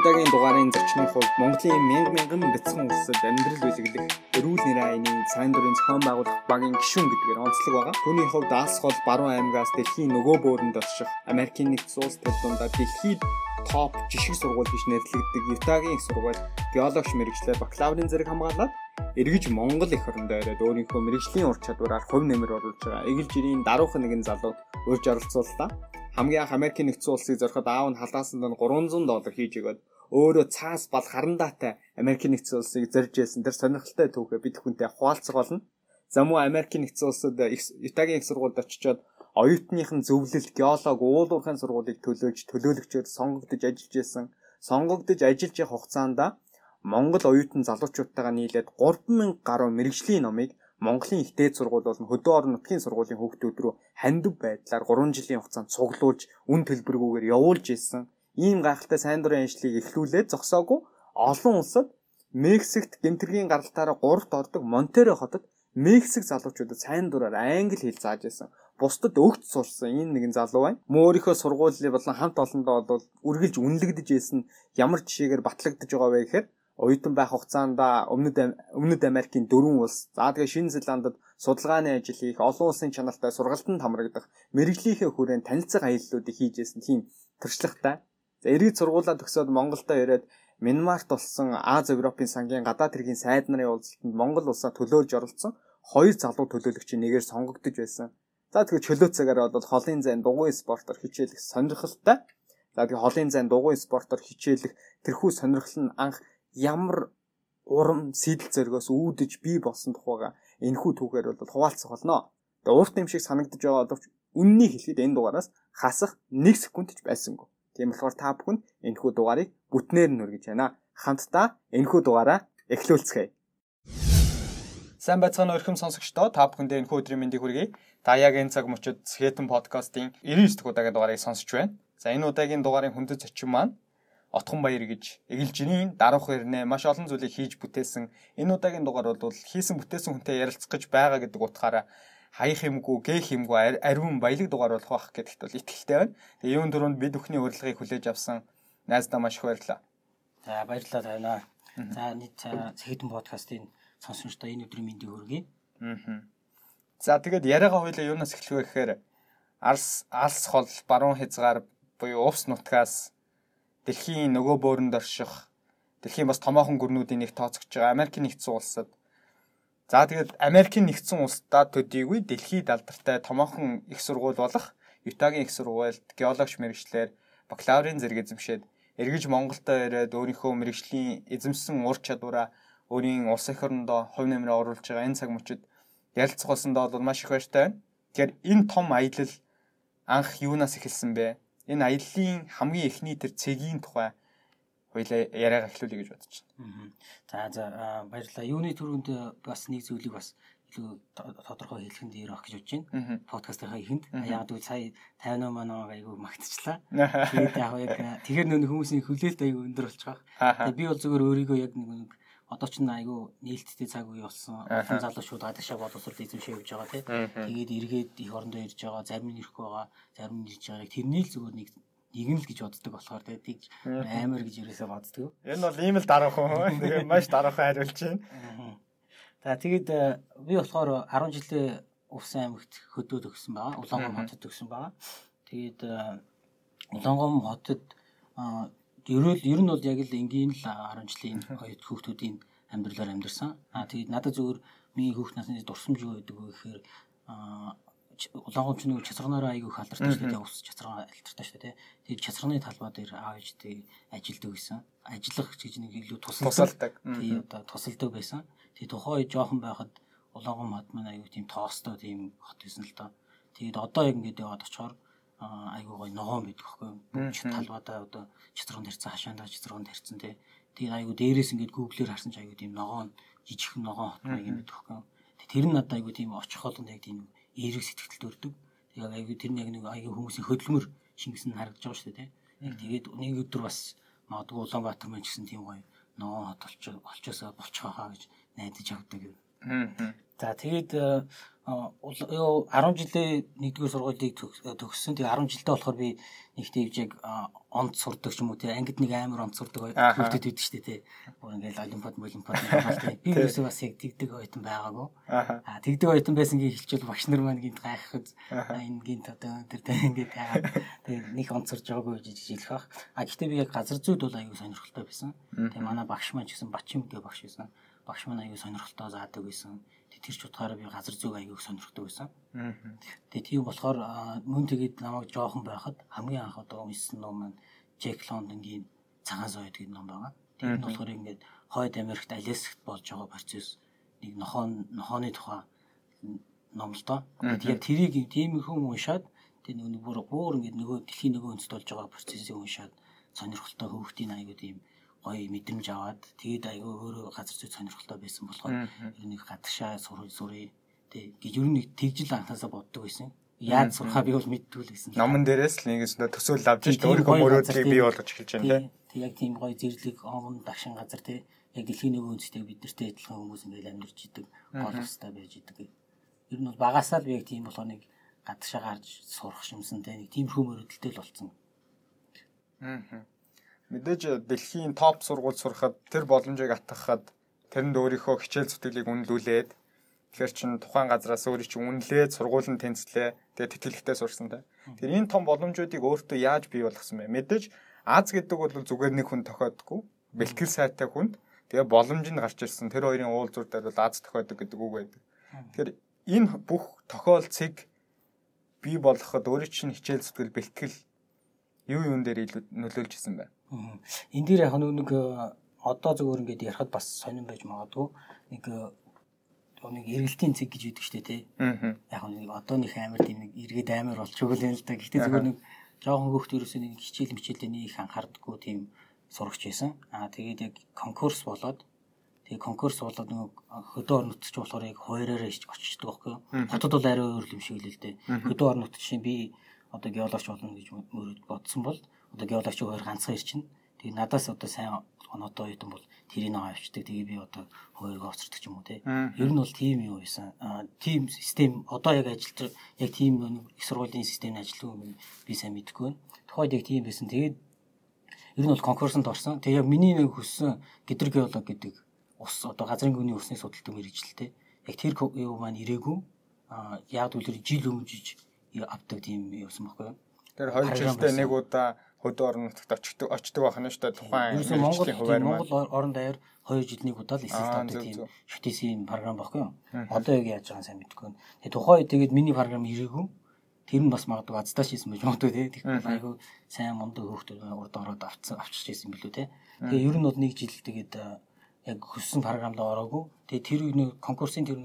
удаагийн дугаарын зочны хувьд Монголын мянга мянган бяцхан улсад амьдрал бүлэглэх эрүүл нэрийн сайн дурын зохион байгуулах багийн гишүүн гэдгээр онцлог байгаа. Түүний хувьд Аас хол баруун аймгаас дэлхийн нөгөө бөөрөнд орших Америкийн нэгдсэн улс төр дундаа дэлхийд топ жишг сургууль гэж нэрлэгддэг Ютагийн их сургууль геологч мэрэгчлэр бакалаврын зэрэг хамгаалаад эргэж Монгол их орондоо ирээд өөрийнхөө мэрэгжлийн ур чадвараар хувь нэмэр оруулж байгаа. Эгэл жирийн даруухан нэгэн залууд урьж оролцууллаа хамгийн анх Америкийн нэгдсэн улсыг зориход аав нь халаасан дон 300 доллар хийж өгöd өөрөө цаас бал харандаатай Америкийн нэгдсэн улсыг зорж яасан тэр сонирхолтой түүхээ бид хүнтэй хуваалцах болно. За мөн Америкийн нэгдсэн улсад Ютагийн их сургуульд очичоод оюутныхын зөвлөлт геолог уулуурхайн сургуулийг төлөөж төлөөлөгчөөр сонгогдож ажиллаж исэн. Сонгогдож ажиллаж явах хугацаанд Монгол оюутан залуучуудтайгаа нийлээд 3000 гаруй мэрэгжлийн номыг Монголын их дээд сургууль болон хөдөө орон нутгийн сургуулийн хүүхдүүд рүү хандив байдлаар 3 жилийн хугацаанд цуглуулж үн төлбөргүйгээр явуулж исэн ийм гайхалтай сайн дурын ажлыг эхлүүлээд зогсоогүй олон улсад Мексикт гэмтэргийн гаралтаараа 3-т ордог Монтеро хотод Мексик залуучуудад сайн дураар англи хэл зааж исэн. Бусдад өгч сурсан энэ нэгэн залуу байна. Мөн өөрийнхөө сургуулийн болон хамт олондоо бол үргэлж үнэлэгдэж исэн ямар жишээгээр батлагдж байгаа вэ гэхээр оюутан байх хугацаанд өмнөд өмнөд Америкийн дөрвөн улс за тэгээ Шинэ Зеландд судалгааны ажил хийх, олон улсын чанартай сургалтанд хамрагдах, мэрэгжлийнхээ хүрээнд танилцах аяллуудыг хийжсэн тийм төршлөгтэй. За эргээд сургуулаа төгсөөд Монголдо ирээд Минмарт болсон Аз Европын сангийн гадаад хэргийн сайд нарын уулзалтанд Монгол улсаа төлөөлж оролцсон хоёр залуу төлөөлөгчийн нэгээр сонгогдож байсан. За тэгэхээр чөлөө цагаар бол холын зайн дугуй спортоор хичээлэх сонирхолтой. За тэгээ холын зайн дугуй спортоор хичээлэх тэрхүү сонирхол нь анх ямар урам сэтэл зөргөөс үүдэж бий болсон тухайга энэхүү түүхээр бол хуваалцах болно. Тэгээ урт юм шиг санагдаж байгаа боловч үннийг хэлэхэд энэ дугаараас хасах 1 секунд ч байсангүй. Тийм болохоор та бүхэнд энэхүү дугаарыг бүтнээр нь хүргэж байна. Хамтдаа энэхүү дугаараа эхлүүлцгээе. Сайн байцгаана өрхөм сонсогчдоо та бүхэндээ энэхүү өдрийн мэндийг хүргэе. Та яг энэ цаг мөчид Skeleton podcast-ийн 99 дахь удаагийн дугаарыг сонсож байна. За энэ удаагийн дугаарын хүндэт зочин маань Отхон баяр гэж эгэлжинийн даруух ирнэ маш олон зүйлийг хийж бүтээсэн энэ удаагийн дугаар бол хийсэн бүтээсэн хүнтэй ярилцах гэж байгаа гэдэг утгаараа хаях юмгүй гээх юмгүй ариун баялаг дугаар болох байх гэдэгт бол итгэлтэй байна. Тэгээ юун дөрөнд бид бүхний урилгыг хүлээж авсан найздаа маш их баярлалаа. За баярлалаа тавина. За нийт Сэхэдэн подкастын сонсогчдоо энэ өдрийн мэндийг хүргэе. Аа. За тэгээд яриагаа хоёлаа юунаас эхлэх вэ гэхээр алс алс хол баруун хязгаар буюу увс нутгаас дэлхийн нөгөө бөөрөнд орших дэлхийн бас томоохон гүрнүүдийн нэг тооцогч байгаа Америкийн нэгдсэн улсад За тэгээд Америкийн нэгдсэн улсдаа төдийгүй дэлхийд алдартай томоохон их сургууль болох Ютагийн их сургуульд геологч мэрэгчлэр бакалаврын зэрэг эзэмшээд эргэж Монголдо ирээд өөрийнхөө мэрэгжлийн эзэмсэн ур чадвараа өөрийн улс эх орондоо хувь нэмрээ оруулж байгаа энэ цаг мөчид ярилцах болсондоо бол маш их баяртай байна. Тэгэхээр энэ том аялал анх юунаас эхэлсэн бэ? энэ аяллаа хамгийн эхний тэр цэгийн тухай хоёлаа яриагаа эхлүүлье гэж бодож байна. За за баярлалаа. Юуны төрөнд бас нэг зүйлийг бас илүү тодорхой хэлэх нь дээр ах гэж бодож байна. Подкастынхаа ихэнд яг үгүй сая 58 манаа айгүй магтчихлаа. Тэгээд яг яг тэгэхээр нөх хүмүүсийн хүлээлт айгүй өндөр болж байгаа. Тэгээд би бол зөвхөн өөрийгөө яг нэг одоо ч айгүй нээлттэй цаг үе болсон. Олон залуучууд гадаашаа боловсрол эзэмшээ явж байгаа тий. Тэгээд эргээд их орондоо ирж байгаа, зарим нь ирэхгүй байгаа, зарим нь ирж байгаа. Тэрний л зүгээр нэг нэгэн л гэж боддог болохоор тэгээд амар гэж ерөөсөө боддог. Энэ бол ийм л дараахан. Тэгээд маш дараахан хариулж байна. За тэгээд э, би болохоор 10 жилийн Увсан аймагт хөдөө төгссөн байгаа. Улаангом хотод төгссөн байгаа. Тэгээд э, Улаангом хотод ерөөл ер нь бол яг л энгийн л 10 жилийн хоёр хүүхдүүдийн амьдралаар амьдэрсэн. Аа тэгээд надад зөвөр миний хүүхд насны дурсамж юу гэдэг вэ гэхээр улаангомч нэг чацраанаараа айгүй халдартай шүү дээ. Ус чацраа алтартай шүү дээ. Тэгээд чацрааны талбай дээр аав ээжтэй ажилдаг байсан. Ажиллах гэж нэг илүү тусалдаг. Тэгээд одоо тусалдаг байсан. Тэгээд тухай жоохон байхад улаангом хот маань айгүй тийм тоостой тийм хот байсан л доо. Тэгээд одоо яг ингээд яваад очихоор айгүй гоё ногоон байдаг байхгүй юу. Талбайдаа одоо чицрагын тарьсан хашаандаа чицрагын тарьсан тий. Тэгээд айгүй дээрээс ингээд гуглээр харсан ч айгүй тийм ногоон жижигхэн ногоон хот маяг юм байдаг юу. Тэр нь надад айгүй тийм очих болгонд яг тийм эерэг сэтгэлд өрдөг. Тэгээд айгүй тэр нэг нэг айгүй хүмүүсийн хөдөлмөр шингэсэн харагдаж байгаа шүү дээ. Яг тэгээд нэг өдөр бас магадгүй Улаанбаатар мэн гэсэн тийм гоё ногоон хот олч олчоосоо болчихоо гэж найдаж авдаг юм. За тэгээд юу 10 жилийн нэгдүгээр сургуулийг төгссөн. Тэгээ 10 жилдээ болохоор би нэг тийж яг онц сурдаг ч юм уу тий ангид нэг амар онц сурдаг хүүхдэд байдаг шүү дээ тий. Бүр ингээл олимпиад олимпиад тий. Би юусе бас яг тэгдэг ойтон байгаагүй. Аа тэгдэг ойтон байсан гээ хэлчихвэл багш нар маань гинт гайхахад энэ гинт одоо тэр тий ингээд яагаад тий нэг онц сурж байгаагүй гэж хэлэх бах. А гэхдээ би яг газар зүйд бол аюу сонирхолтой байсан. Тэгээ манай багш маань ч гэсэн Бачин гэдэг багш байсан. Багш маань аюу сонирхолтой заадаг байсан тэр ч утгаараа би газар зүг аягийг сонирхдаг байсан. Тэгээ тийм болохоор мөн тэгээд намайг жоохон байхад хамгийн анх одоо уншсан ном маань Джек Лондонгийн цагаан сойд гэдэг ном байгаа. Тэр нь болохоор ингээд хойд Америкт алесгт болж байгаа процесс нэг нохоо нохооны тухай ном л доо. Тэгээд тэрийг тийм хүн уншаад тэр нэг бүр бүр ингээд нөгөө дэлхийн нөгөө өнцөд болж байгаа процессыг уншаад сонирхолтой хөөхтийн аягүй тийм гоё мэдрэмж аваад тэгээд айгүй өөрөө газар зүй сонирхолтой байсан болохоор ер нь гадагшаа сурах сурыг тэг гэж ер нь тэгжил анхаасаа боддог байсан. Яаж сурахаа би бол мэддэг л гэсэн. Номон дээрээс л нэгээс нөө төсөөлөл авч иж өөрийнхөө мөрөөдлийг бий болгож эхэлж байна тийм. Тэг яг тийм гоё зэрлэг омон дагшин газар тий яг дэлхийн нөгөө үндэстэй биднэртэй адилхан хүмүүс ингээл амьдарч идэг гол устай байж идэг. Ер нь бол багасаа л би яг тийм болохоо нэг гадагшаа гарч сурах шимсэн тий нэг тийм хөө мөрөөдөлтэй л болсон. Аа Мэдээж дэлхийн топ сургууль сурахад тэр боломжийг атгахад тэрэнд өөрийнхөө хичээл зүтгэлийг үнэлүүлээд тэгэхээр чин тухайн газраас өөрийг чинь үнэлээд сургуулийн тэнцлээ тэгээ тэтгэлэгтэй сурсан та. Тэр энэ том боломжуудыг өөртөө яаж бий болгосон бэ? Мэдээж Аз гэдэг бол зүгээр нэг хүн тохиодгүй. Бэлтгэл сайтай хүнд тэгээ боломж нь гарч ирсэн. Тэр хоёрын уулзуур дээр бол Аз тохиодог гэдэг үг байдаг. Тэгэхээр энэ бүх тохиолцыг бий болгоход өөрийн чинь хичээл зүтгэл бэлтгэл юу юун дээр илүү нөлөөлж исэн бэ? Энэ дээр яг нэг э, одоо зөвөр ингээд ярахад бас сонирн байж магадгүй нэг э, нэг эргэлтийн цэг гэж үүдэг штэ тий. Яг нэг одоо нэг амар тийм нэг эргээд амар болчихгүй л юм л да. Гэхдээ зөвөр нэг жоохон хөвгт ерөөсөө нэг хичээл мичээлээ нэг их анхаардаггүй тийм сурагч байсан. Аа тэгээд яг конкурс болоод тэгээ конкурс болоод нэг хөдөө орон нутгч болохоор яг хоёроор оччихдог байхгүй. Хотод бол арай өөр юм шиг л л дээ. Хөдөө орон нутгч би одоо геологч болно гэж мөрөд бодсон бол одоо геологч хоёр ганцхан ирчин. Тэгээ надаас одоо сайн оноотой оюутан бол тэрийг нэг авчдаг. Тэгээ би одоо хоёроо оцордог юм уу те. Ер нь бол тийм юу байсан. Тим систем одоо яг ажилтар яг тийм их сургуулийн системийн ажилтг юм би сайн мэдэхгүй байна. Тухайд яг тийм байсан. Тэгээд ер нь бол конкурсанд орсон. Тэгээ яг миний нэг хүссэн гидр геолог гэдэг ус одоо газрын гүний усны судалдаг мэрэгчлээ. Яг тэр юу маань ирээгүй. А яг үл жил өмжиж авдаг тийм юусан баггүй. Тэр хоёр жилдээ нэг удаа хөдөө орон нутагт очдог очдог байх нь шүү дээ тухайн Монголын хуваар Монгол орон даяар 2 жил нэг удаа л эсэлт авдаг тийм шүтээсийн програм баггүй юу. Одоо яг яаж байгаа сайн мэдэхгүй. Тэгээ тухайн тэгээд миний програм ирээгүй. Тэр нь бас магадгүй аздаа шийсэн байж магадгүй тий. Тэгэхээр айгүй сайн мундаг хөөхтөр урд ороод авцсан авчирч ирсэн билүү тий. Тэгээ ер нь бол нэг жил тэгээд яг хөссөн програмд ороогүй. Тэгээ тэр нэг конкурсын тэр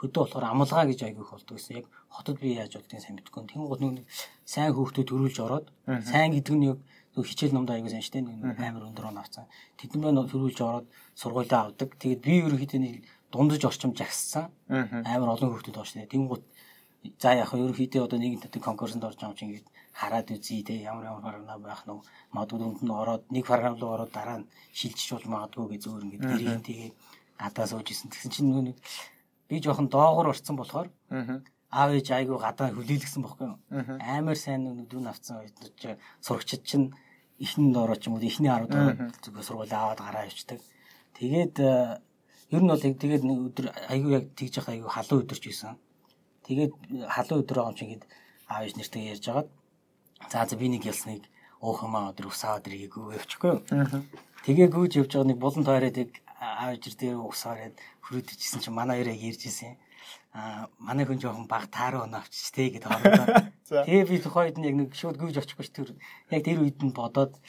хөдөө болохоор амлгаа гэж айгүйх болдог гэсэн. Яг хотод би яаж болдгийг сайн мэдэхгүй. Тэнгууд нэг сайн хөөхтөө төрүүлж ороод сайн гэдэг нь яг хичээл номд аягүй сайн штэ нэг амар өндөр он авцсан. Байна төрүүлж ороод сургуулиа авдаг. Тэгээд би ерөнхийдөө нэг дундаж орчим жагссан. Амар олон хөөхтөд оршне. Тэнгууд за яг ерөнхийдөө одоо нэгэн татыг конкурсанд орж байгаа юм чинь хараад үзье те ямар ямар програм байх нь магадгүй дүнд нь ороод нэг програм руу ороод дараа нь шилжиж бол магадгүй гэж зөөр ингээд гэрээ тэгээ гадаа сууж исэн. Тэгсэн чинь нэг би жоохон доогуур орцсон болохоор аав ээж айгу гадаа хүлээлгсэн бохгүй юу. Амар сайн нүдүүн авцсан үед сурагчид чинь ихнэнд ороо ч юм уу ихний 10 дахь зүгээр сургууль аваад гараа явчихдаг. Тэгээд э, ер нь бол тэгээд нэг өдөр айгу яг тэгж явах айгу халуун өдөрч байсан. Тэгээд халуун өдөр байгаа юм чинь гээд аав ээж нэртэй ярьж хагаад за за би нэг ялсныг уухамаа өдөр усаа өдөр хийгээгүй явчихгүй. Тэгээ гүйж явж байгаа нэг булан тойроод яг аав ээж дээр усаараад хөрөөдөжсэн чинь манай яраа ярьж ирсэн. Аа манай хүн жоохон баг таараа оноо авчиж тэ гэдэг хоорондоо. Тэгээ би тухайд нь яг нэг шууд гүйж очихгүй тэр яг тэр үед нь бодоод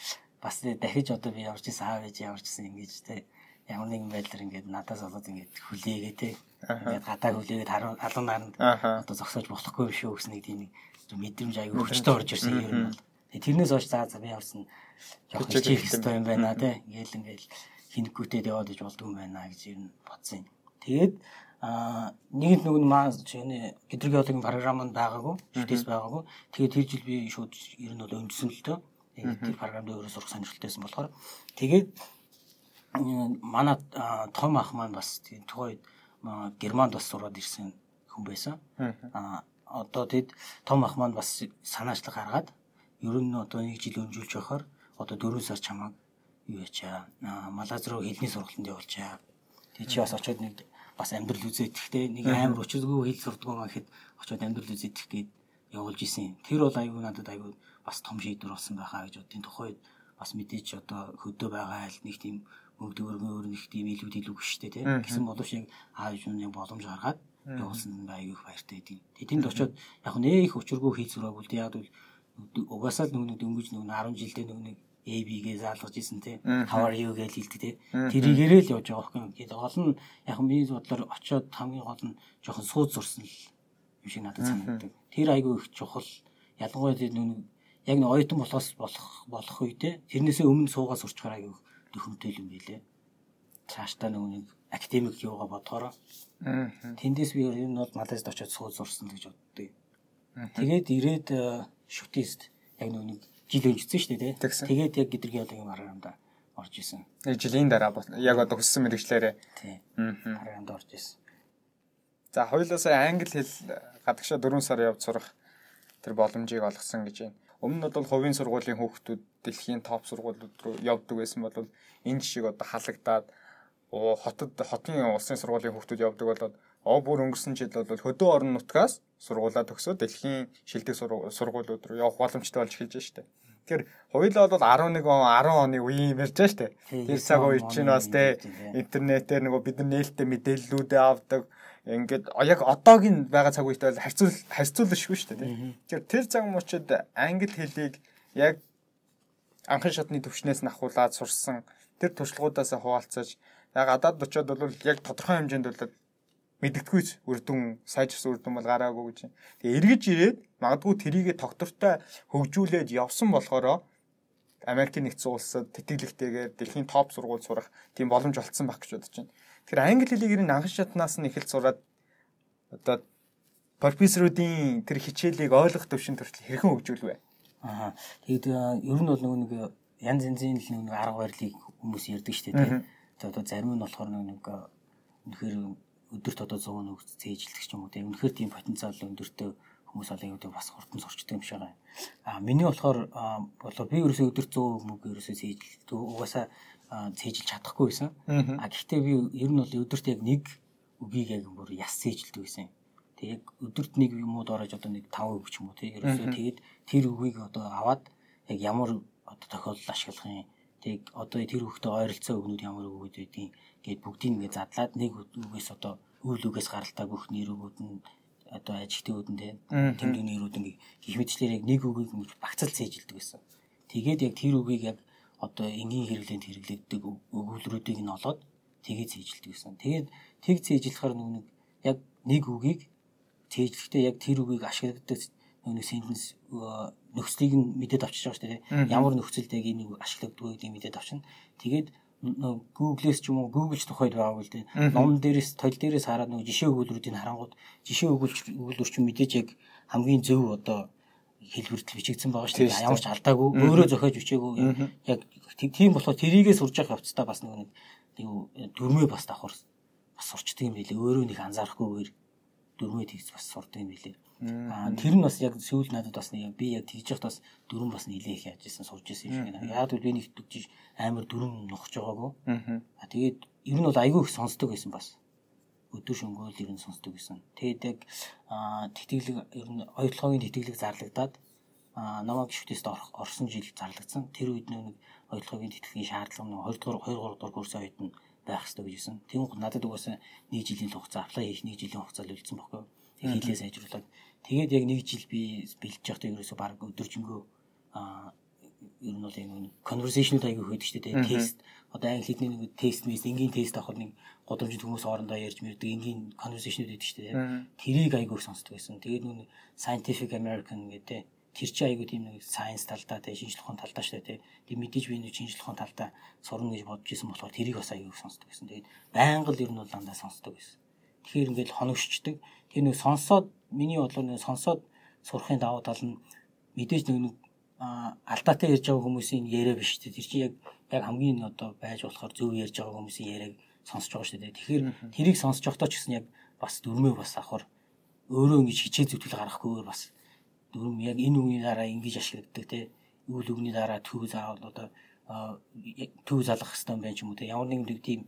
бас дахиж одоо би явж исэн аав ээж явж исэн ингэж тэ ямар нэгэн байдлаар ингээд надаас болоод ингээд хүлээгээ тэ ингээд гадаа хүлээгээд халуун наранд одоо зогсоож болохгүй юм шүү гэсэн нэг тийм мэдрэмж аягүй хүчтэй орж ирсэн юм бол. тэрнээс хойш за за би явсан жоохон чих хэвээр юм. байна тэ ингээл ингээл хинэггүйтэй яваад иж болдгүй юм байна гэж ер нь бодсон юм. Тэгээд а нэгэнт нөгөө маа чиний гидрогеологийн програмд байгаагүй шүтээс байгаагүй. Тэгээд тэр жил би шууд ер нь бол өндөсөн л дөө. Тэр програмд өөрөө сурах сонирхолтойсэн болохоор. Тэгээд манай том ах маань бас тухайд германд бас сураад ирсэн хүн байсан. Аа одоо тэд том ах маань бас санаачлаг гаргаад ер нь одоо нэг жил өнжүүлж байхаар одоо 4 сар чамаг юу ячаа Малаз руу хэлний сургалтанд явуулчаа. Тэгээ чи бас очиод нэг бас амьдрал үзээд ихтэй нэг амар өчргөө хэл сурдгоо маа гэхэд очиод амьдрал үзээд их гээд явуулж исэн. Тэр бол аюу надад аюу бас том шийдвэр болсон байхаа гэж бодгийн тухайд бас мэдээч одоо хөдөө байгаа айл нэг тийм мөнгө төгрөгөөр нэг тийм илүү илүү гэжтэй тийм гэсэн боловч яг аав юуны боломж гаргаад явуулсан аюу их баяртай тийм. Тэнд очиод яг нэг их өчргөө хэл сураагүй л яг угаасаа л нүг дөнгөж нүг 10 жилдээ нүг нэг AB-гээ заалгаж исэн тий. How are you гэж хэлдэг тий. Тэрийгээрээ л явж байгаа юм. Тэгээд гол нь яг миний бодлоор очиод хамгийн гол нь жоохон сууд зурсан л юм шиг надад санагддаг. Тэр айгүй их чухал. Ялангуяа тэр нүг яг нэг оюутан болохоос болох болох үедээ тэрнээсээ өмнө суугаа сурчгаар айгүй төхөмтэй юм билээ. Цаашдаа нэг академик юугаа бодохоор тэндээс би ер нь бол Малайзд очиод сууд зурсан гэж боддог. Тэгээд ирээд шүтист яг нэг жил өнжсөн шүү дээ тий. Тэгээд яг гэдрэг яадаг аргаанд орж исэн. Нэг жилийн дараа яг одоо хүссэн мэрэгчлэрээ. Тий. Аа. Аргаанд орж исэн. За хоёулаасаа англи хэл гадагшаа 4 сар явж сурах тэр боломжийг олгосон гэж байна. Өмнө нь бол хувийн сургуулийн хүүхдүүд дэлхийн топ сургуулиуд руу явдаг байсан бол энэ жишээг одоо халагдаад хотод хотын улсын сургуулийн хүүхдүүд явдаг болоод оо бүр өнгөрсөн жил бол хөдөө орон нутгаас сургуулаа төгсөөд дэлхийн шилдэг сургуулиуд руу явах боломжтой болж эхэлж дээ. Тэгэхээр хоёулаа бол 11 он 10 оны үеийн юм ярьж дээ. Тэр цаг үе чинь бас те интернетээр нөгөө бид нар нээлттэй мэдээллүүдээ авдаг. Ингээд яг одоогийн байгаа цаг үетэй бол харьцуул харьцуулшгүй шүү дээ. Тэгэхээр тэр цаг мөчид англи хэлийг яг анхан шатны төвчнээс нь ахуулаад сурсан тэр туршлагуудаас хуваалцаж яг гадаад очиод бол яг тодорхой хэмжээнд бол мэддэггүйч үр дүн сайжирсан үр дүн бол гараагүй гэж. Тэгээ эргэж ирээд магадгүй тэрийгэ тогтвортой хөгжүүлээд явсан болохоор Америкийн нэгдсэн улсад тэтгэлэгтэйгээр дэлхийн топ сургууль сурах тийм боломж олцсон баг гэж бодож байна. Тэгэхээр англи хэлийг ер нь анхан шатнаас нь эхэлж сураад одоо профессоруудын тэр хичээлийг ойлгох төвшин төртөл хэрхэн хөгжүүлвэ? Аа. Тэгээд ер нь бол нөгөө нэг янз янзын л нэг арга барилыг хүмүүс ярьдаг шүү дээ. Тэгээд одоо зарим нь болохоор нэг үнэхээр өдөрт одоо 100 нүг цээжилдэг ч юм уу тийм үнэхээр тийм потенциал өндөртэй хүмүүс олыг одоо бас хурдан сурчдаг юм шиг байна. А миний болохоор болоо би ерөөсөө өдөрт 100 мөг ерөөсөө цээжилдэг. Угаасаа цээжилж чадахгүй байсан. А гэхдээ би ер нь бол өдөрт яг нэг үгийг яг бүр яс цээжилдэг байсан. Тэг яг өдөрт нэг юм уу доорож одоо нэг 5 үг ч юм уу тийм ерөөсөө тэгээд тэр үгийг одоо аваад яг ямар одоо тохиолдол ашиглах юм Тэг одоо тэр хүүхдээ ойролцоо өгнүүд ямар өгөөд байдгийг гээд бүгдийг ингээд задлаад нэг үгээс одоо үйл үгээс гаралтай бүх нэрүүд нь одоо ажигтүүд нь тэмдэг нэрүүд ингээд гих мэтчлэр яг нэг үгийг багцал цээжилдэг гэсэн. Тэгээд яг тэр үгийг яг одоо энгийн хэрэглээнд хэрэглэгддэг өгүүлрүүдийг нь олоод тэгээд цээжилдэг гэсэн. Тэгээд тэг цээжлэхээр нэг яг нэг үгийг цээжлэхдээ яг тэр үгийг ашигладаг нэг сентенс нөхцөлийг нь мэдээд авчиж байгаа шүү дээ. Ямар нөхцөлд яг энийг ашиглагддаг гэдгийг мэдээд авчна. Тэгээд Google-с ч юм уу Google-ч тухайд байгаа үл дээ. Ном дээрээс тол дээрээс хараад нэг жишээ өгүүлбэрүүдийг харангууд жишээ өгүүлж өгүүлбэр чинь мэдээж яг хамгийн зөв одоо хэлбэртэл бичигдсэн байгаа шүү дээ. Ямар ч алдаагүй өөрөө зохиож бичээгүй яг тийм болохоор тэрийгээ сурж явах явцдаа бас нэг нэг дөрмөө бас давхар бас сурчдаг юм билээ. Өөрөө нэг анзаарахгүйгээр дөрмөө тэгс бас сурдаг юм билээ. Аа тэр нь бас яг сүүл надад бас нэг би яг тэгж яхад бас дөрөв бас нийлээх яаж исэн сурж исэн юм шиг. Яг л би нэг төгж амар дөрөв нухаж байгаагүй. Аа тэгээд ер нь бол айгүй их сонсдог байсан бас. Өдөр шөнгөөл ер нь сонсдог байсан. Тэгээд яг аа тэтгэлэг ер нь оюутлогын тэтгэлэг зарлагдаад аа намайг гişгтээс орсон жил зарлагдсан. Тэр үед нэг оюутлогын тэтгэлгийн шаардлага нэг 2 дугаар 2 3 дугаар курсын үед нь байх хэрэгтэй гэжсэн. Тийм надад угаасаа нэг жилийн хугацаа аплай хийх нэг жилийн хугацаа л үлдсэн баггүй. Тэг хийлээ сайжруулаад Тэгээд яг нэг жил би бэлдэж явахдаа ерөөсөө баг өдөржингөө аа ер нь бол энэ conversational аягүй хөдөг шүү дээ тест. Одоо англи хэлний нэг тест мэс энгийн тест авахд нэг годомжид хүмүүс орондоо ярьж мэрдэг энгийн conversation гэдэг шүү дээ тэрийг аягүй сонсдог байсан. Тэгээд нүг scientific american гэдэг тэр чи аягүй тийм нэг science талдаа тэ шинжлэх ухааны талдаа шүү дээ тийм мэдээж би нэг шинжлэх ухааны талдаа сурна гэж бодож исэн болохоор тэрийг бас аягүй сонсдог байсан. Тэгээд байнга л ер нь бол дандаа сонсдог байсан. Тэгэхээр ингээд хоногшчдаг. Тэр нэг сонсоод миний бодлоор нэг сонсоод сурахын давуу тал нь мэдээж нэг нэг алдаатай ярьж байгаа хүмүүсийн яриа биш үү. Тэр чинь яг яг хамгийн одоо байж болохоор зөв ярьж байгаа хүмүүсийн яриаг сонсож байгаа шүү дээ. Тэгэхээр тэрийг сонсож явахдаа ч гэсэн яг бас дөрмөө бас авахар өөрөө ингэж хичээл зүтгэл гаргахгүйгээр бас дөрөв яг энэ үеийн дараа ингэж ашиглагддаг те үйл өгний дараа төв заавал одоо төв залгах хэрэгтэй байх юм уу те ямар нэгэн тийм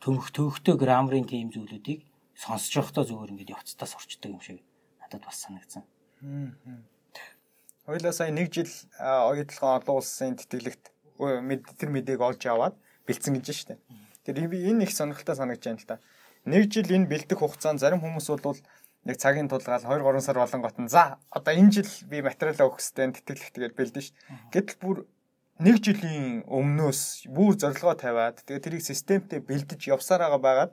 төмөх төвхтэй граммарын тийм зүйлүүдийг сонсож явахдаа зүгээр ингээд явцдаа сурчдаг юм шиг надад бас санагдсан. Хоёлаа сая нэг жил оюутлогын олон улсын тэтгэлэгт тэр мэдээг олж аваад бэлдсэн гэж штэ. Тэр энэ их сонирхолтой санагдаж байна л та. Нэг жил энэ бэлдэх хугацаанд зарим хүмүүс бол нэг цагийн тулгаал 2 3 сар болон гот нь за одоо энэ жил би материал өгөх хэвээр тэтгэлэгт тэгээд бэлдэн ш. Гэтэл бүр нэг жилийн өмнөөс бүр зорилгоо тавиад тэгээд тэрийг системтэй бэлдэж явсаар байгаа байгаад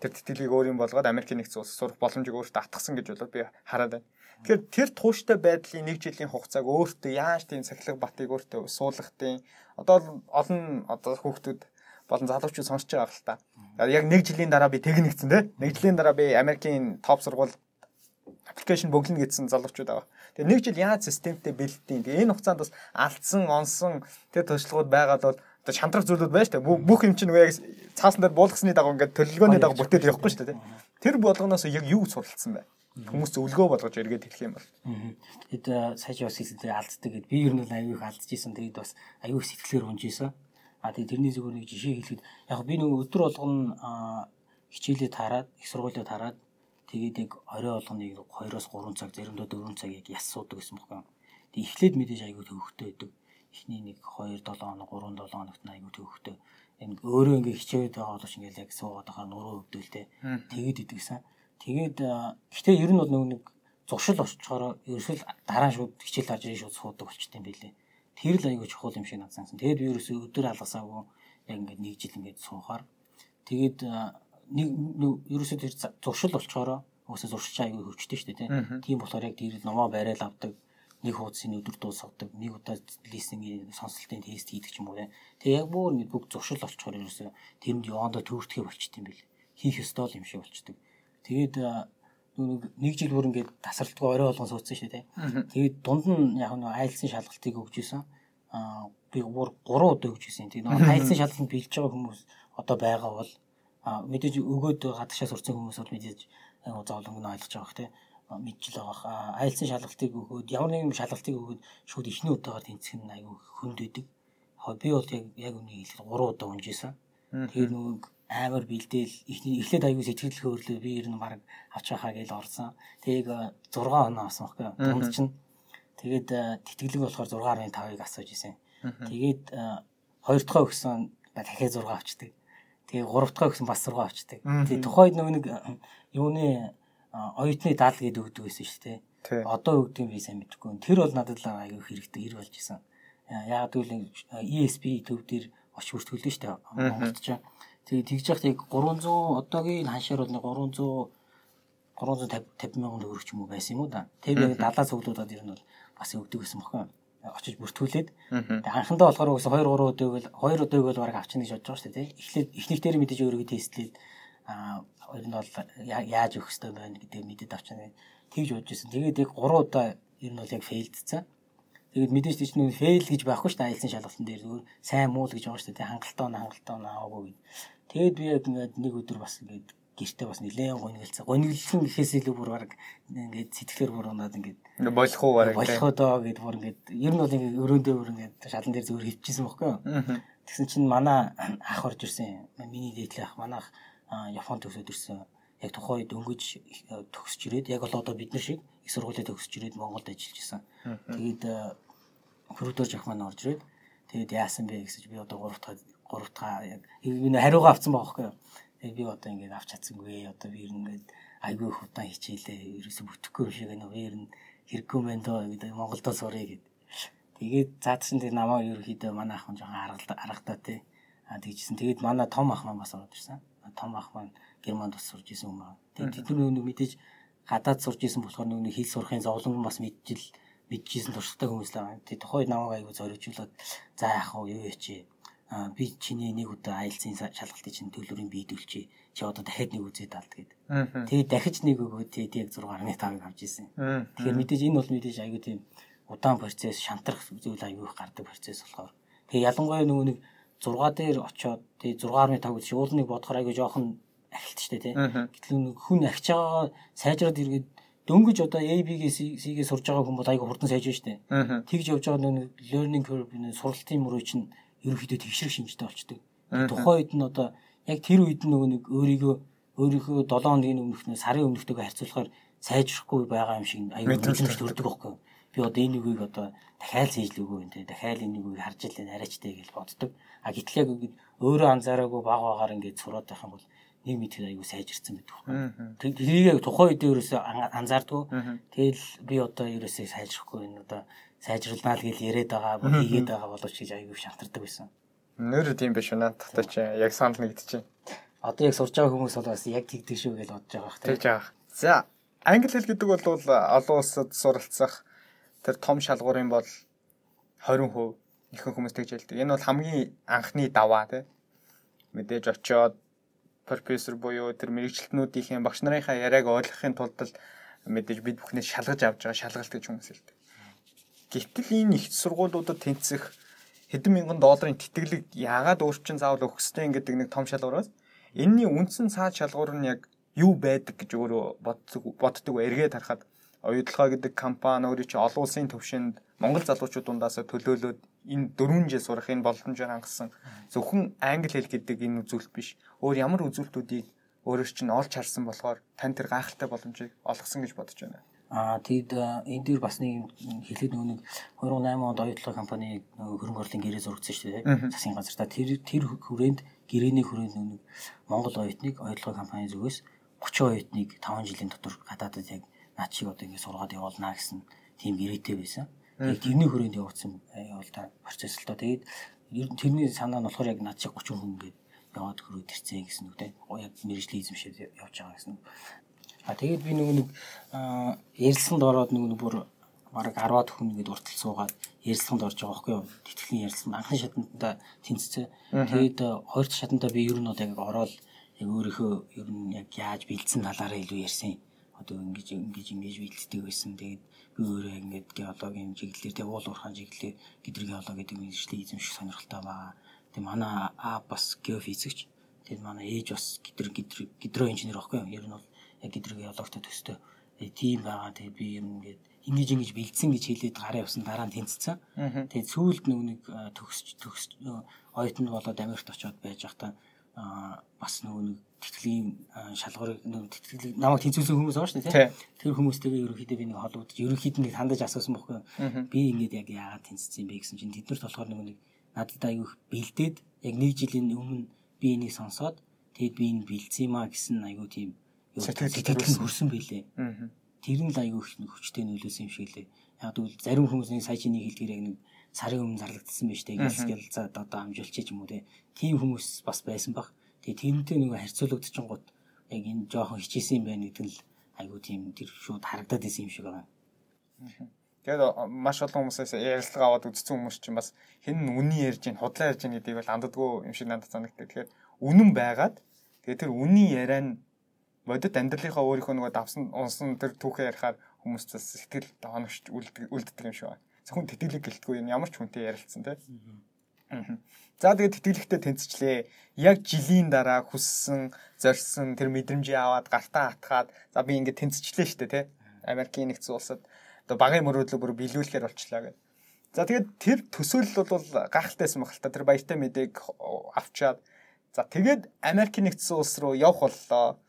тэр тэтгэлгийг өөр юм болгоод Америкийн нэгдсэн улс сурах боломжийг өөртөө атгсан гэж болоод би хараад байна. Тэгэхээр тэр тууштай байдлын нэг жилийн хугацааг өөртөө яаж тийм сахилга батыг өөртөө суулгахтын одоо олон одоо хүүхдүүд болон залуучууд сонсож байгаа л та. Яг нэг жилийн дараа би техникцэн те. Нэг жилийн дараа би Америкийн топ сургууль аппликейшн бөглөнө гэсэн залуучууд байгаа. Тэгээ нэг жил яаж системтэй бэлддэйн. Тэгээ энэ хугацаанд бас алдсан, онсон тэр туршлагууд байгаад бол одоо шантрах зүйлүүд байна шүү дээ. Бүх юм чинь нөгөө яг цаасан дээр буулгасны дагуу ингээд төлөвлөгөөний дагуу бүтээд явахгүй шүү дээ. Тэр болгоноос яг юу суралцсан бэ? Хүмүүс зөвлөгөө болгож эргээд хэлэх юм бол. Тэгэд сая бас хэлсэн алддаг гэд би ер нь аюу их алдчихсан. Тэгэд бас аюу их сэтгэлээр унжижсэн. А тэгээ тэрний зүгээр нэг жишээ хэлэхэд яг би нэг өдөр болгоно хичээлээ таарад, их сургуулиуд хараад тэгээд яг орой болгоныг 2-оос 3 цаг, заримдаа 4 цаг яг яс суудаг гэсэн бохоо. Тэг эхлээд мэдээж аягүй төвхтэй байдаг. Эхний нэг 2 7 хоног, 3 7 хоногт аягүй төвхтэй. Энэ өөрөө ингээ хичээд байгаа болооч ингээл яг суугаад байгаа нуруу өвдөлтэй. Тэгээд идэгсэн. Тэгээд гэхдээ ер нь бол нэг зуршил очичоор ерөөсөл дараа шууд хичээл харж ирээ шууд суудаг болчтой юм билээ. Тэр л айгүй чухал юм шиг надад санагдсан. Тэгээд би ерөөсөө өдөр алгасаагүй яг ингээд нэг жил ингээд суухаар тэгээд нэг ерөөсөө тэр зуршил болчоороо уусаа зуршилч айгүй хөвчтэй шүү дээ тийм болохоор яг тэр номоо барайл авдаг нэг хуудсын өдөр дуусгадаг нэг удаа листингийн сонсолтын тест хийдэг юм уу тэгээ яг бүр ингэ бүх зуршил болчоор ерөөсөө тэрэнд явандаа төвөртгөө болчт юм бэл хийх ёстой юм шиг болчдөг тэгээд нэг жил бүр ингээд тасралтгүй орой болгон суудсан шүү дээ. Тэгээд дунд нь яг нэг айлцсан шалгалтыг өгч исэн. Аа би бүр 3 удаа өгч исэн. Тэгээд нэг айлцсан шалгалтанд бэлж байгаа хүмүүс одоо байгаа бол мэдээж өгөөд гадагшаа сурцсан хүмүүс бол мэдээж зовлонг нь ойлгож байгаа хэ мэдчил байгаа. Айлцсан шалгалтыг өгөөд ямар нэгэн шалгалтыг өгөөд шууд ихний удагаар тэнцэх нь айгүй хүнд байдаг. Би бол яг яг үнийг хэлэхэд 3 удаа унжижсэн. Тэгээд нөгөө амар бэлдээл эхлээд аягүй сэтгэл хөдлөө би ер нь баг авч байхаа гэж орсон. Тэгийг 6 оноо авсан байхгүй юу? Дунд чинь тэгээд тэтгэлэг болохоор 6.5-ыг асууж исэн. Тэгээд хоёр дахь өгсөн дахиад 6 авчдаг. Тэгээ гурав дахь өгсөн бас 6 авчдаг. Тэгээ тухайд нөгөө нэг юуны оюутны дал гэдэг өгдөг байсан шүү дээ. Одоо өгдөг юм би сайн мэдэхгүй. Тэр бол надад л аягүй хэрэгтэй хэр болж исэн. Яг тэгвэл ESP төв дээр очиж бүртгүүлсэн шүү дээ. Монголд ч Тэгээ тэгж яхад яг 300 одоогийн ханшаар бол 300 350 мянган төгрөг ч юм уу байсан юм уу да. Тэг би далаа цуглуудад ер нь бол бас өгдөг гэсэн бохоо. Очиж бүртгүүлээд. Тэг анхандаа болохоор угсаа 2 3 өдөг л 2 өдөг бол бараг авчихна гэж бодож байгаа шүү дээ. Эхлээд эхнийх дээр мэдээж өөрийгөө тестлээд аа ер нь бол яаж өгөх хэрэгтэй байна гэдэг мэдээд авчихна. Тэгж бодож ирсэн. Тэгээд яг 3 удаа ер нь бол яг фейлдсэн. Тэгээд мэдээж тийч нэг фейл гэж байхгүй шүү дээ айлсан шалгалтын дээр зүгээр сайн муу л гэж байгаа шүү дээ хангалттай он хангалттай он аваагүй гэд. Тэгээд би яг ингээд нэг өдөр бас ингээд гэртээ бас нилээн гонглцсан. Гонглсон гэхээс илүү бүр баг ингээд сэтгэлээр бүр унаад ингээд болох уу бараг болох уу доо гэд бүр ингээд ер нь бол ингээд өрөөндөө бүр ингээд шалан дээр зүгээр хөвчихсэн байхгүй юу. Тэгсэн чинь манай ах орж ирсэн. Миний дээдлээ ах манайх Японд төгсөөд ирсэн. Яг тухайд өнгөж төгсөж ирээд яг бол одоо бид нар шиг их сургуулиуд төгсөж ирээд Монголд ажиллаж исэн. Тэгээд хөрөдөр жах маань орж ирээд тэгээд яасан бэ гэсэн би одоо 3 дахь гуравтаа яг энэ хариугаа авсан байхгүй юу. Тэгээ би одоо ингээд авч чадсангүй. Одоо би ер нь ингээд айгүй их удаан хичээлээ. Ерөөсө бүтэхгүй юм шиг байна. Ер нь хэрэггүй мэн доо гэдэг Монголдоо сурыг гэд. Тэгээд цаадсан тэр намаа ерөөхдөө манай ах маань жоохон аргадаа тий. А тэгжсэн. Тэгээд манай том ах маань бас ороод ирсэн. Том ах маань Германд бас сурж исэн юм аа. Тэгээд тэд нэг мэдээж гадаад сурж исэн болохоор нэг хэл сурахын зовлон бас мэджил мэдчихсэн туршлагатай хүмүүс л байгаа. Тэгээд тухайн намайг аягүй зориулжуулаад за яах вэ юу яачи би чиний нэг удаа айлцын шалгалтыг чинь төлөврийн биедүүлчихье. Чи одоо дахиад нэг үзээд алд гэд. Тэгээд дахиж нэг өгөө тэгээд яг 6.5-ыг авч ирсэн. Тэгэхээр мэдээж энэ бол мэдээж аюу тийм удаан процесс, шантрах зүйл аюу их гардаг процесс болохоор. Тэгээд ялангуяа нөгөө нэг 6 дээр очиод тэгээд 6.5 гэж уулныг бодохоор аюу жоохон ахилт штэ тий. Гэтэл хүн ахиж байгаа сайжраад иргээд дөнгөж одоо AB-гээ C-гээ сурж байгаа хүмүүс айгүй хурдан сайж штэ. Тэгж явж байгаа нэг learning curve нэг сургалтын мөрөө чинь ерөнхийдөө тэгшрэг шинжтэй болчдөг. Тухайн үед нь одоо яг тэр үед нөгөө нэг өөрийгөө өөрийнхөө 7 хоногийн өмнөх нь сарын өмнөхтэйгээ харьцуулахаар сайжрахгүй байгаа юм шиг аюул мэдрэмж төрдөг байхгүй. Би одоо энэ үгийг одоо дахиад зээжлээгөө юм те дахиад энэ үгийг харж илээ арайчтай гэж боддог. А гэтэл яг өөрөө анзаараагүй баг багаар ингээд сураад байх юм бол нэг мэтгэд аюул сайжирсан байдаг байхгүй. Тэрийг тухайн үед ерөөсөө анзаардгүй. Тэгэл би одоо ерөөсөө сайжрахгүй энэ одоо сайжруулнаа л гэж яриад байгаа, хийгээд байгаа боловч гэж аюул шантардаг байсан. Нөр тийм биш үнэ. Татаа чи яг санал нэгдэж одоо яг сурж байгаа хүмүүс бол бас яг тэгдэг шүү гэж бодож байгаа хэрэг. Тэгж байгаа. За, англи хэл гэдэг бол олон улсад суралцах тэр том шалгуурын бол 20% ихэнх хүмүүс тэгж хэлдэг. Энэ бол хамгийн анхны даваа тий. Мэдээж очиод профессор буюу тэр мэрэгчлэтнүүдийн багш нарынхаа яриаг ойлгохын тулд л мэдээж бид бүхнээс шалгаж авч байгаа шалгалт гэж хүмүүс хэлдэг. Гэвтэл энэ их сургуулиудад тэнцэх хэдэн мянган долларын тэтгэлэг яагаад өөрчлөн заавал ёстой гэдэг нэг том шалгуураас Энийний үндсэн цаад шалгуур нь яг юу байдаг гэж өөрөө боддог боддог эргээд харахад оюутлага гэдэг компани өөрөө чи олон улсын төвшөнд Монгол залуучууд дундаас төлөөлөөд энэ 4 жил сурах энэ боломжоор хангасан зөвхөн англи хэл гэдэг энэ үзүүлэлт биш. Өөр ямар үзүүлэлтүүдийг өөрөө чинь олж харсан болохоор тань тэр гайхалтай боломжийг олгосон гэж бодож байна. Аа тэгэд энэ дээр бас нэг хэлээд нөгөө нэг 2008 онд оюутлага компани хөрөнгө орлын гэрээ зургдсан шүү дээ. Засгийн газар та тэр тэр хүрээнд гэрээний хүрээнд нэг Монгол оюутныг оюутлага компани зүгээс 30 оюутныг 5 жилийн дотор гадаадад яг наад шиг одоо ингэ сургаад явуулнаа гэсэн тийм гэрээтэй байсан. Тэгээд тэрний хүрээнд явуулсан явуултаа процесс л тоо. Тэгээд тэрний санаа нь болохоор яг наад шиг 30 хүн ингээд яваад хөрөөд ирцэн гэсэн үг те. Яг мэрэгжлийн эзэмшээд явж байгаа гэсэн. А тэгээд би нөгөө нэг ярилцсанд ороод нөгөө нэг бүр бараг 10-аад хүн ингээд уртл суугаад ярилцлаганд орж байгаа байхгүй юу. Тэтгэлийн ярилцлага анхны шатандаа тэнцсэн. Тэгээд э, хоёр дахь шатандаа би ер нь одоо яг ороод яг өөрийнхөө ер нь яг яаж бэлдсэн талаараа илүү ярьсан. Одоо ингэж ингэж ингэж бэлддэг байсан. Тэгээд би өөрөө ингээд геологийн чиглэлээр тэг уул уурхаан чиглэлээр гидэр геолог гэдэг мэргэжлийн эзэмших сонирхолтой байгаа. Тэг манай а бас геофизикч. Тэг манай ээж бас гидэр гидэр гидро инженер байхгүй юу. Ер нь бол яг гидэр геологтой төстэй. Тийм байгаа. Тэгээд би юм ингээд ингэж ингэж бэлдсэн гэж хэлээд гараа явсан дараа нь тэнцсэн. Тэгээд сүүлд нэг нэг төгсч төгсч оюутан болоод Америкт очиод байж байхдаа бас нөгөө нэг тэтгэлийн шалгуурыг нөгөө тэтгэл намайг тэнцүүлсэн хүмүүс байгаа шүү дээ тэр хүмүүстэйгээ ерөнхийдөө би нэг холбогдож ерөнхийдөө нэг хандаж асуусан бохгүй би ингэж яг яагаад тэнцсэн бэ гэсэн чинь тэднэрт болохоор нөгөө нэг надад аягүй бэлдээд яг нэг жилийн өмнө би энийг сонсоод тэгэд би энэ бэлдсэн юм а гэсэн аягүй тийм сэтгэл хүрсэн байлээ. Тэр нь л аягүй их хүчтэй нөлөөсөн юм шиг лээ. Яг тэгвэл зарим хүмүүс нэг сая чиний хэлдгээр яг нэг сарын өмнө зарлагдсан байж тээ гэж за одоо амжуулчих юм уу. Тийм хүмүүс бас байсан баг. Тэгээ тэрнтэй нэг харьцуулагдчихын гут яг энэ жоохон хичээсэн юм байна гэдэг нь л аягүй тийм тэр шууд харагдаад исэн юм шиг байна. Тэгээд маш олон хүмүүсээс ярилцлага аваад үзсэн хүмүүс чинь бас хэн үний ярьж ийн худлаа ярьж ийн гэдгийг бол анддаггүй юм шиг надад санагддаг. Тэгэхээр үнэн байгаад тэгээд тэр үнийн яриа нь бодит амьдралынхаа өөрийнхөө нөгөө давсан унсан тэр түүхээ ярихаар хүмүүс бас сэтгэл хоногч үлддэг юм шиг байна. Зөвхөн тэтгэлэг гэлтгүй юм ямар ч хүнтэй ярилцсан тийм. За тэгээд тэтгэлэгтээ тэнцчлээ. Яг жилийн дараа хүссэн, зорьсон тэр мэдрэмжээ аваад гартаа хатгаад за би ингээд тэнцчлээ штэ тий. Америкийн нэгдсэн улсад одоо багын мөрөөдлөө бүр биелүүлэхээр болчлаа гэдэг. За тэгээд тэр төсөөлөл бол гахалтайсан баг л та тэр баяртай мэдээг авчаад за тэгээд Америкийн нэгдсэн улс руу явах боллоо.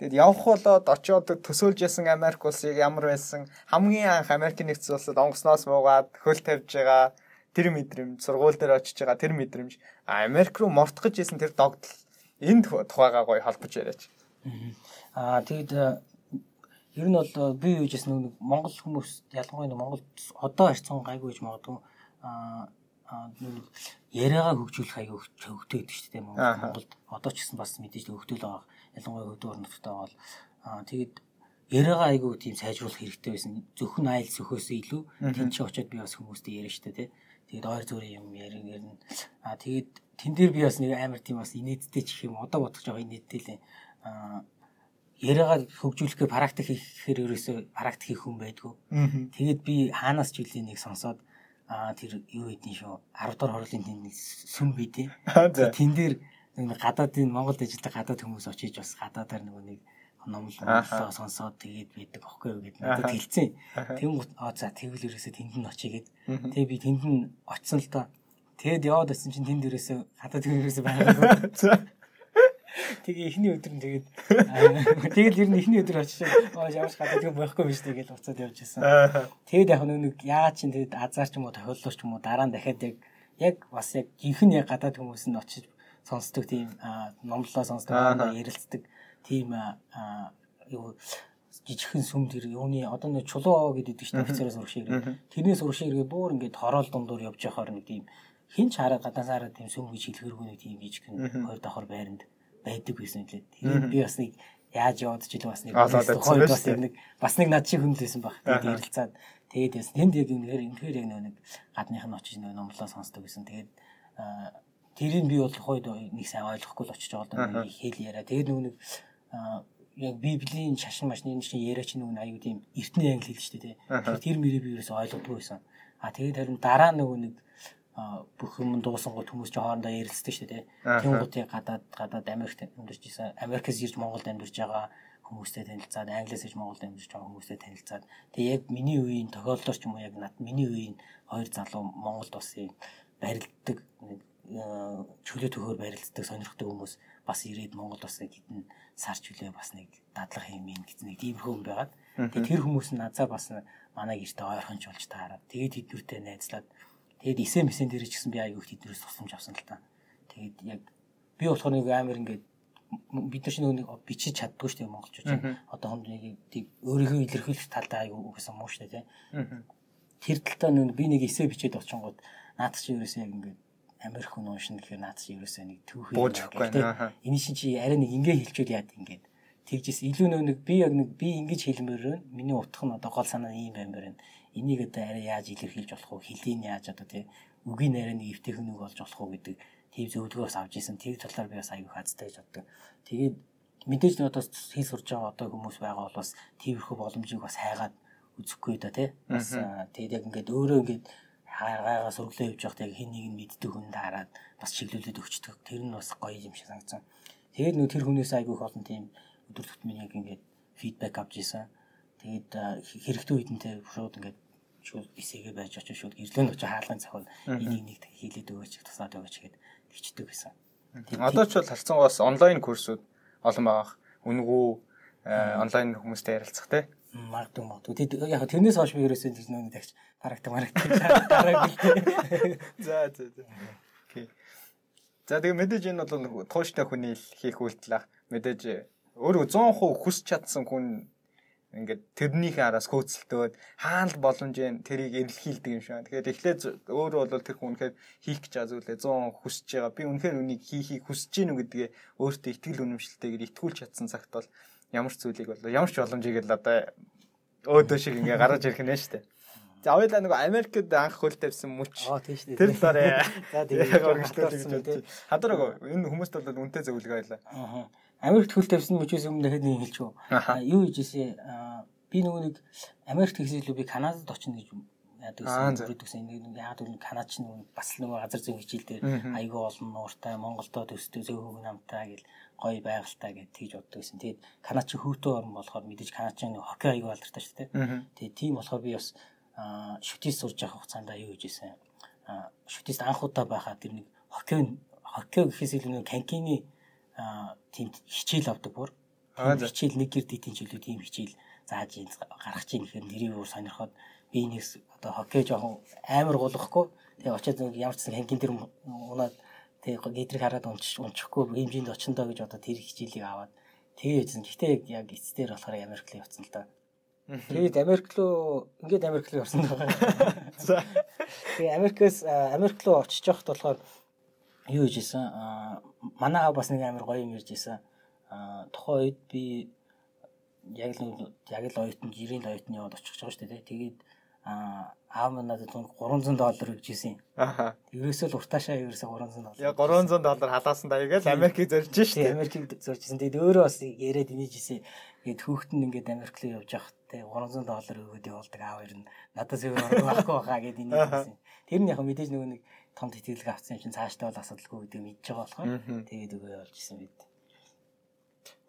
Тэгэд явх болоод очиод төсөөлж ясан Америк улсыг ямар байсан хамгийн анх Америк нэгдсэн улсад онгоцноос муугаад хөл тавьж байгаа тэр мэдрэмж сургууль дээр очиж байгаа тэр мэдрэмж. Америк руу мортгож исэн тэр догдол энд тухайгаа гоё холбож яриач. Аа тэгэд э, ер нь бол э, би юу гэж нэг Монгол хүмүүс ялангуяа Монгол одоо харьцан гайгүй гэж магадгүй аа яриагаа хөгжүүлэх аягүй хөвгтэй гэдэг шүү дээ Монголд. Одоо ч гэсэн бас мэдээж хөвгтэй л байгаа. Ялангуяа хөдөө нутгатаа бол. Тэгээд яриагаа айгүй тийм сайжруулах хэрэгтэй байсан. Зөвхөн айл сөхөөс илүү. Тэн чи очиод би бас хүмүүстэй яриа штэ тий тэгээд ойр зүрийн юм ярин ярина а тэгээд тэн дээр би бас нэг амар тийм бас инээдтэй ч их юм одоо бодож байгаа инээдтэй л а яриагаа хөгжүүлэхээ практик хийхээр ерөөсөө практик хийх хүн байдгүй. Тэгээд би хаанаас ч үлийн нэг сонсоод а тэр юу хийдин шүү 10 дахь хорлын тэн сүм бий дээ тэн дээр гадаадын Монголд ажилладаг гадаад хүмүүс очиж бас гадаадаар нөгөө нэг номлоо сонсоод тэгээд байдаг аахгүй юу гэд надад хэлсэн. Тэнгуут аа за тэгвэл ерөөсөө тэнд нь очие гэд. Тэгээ би тэнд нь очсон л доо. Тэгэд яваад байсан чинь тэнд ерөөсөө хатаа тэр ерөөсөө байгаагүй. Тэгээ эхний өдөр нь тэгээд тэгэл ер нь эхний өдөр очиж ямарч гадаа тийм байхгүй биш тэгээд уцаад явж байсан. Тэгээд яг нэг яагаад чинь тэгээд азар ч юм уу тохиоллооч юм уу дараа нь дахиад яг яг бас яг ихэнх яг гадаад хүмүүс нь очиж сонсдог тийм номлоо сонсдог ярилцдаг тийм юу жижигхэн сүм тэр юуны одоо нэг чулуу гэдэг чинь офицероос урах шиг тэрнээс урах шиг буур ингээд хороол дундуур явж явахаар нэг тийм хин ч хараа гадаасаараа тийм сүм гэж хэлэхэргүй нэг тийм жижигхэн хоёр давхар байранд байдаг байсан лээ. Тэгээд би бас нэг яаж яваад ч илүү бас нэг хоёр бас нэг бас нэг над шиг хүн л байсан баг. Тэгээд ярилцаад тэгээд яс тэнд яг үнэхээр үнэхээр яг нэг гадных нь очиж нэг номлоо сонсдог гэсэн. Тэгээд тэрийг би бол хойд нэг сайн ойлгохгүй л очиж байгаа даа хэл яриа. Тэгээд нэг яг библийн шашин машны чинь яриач нэг аюу тийм эртний англи хэл шүү дээ. Тэр мөрийг би ерөөсөй ойлгодгүй байсан. А тэгээд харин дараа нөгөө нэг бүх юм дуусангууд хүмүүс ч хоорондоо ярилцдаг шүү дээ. Тэнгуудыг гадаад гадаад Америкт амьдарч исэн. Америкээс ирж Монголд амьдарч байгаа хүмүүстэй танилцаад, Англиас ирж Монголд амьдарч байгаа хүмүүстэй танилцаад. Тэгээ яг миний үеийн тохиолдол ч юм уу яг над миний үеийн хоёр залуу Монголд бас барилддаг нэг чөлөө төхөөр барилддаг сонирхдаг хүмүүс бас ирээд Монгол бас хэдэн сар чөлөө бас нэг дадлах юм ин гэсэн нэг тиймэрхүү хүн байгаад. Тэгээ тэр хүмүүс нь назаа бас манай гэртээ ойрхонч болж таараад тэгээд хэдвэртэй найзлаад Тэгээд эсэм эсэн дээр ч гэсэн би аягүй тэднээс тусламж авсан л та. Тэгээд яг би болохоор нэг амар ингээд бид нар чинь нэг бичиж чаддгүй шүү дээ монголчууд. Одоо хонд нэг тийм өөрийнхөө илэрхийлэх талдаа аягүй гэсэн муу шүү дээ тийм. Тэр талтаа нэг би нэг эсэ бичээд очингууд наад чи ерөөсөө яг ингээд Америк хүн уушна гэхээр наад чи ерөөсөө нэг түүхий. Энэ шин чи арай нэг ингээ хэлчүүл яад ингээд тэгжээс илүү нэг би яг нэг би ингэж хэлмээр байна. Миний утга нь одоо гол санаа ийм баймаар байна энийг одоо арай яаж илэрхийлж болох вэ? Хэлийн яаж одоо тий үгийн нарийн нэг эвтэйхэн үг болж болох уу гэдэг тийм зөвлөгөөс авч исэн. Тэр талаар би бас аягүй хацтай гэж боддог. Тэгээд мэдээж нэг одоо хэл сурж байгаа одоо хүмүүс байгаа бол бас тиймэрхүү боломжийг бас хайгаад үзэхгүй да тий. Бас тэгээд яг ингээд өөрөө ингээд хаагаас өглөө явж байхдаа хин нэг нь мэддэг хүн таарад бас чиглүүлээд өгчдөг. Тэр нь бас гоё юм шиг санагдсан. Тэгээд нөө тэр хүнээс айгүй олон тийм өдөр тутмын яг ингээд фидбек авч исэн. Тэгээд хэрэгтэй үедэнтэй шууд ингээд шууд бисэгээ байж очиж шууд гэрлэн очиж хаалгын цахал энийг нэг хийлээд өгөөч тусаад өгөөч гэд хичдэг байсан. Одоо ч бол халцангаас онлайн курсууд олон байгаа. Үнгүү онлайн хүмүүстэй ярилцах те. Магадгүй магадгүй. Тэг яг тэрнээс хойш би ерөөсөө тэр нэг тагч харагтай марагтай дараагүй. За за за. Окей. За тэгээ мэдээж энэ бол тууштай хүний хийх үйлдэл ах. Мэдээж өөрөө 100% хүсч чадсан хүн ингээд тэрнийхээ араас хөөцөлтөөд хаана л боломжийн тэрийг эрэлхийлдэг юм шиг. Тэгэхээр эхлээд өөрөө бол тэр хүн үнэхээр хийх гэж байгаа зүйлээ 100 хүсэж байгаа. Би үнэхээр үнийг хийхийг хүсэж гинүү гэдгээ өөртөө итгэл үнэмшилтэйгээр итгүүлж чадсан цагт бол ямар ч зүйлийг бол ямар ч боломжийг л одоо өөдөө шиг ингээ гаргаж ирэх шүү дээ. За хоёулаа нөгөө Америкт анх хөл тавьсан мөч. Тэр талаараа. За тэгээд өргөжлүүлж гэж бодчих. Хадраг энэ хүмүүст бол үнтэй зөвлөгөө байлаа. Аа. Америкт хөл тавьсан мөчөөс өмнө дахиад нэг хэлчихв. Юу хийжээ? Би нөгөө нэг Америкт хэсэлүү би Канадад очино гэж яадаг гэсэн гэсэн нэг яг л Канад ч нэг бас нөгөө газар зүйн хичээл дээр айгүй олон нууртай Монголдоо төстэй зөв хөв намтай гэл гоё байгальтай гэж тэгж боддог гэсэн. Тэгээд Канад ч хөвтөө орн болохоор мэдээж Канад ч нэг хоккей айгүй алдартай шүү дээ. Тэгээд тийм болохоор би бас шүтээс сурж явах хугацаанд юу хийжсэн. Шүтээс анх удаа байхад тэр нэг хоккей хоккей гэхээс илүү нэг канкины тийм хичээл авдаг бүр. Хичээл нэг гэр дийдийн жилүү тийм хичээл зааж ийн гаргах чинь гэхээр нэрийг өөр сонирхоод би нэгс одоо хоккей жоохон амар гулгахгүй. Тэгээ очиад нэг ямар ч сан хангийн тэр унаад тэгээ гидрийг хараад унчих унчихгүй хэмжээнд очиндоо гэж одоо тэр хичээлийг аваад тэгээ яжсан. Гэхдээ яг эцдэр болохоор Америк руу явцсан л да. Тэгээд Америк руу ингээд Америк руу явсан байгаа. За. Тэгээ Америкээс Америк руу очиж явахд болохоор юу хийж исэн манай аав бас нэг амар гоё юм ярьж исэн тухайн үед би яг л яг л оюутан 90-ийн оюутны яваад очих гэж байгаа шүү дээ тэгээд аав маань надад 300 доллар өгч ирсэн. Аха. Ерөөсөө л уртаашаа ерөөсөө 300 доллар. Яг 300 доллар халаасан даягаар Америкийг зорж шүү дээ. Америкийг зорж ирсэн. Тэгээд өөрөө бас яриад инеж ирсэн. Тэгээд хүүхэд нь ингээд Америк руу явж явах те 300 доллар өгөөд явуулдаг аав хоёр нь надаас өөр байхгүй байхаа гэд инеж ирсэн. Тэр нь яг мэдээж нөгөө нэг том тэтгэлэг авсан юм чинь цаашдаа бол асуудалгүй гэдэг мэдж байгаа болохоор тэгээд өгөө явуулж исэн бид.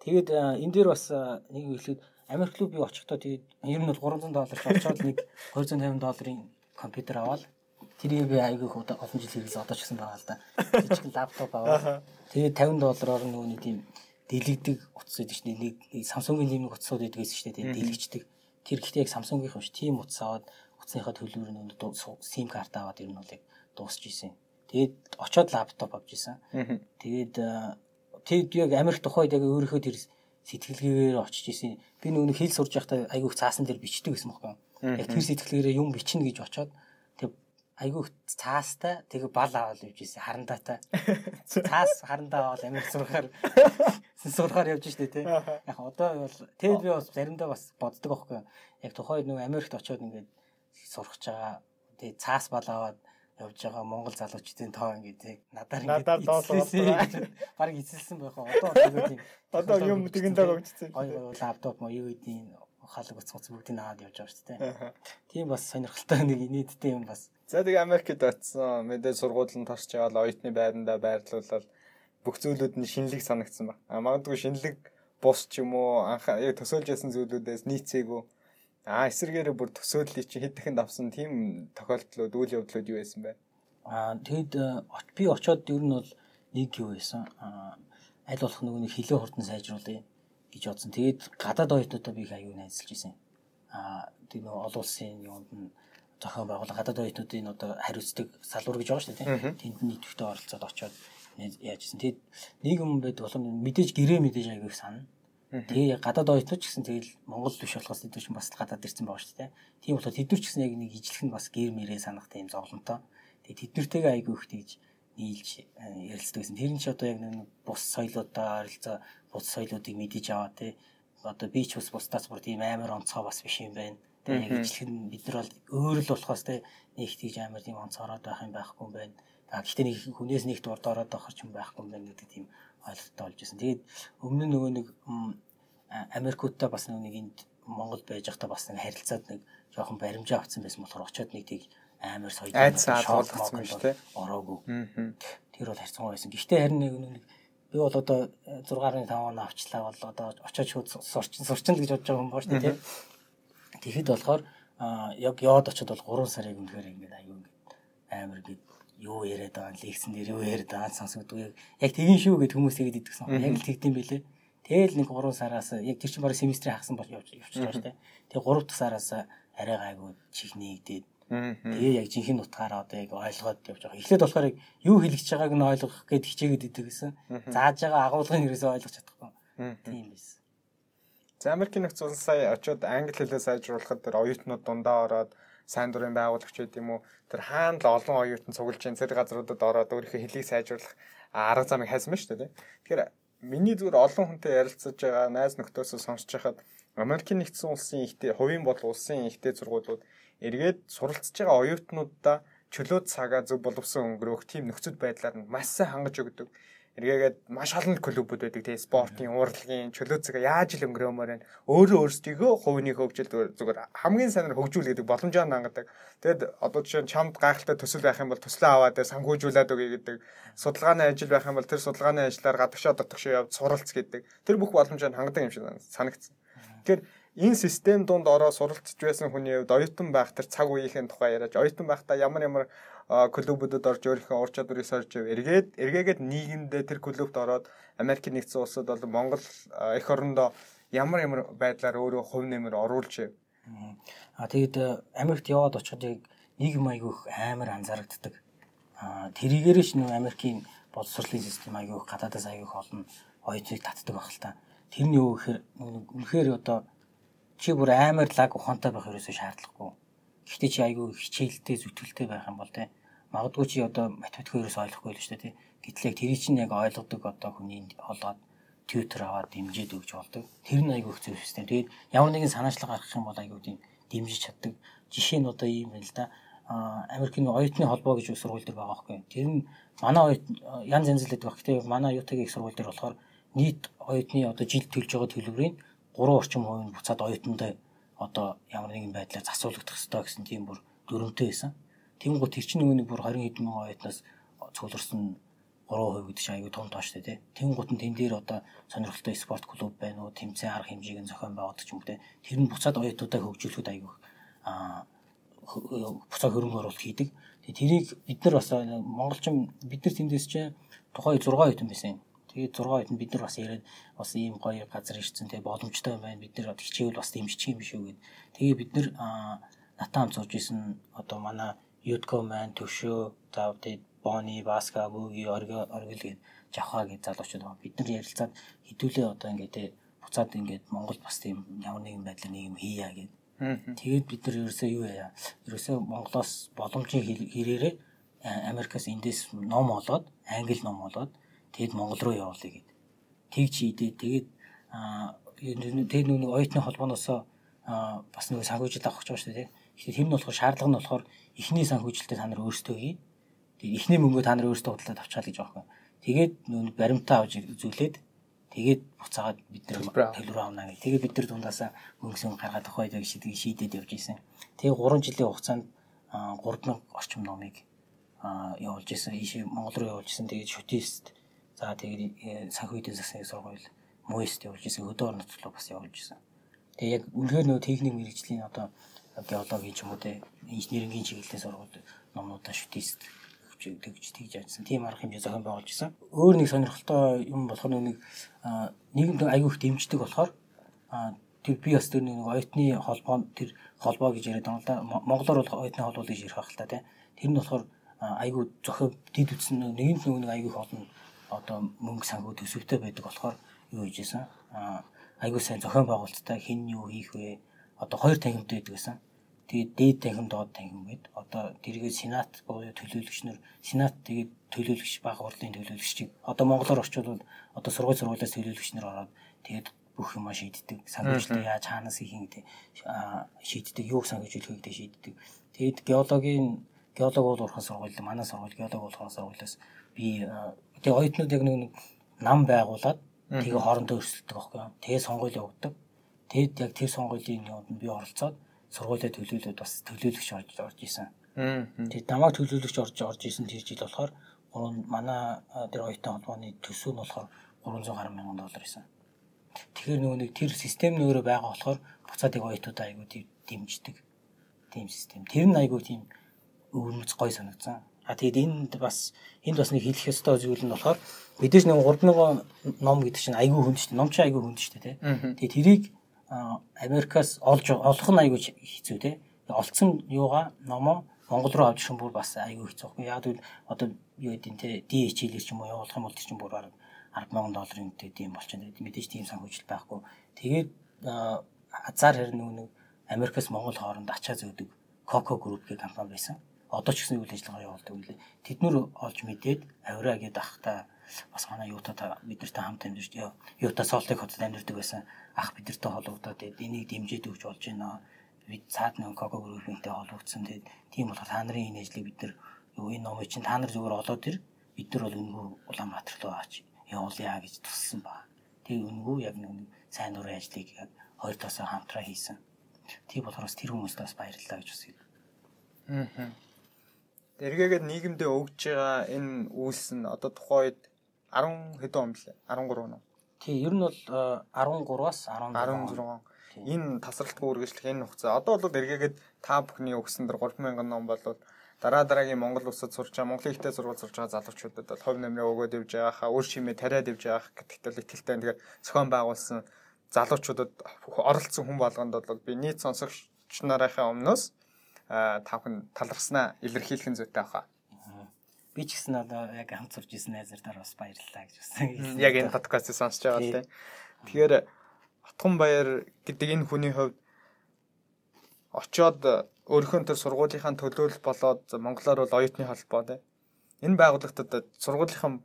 Тэгээд энэ дээр бас нэг хэлэхэд Америк руу би очихдоо тэгээд ер нь бол 300 доллар очоод нэг 250 долларын компьютер аваад тэрийг би айгүй олон жил хэрэглээ одоо ч гэсэн байгаа л да. Жижиг лаптоп аваад тэгээд 50 доллараар нөгөө нэг тийм дэлгдэг утас гэдэг чинь нэг Samsung-ийн нэг утасууд байдаг гэсэн чинь тэгээд дэлгэждэг. Тэр гэхдээ яг Samsung-ийн биш тийм утас аваад утасныхаа төлбөр нь SIM карт аваад ер нь бол яг дуусч исэн. Тэгээд очоод лаптоп авч исэн. Тэгээд тэгэд яг Америк тухайд яг өөрийнхөө тэр сэтгэлгээгээр очиж исэн. Би нөгөө хэл сурж байхдаа айгүйх цаасан дээр бичдэг гэсэн мөхгүй. Яг тэр сэтгэлгээрээ юм бичнэ гэж очоод тэг айгүйх цаастай тэг бал аваад явж исэн харандаатай. Цаас харандаа аваад Америк сурахаар сурахаар явж штэ тий. Яг одоо бол тэгэд би бас заримдаа бас боддог байхгүй. Яг тухайд нөгөө Америкт очоод ингээд сурах гэж байгаа. Тэгээ цаас бал аваад явж байгаа Монгол залуучдын тоо ингээд надаар ингээд доолсон баг эзэлсэн байх одоо одоо тийм. Одоо юм тэгэндээ өгчсөн гой гой лаптоп мо юу гэдгийг халаг уц уц бүгдийг аваад явж байгаа шүү дээ. Тийм бас сонирхолтой нэг нийтдээ юм бас. За тэгээ Америкт очсон. Мэдээ сургуулийн тарч яваад оюутны байранда байрлуулаад бүх зүйлүүд нь шинэлэг санагдсан ба а магадгүй шинэлэг бус ч юм уу анх яг төсөөлж ясан зүйлүүдээс нийцээгүй Аа эсэргээрээ бүр төсөөллийг чи хэд дахинд авсан тийм тохиолдлууд үйл явдлууд юу байсан бэ? Аа тэгэд э, би очоод ер нь бол нэг юу байсан. Аа аль болох нөгөө нэг хилээ хурдан сайжруулъя гэж бодсон. Тэгээд гадаад оюутнуудаа би аюу найзалж исэн. Аа тийм нөгөө олон улсын юунд нь зохион байгуулалт гадаад оюутнуудын одоо хариуцдаг салбар гэж байгаа шүү дээ. Тэнд нийтвэхтэй оролцоод очоод яаж исэн. Тэгээд нэг юм байд болон мэдээж гэрээ мэдээж аюу их санана. Тэгээ гадаад оюутнууд ч гэсэн тэгэл Монгол биш болохоос чинь бас гадаад ирсэн байгаа шүү дээ. Тийм болохоор тэд нар ч гэсэн яг нэг ижлэх нь бас гэр мэрээ санах тийм зовлонтой. Тэгээ тэд нартэйгээ айгүй их тэгж нийлж э, ярилцдаг гэсэн. Тэр нь ч одоо яг нэг бус соёлуудаа харилцаа бус соёлуудыг мэдэж аваа тий. Одоо би ч бас бусдаас бүр тийм амар онцгой бас биш юм байна. Тэгээ яг ижлэх нь бид нар бол өөр л болохоос тий нэг тийж амар тийм онцгороод байх юм байхгүй юм байна. А гэхдээ нэг хүнээс нэгт урд ороод авах юм байхгүй юм байна гэдэг тийм ойлголттой болж байсан. Тэгээд өмнө нөгөө нэг Америкуудтай бас нэг энд Монгол байж байхдаа бас нэг харилцаад нэг жоохон баримжаа авсан байсан болохоор очоод нэг тийг амар шоол болсон шүү дээ. Ороогүй. Тэр бол харьцангуй байсан. Гэхдээ харин нэг нэг би бол одоо 6.5 он авчлаа бол одоо очоод шууд сурчин сурчин гэж бодож байгаа юм боо шүү дээ. Тэгэхэд болохоор яг яваад очоод бол 3 сарыг үнэхээр ингээд аюу амар гээд юу яриад байгаа лекцэн дээр юу яриад байгаа сонсогддог. Яг тэгин шүү гэд хүмүүс тэгэд идэгсэн. Яг л тэгдэм байлээ. Тэгэл нэг 3 сараас яг тэр чинь бараг семестрийн хагасан бол явж явчихлаа шүү дээ. Тэгээ 3 дахь сараас арай гайгүй чихнийгдээд тэгээ яг жинхэнэ утгаараа одоо яг ойлгоод явж байгаа. Эхлээд болохоор яг юу хэлж байгааг нь ойлгох гээд хичээгээд идэг гэсэн. Зааж байгаа агуулгыг ерөөсөө ойлгож чадахгүй. Тийм байсан. За Америкийн нөхцөл сая очиод англи хэлээ сайжруулахад тэр оюутнууд дундаа ороод сайн дурын байгуулагч байд юм уу тэр хаана л олон оюутан цуглаж ин зэрэг газруудад ороод өөрийнхөө хэлийг сайжруулах арга замыг хайсан байна шүү дээ. Тэгэхээр миний зүгээр олон хүнтэй ярилцаж байгаа найз нөхдөсөө сонсож байхад Америкийн нэгдсэн улсын ихтэй хувийн бол улсын ихтэй сургуулиуд эргээд суралцж байгаа оюутнуудаа чөлөө цагаа зөв боловсон өнгөрөөх тийм нөхцөл байдлаар нь маш сайн хангаж өгдөг эргээгээд маш олон клубүүд байдаг тийм спортын урлагийн чөлөө цагаа яаж ил өнгөрөөмөр байна. Өөрөө өөрсдийгөө хувийн хөгжил зүгээр хамгийн сайнаар хөгжүүл гэдэг боломжоо хангадаг тэгэд одоо жишээ нь чамд гайхалтай төсөл байх юм бол төслөө аваад санхүүжүүлээд өгье гэдэг. Судалгааны ажил байх юм бол тэр судалгааны ажлаар гадагшаа дотгошоо явж суралц гэдэг. Тэр бүх боломжоо хангадаг юм шиг санагдсан. Тэгэхээр энэ систем донд ороо суралцж байсан хүний хувьд оюутан байх тэр цаг үеийнхэн тухай яриад оюутан байхдаа ямар ямар клубүүдэд орж өөрийнхөө ур чадварыг сорж эргээд эргээгээд нийгэмдээ тэр клубт ороод Америк нэгдсэн улсад бол Монгол эх орондоо ямар ямар байдлаар өөрөө хувь нэмэр оруулж аа тэгэд Америкт яваад очиход нийгэм аягүйх амар анзаарэгддэг. Аа тэрийгээрээ ч нөө Америкийн боловсролын систем аягүйх гадаадаас аягүйх олон оюутныг татдаг баг л та. Тэр нь юу гэхээр үнэхээр одоо чи бүр амар лаг ухаантай байх ерөөсөө шаардлагагүй Гэхдээ чи айгүй хичээлтэй зүтгэлтэй байх юм бол те магадгүй чи одоо математик ерөөс ойлгохгүй л шүү дээ тий. Гэтэл яг тэрий чинь яг ойлгодог одоо хүний олоод тьютер аваад дэмжиж өгч болдог. Тэр нь айгүй хэцүү систем. Тэгээд ямар нэгэн санаачлага гаргах юм бол айгүй тийм дэмжиж чаддаг. Жишээ нь одоо ийм байна л да. Америкийн оюутны холбоо гэж сургууль дээр байгаа байхгүй. Тэр нь манай оюут янз янз л гэдэг баг. Гэтэ манай ЮТГ-ийн сургууль дээр болохоор нийт оюутны одоо жилд төлж байгаа төлбөрийн 3 орчим хувийн буцаад оюутнуудаа одоо ямар нэгэн байдлаар засварлагдах хэрэгтэй гэсэн тийм бүр дүрмтэй байсан. Тэнгуут тэр чинь нөгөө нэг бүр 20 хэдэн мянган оюутнаас цугларсан 3% гэдэг чинь аюу том тооч тий. Тэнгуут нь тэн дээр одоо сонирхолтой спорт клуб байна уу, тэмцээн арга хэмжээг нь зохион байгуулдаг юм тий. Тэр нь буцаад оюутнуудаа хөгжүүлэхэд аюу а буцаа хөрөнгө оруулалт хийдэг. Тэрийг бид нар бас монголчин бид нар тэндээс чинь тухай 6 оюутан байсан юм. Тэгээд 6 оюутан бид нар бас яриад бас ийм гоё газар ирсэн тэгээ боломжтой байна. Бид нар хичээвэл бас дэмжчих юм биш үү гэд. Тэгээ бид нар натаам зурж исэн одоо манай Ютко маань төвшөө за тэгээд Бони, Баска, Орго, Оргил гээд Жавха гээд залуучууд байгаа. Бид нар ярилцаад хэдүүлээ одоо ингээд буцаад ингээд Монгол бас тийм ямар нэгэн байдлаар нэг юм хийя гээд. Тэгээд бид нар ерөөсөө юу яа? Ерөөсөө Монголоос боломжийн хэрээрээ Америкаас эндээс ном олоод, англи ном олоод тэгэд Монгол руу явуулъя гээд. Тэгж хийдээ тэгээд аа тэгээд нэг оюутны холбооноос бас нэг санхүүжилт авах гэж байгаа шүү дээ. Тэгэхээр тэр нь болохоор шаардлага нь болохоор эхний санхүүжилтээ та нар өөрсдөө хий Тэгээд ихний мөнгөө та нар өөрсдөө худалдаад авчаал гэж байгаа юм. Тэгээд нүүн баримтаа авч үзүүлээд тэгээд буцаагаад бид нэр төлбөр авна гэх. Тэгээд бид нар дундаасаа мөнгөсөн гаргаад авах байдаг шийдгийг шийдээд явж исэн. Тэгээд 3 жилийн хугацаанд 3000 орчим номыг явуулж исэн. Ийшээ Монгол руу явуулж исэн. Тэгээд шүтист за тэгээд санхүү эдийн засгийн сургууль МОИСт явуулж исэн. Өдөө орон нутглуу бас явуулж исэн. Тэгээд яг үнэхээр нөө техник мэрэгжлийн одоо геологийн ч юм уу те инженерингийн чиглэлийн сургууль номнуудаа шүтист тэгж тэгж ажилласан. Тийм арга хэмжээ зохион байгуулж исэн. Өөр нэг сонирхолтой юм болохоор нэг нийгэмд аягүй их дэмждэг болохоор тэр би бас тэр нэг оюутны холбоо тэр холбоо гэж яриад байгаа л да. Монголоор бол оюутны холбоо гэж ярих байх л та тийм. Тэр нь болохоор аягүй зохион дид үтсэн нэгэн нэг аягүй их олон одоо мөнгө санхүү төсөвтэй байдаг болохоор юу хийж исэн. Аягүй сайн зохион байгуулалттай хэн юу хийх вэ? Одоо хоёр танхимтай байдаг гэсэн. Тэгээд дээд танхим доод танхим гээд одоо тэргээ сенат буюу төлөөлөгч нар сенат тэгээд төлөөлөгч баг хурлын төлөөлөгчийг одоо монголоор орчуулвал одоо сургууль сургуулиас төлөөлөгч нар ороод тэгээд бүх юма шийддэг. Санхүүжилт яаж хаанаас хийх гэдэг. Шийддэг. Юу санхүүжүүлэх гэдэг шийддэг. Тэгээд геологийн геолог бол урхан сургууль манай сургууль геолог урхан сургуулиас би тэгээд оюутнууд яг нэг нам байгуулад тэгээ хоорондоо өрсөлдөг байхгүй тэгээ сонгуул явуулдаг тэгэд яг тэр сонгуулийн юмд нь би оролцоод сургуулийн төлөөлөлд бас төлөөлөгч орж орж исэн. Тэгээд намайг төлөөлөгч орж орж исэн тэр жил болохоор гурван манай тэр оюутан холбооны төсөв нь болохоор 300 гаруй мянган доллар исэн. Тэгэхээр нөгөө нэг тэр систем нөөрэ байгаа болохоор буцаад яг оюутнуудаа айгуу дэмждэг. Тийм систем. Тэр нь айгуу тийм өвөрмөц гой санагдсан. А тэгээд энд бас энд бас нэг хэлэх ёстой зүйл нь болохоор мэдээж нэг 3000 ном гэдэг чинь айгүй хүнд шүү дээ. Ном чинь айгүй хүнд шүү дээ, тий. Тэгээд тэрийг Америкаас олж олох нь айгүй хэцүү те. Олцсон юугаа номоо Монгол руу авч ирэх бүр бас айгүй хэцүү. Яг л одоо юу гэдэг те ди хичээлэр ч юм уу явуулах юм бол тэр чинь бүр бараг 100000 долларын үнэтэй тийм болчихно. Мэдээж тийм санхүүжилт байхгүй. Тэгээд хазар хэрэг нэг Америкаас Монгол хооронд ачаа зөөдөг Coco Group гэх компани байсан. Одоо ч гэсэн үйл ажиллагаа явуулдаг юм лээ. Тэднэр олж мэдээд авираа гээд ахта бас манай юутаа бидэртэй хамт амьдарч юутаа солтыг хотод амьдардаг байсан ах бидэртэй холбогдоод энийг дэмжиж өгч болж байна. Бид цаад нэг Coco Group-тэй холбогдсон. Тэгээд тийм болохоор та нарын энэ ажлыг бид нар юу энэ номыг чинь та нар зүгээр олоод ир бид нар бол үнгүү Улаанбаатар руу аач явуулъя гэж туссан ба. Тэгээд үнгүү яг нэг сайн дурын ажлыг яг хоёр тасаа хамтраа хийсэн. Тийм болохоор тэр хүмүүст бас баярлалаа гэж үсэв. Аа. Эргээгээд нийгэмдээ өгж байгаа энэ үйлс нь одоо тухайд 10 хэдэн он блэ? 13 он. Тий, ер нь бол 13-аас 16. 16. Энэ тасралтгүй үргэлжлэх энэ хугацаа. Одоо бол эргээгээд та бүхний өгсөн дэр 3000 ном болвол дараа дараагийн Монгол улсад сурч байгаа Монголын ихтэй сургууль сурч байгаа залуучуудад бол хувь нэмрээ өгөөд явж байгаахаа үр шимээ тариад явж байгаах гэдэгт л итгэлтэй. Тэгэхээр зохион байгуулсан залуучуудад оролцсон хүн болгонд бол би нийт сонсогч нарынхаа өмнөөс та бүхэн талархснаа илэрхийлэх нь зүйтэй баха би ч гэсэн одоо яг хамт сурж исэн найзуудаар бас баярлалаа гэж байна. Яг энэ подкастыг сонсож байгаа тийм. Тэгэхээр Отгон баяр гэдэг энэ хүний хувьд очоод өөрийнхөө төр сургуулийнхаа төлөөлөл болоод монголоор бол оюутны холбоо тийм. Энэ байгууллагад сургуулийнхаа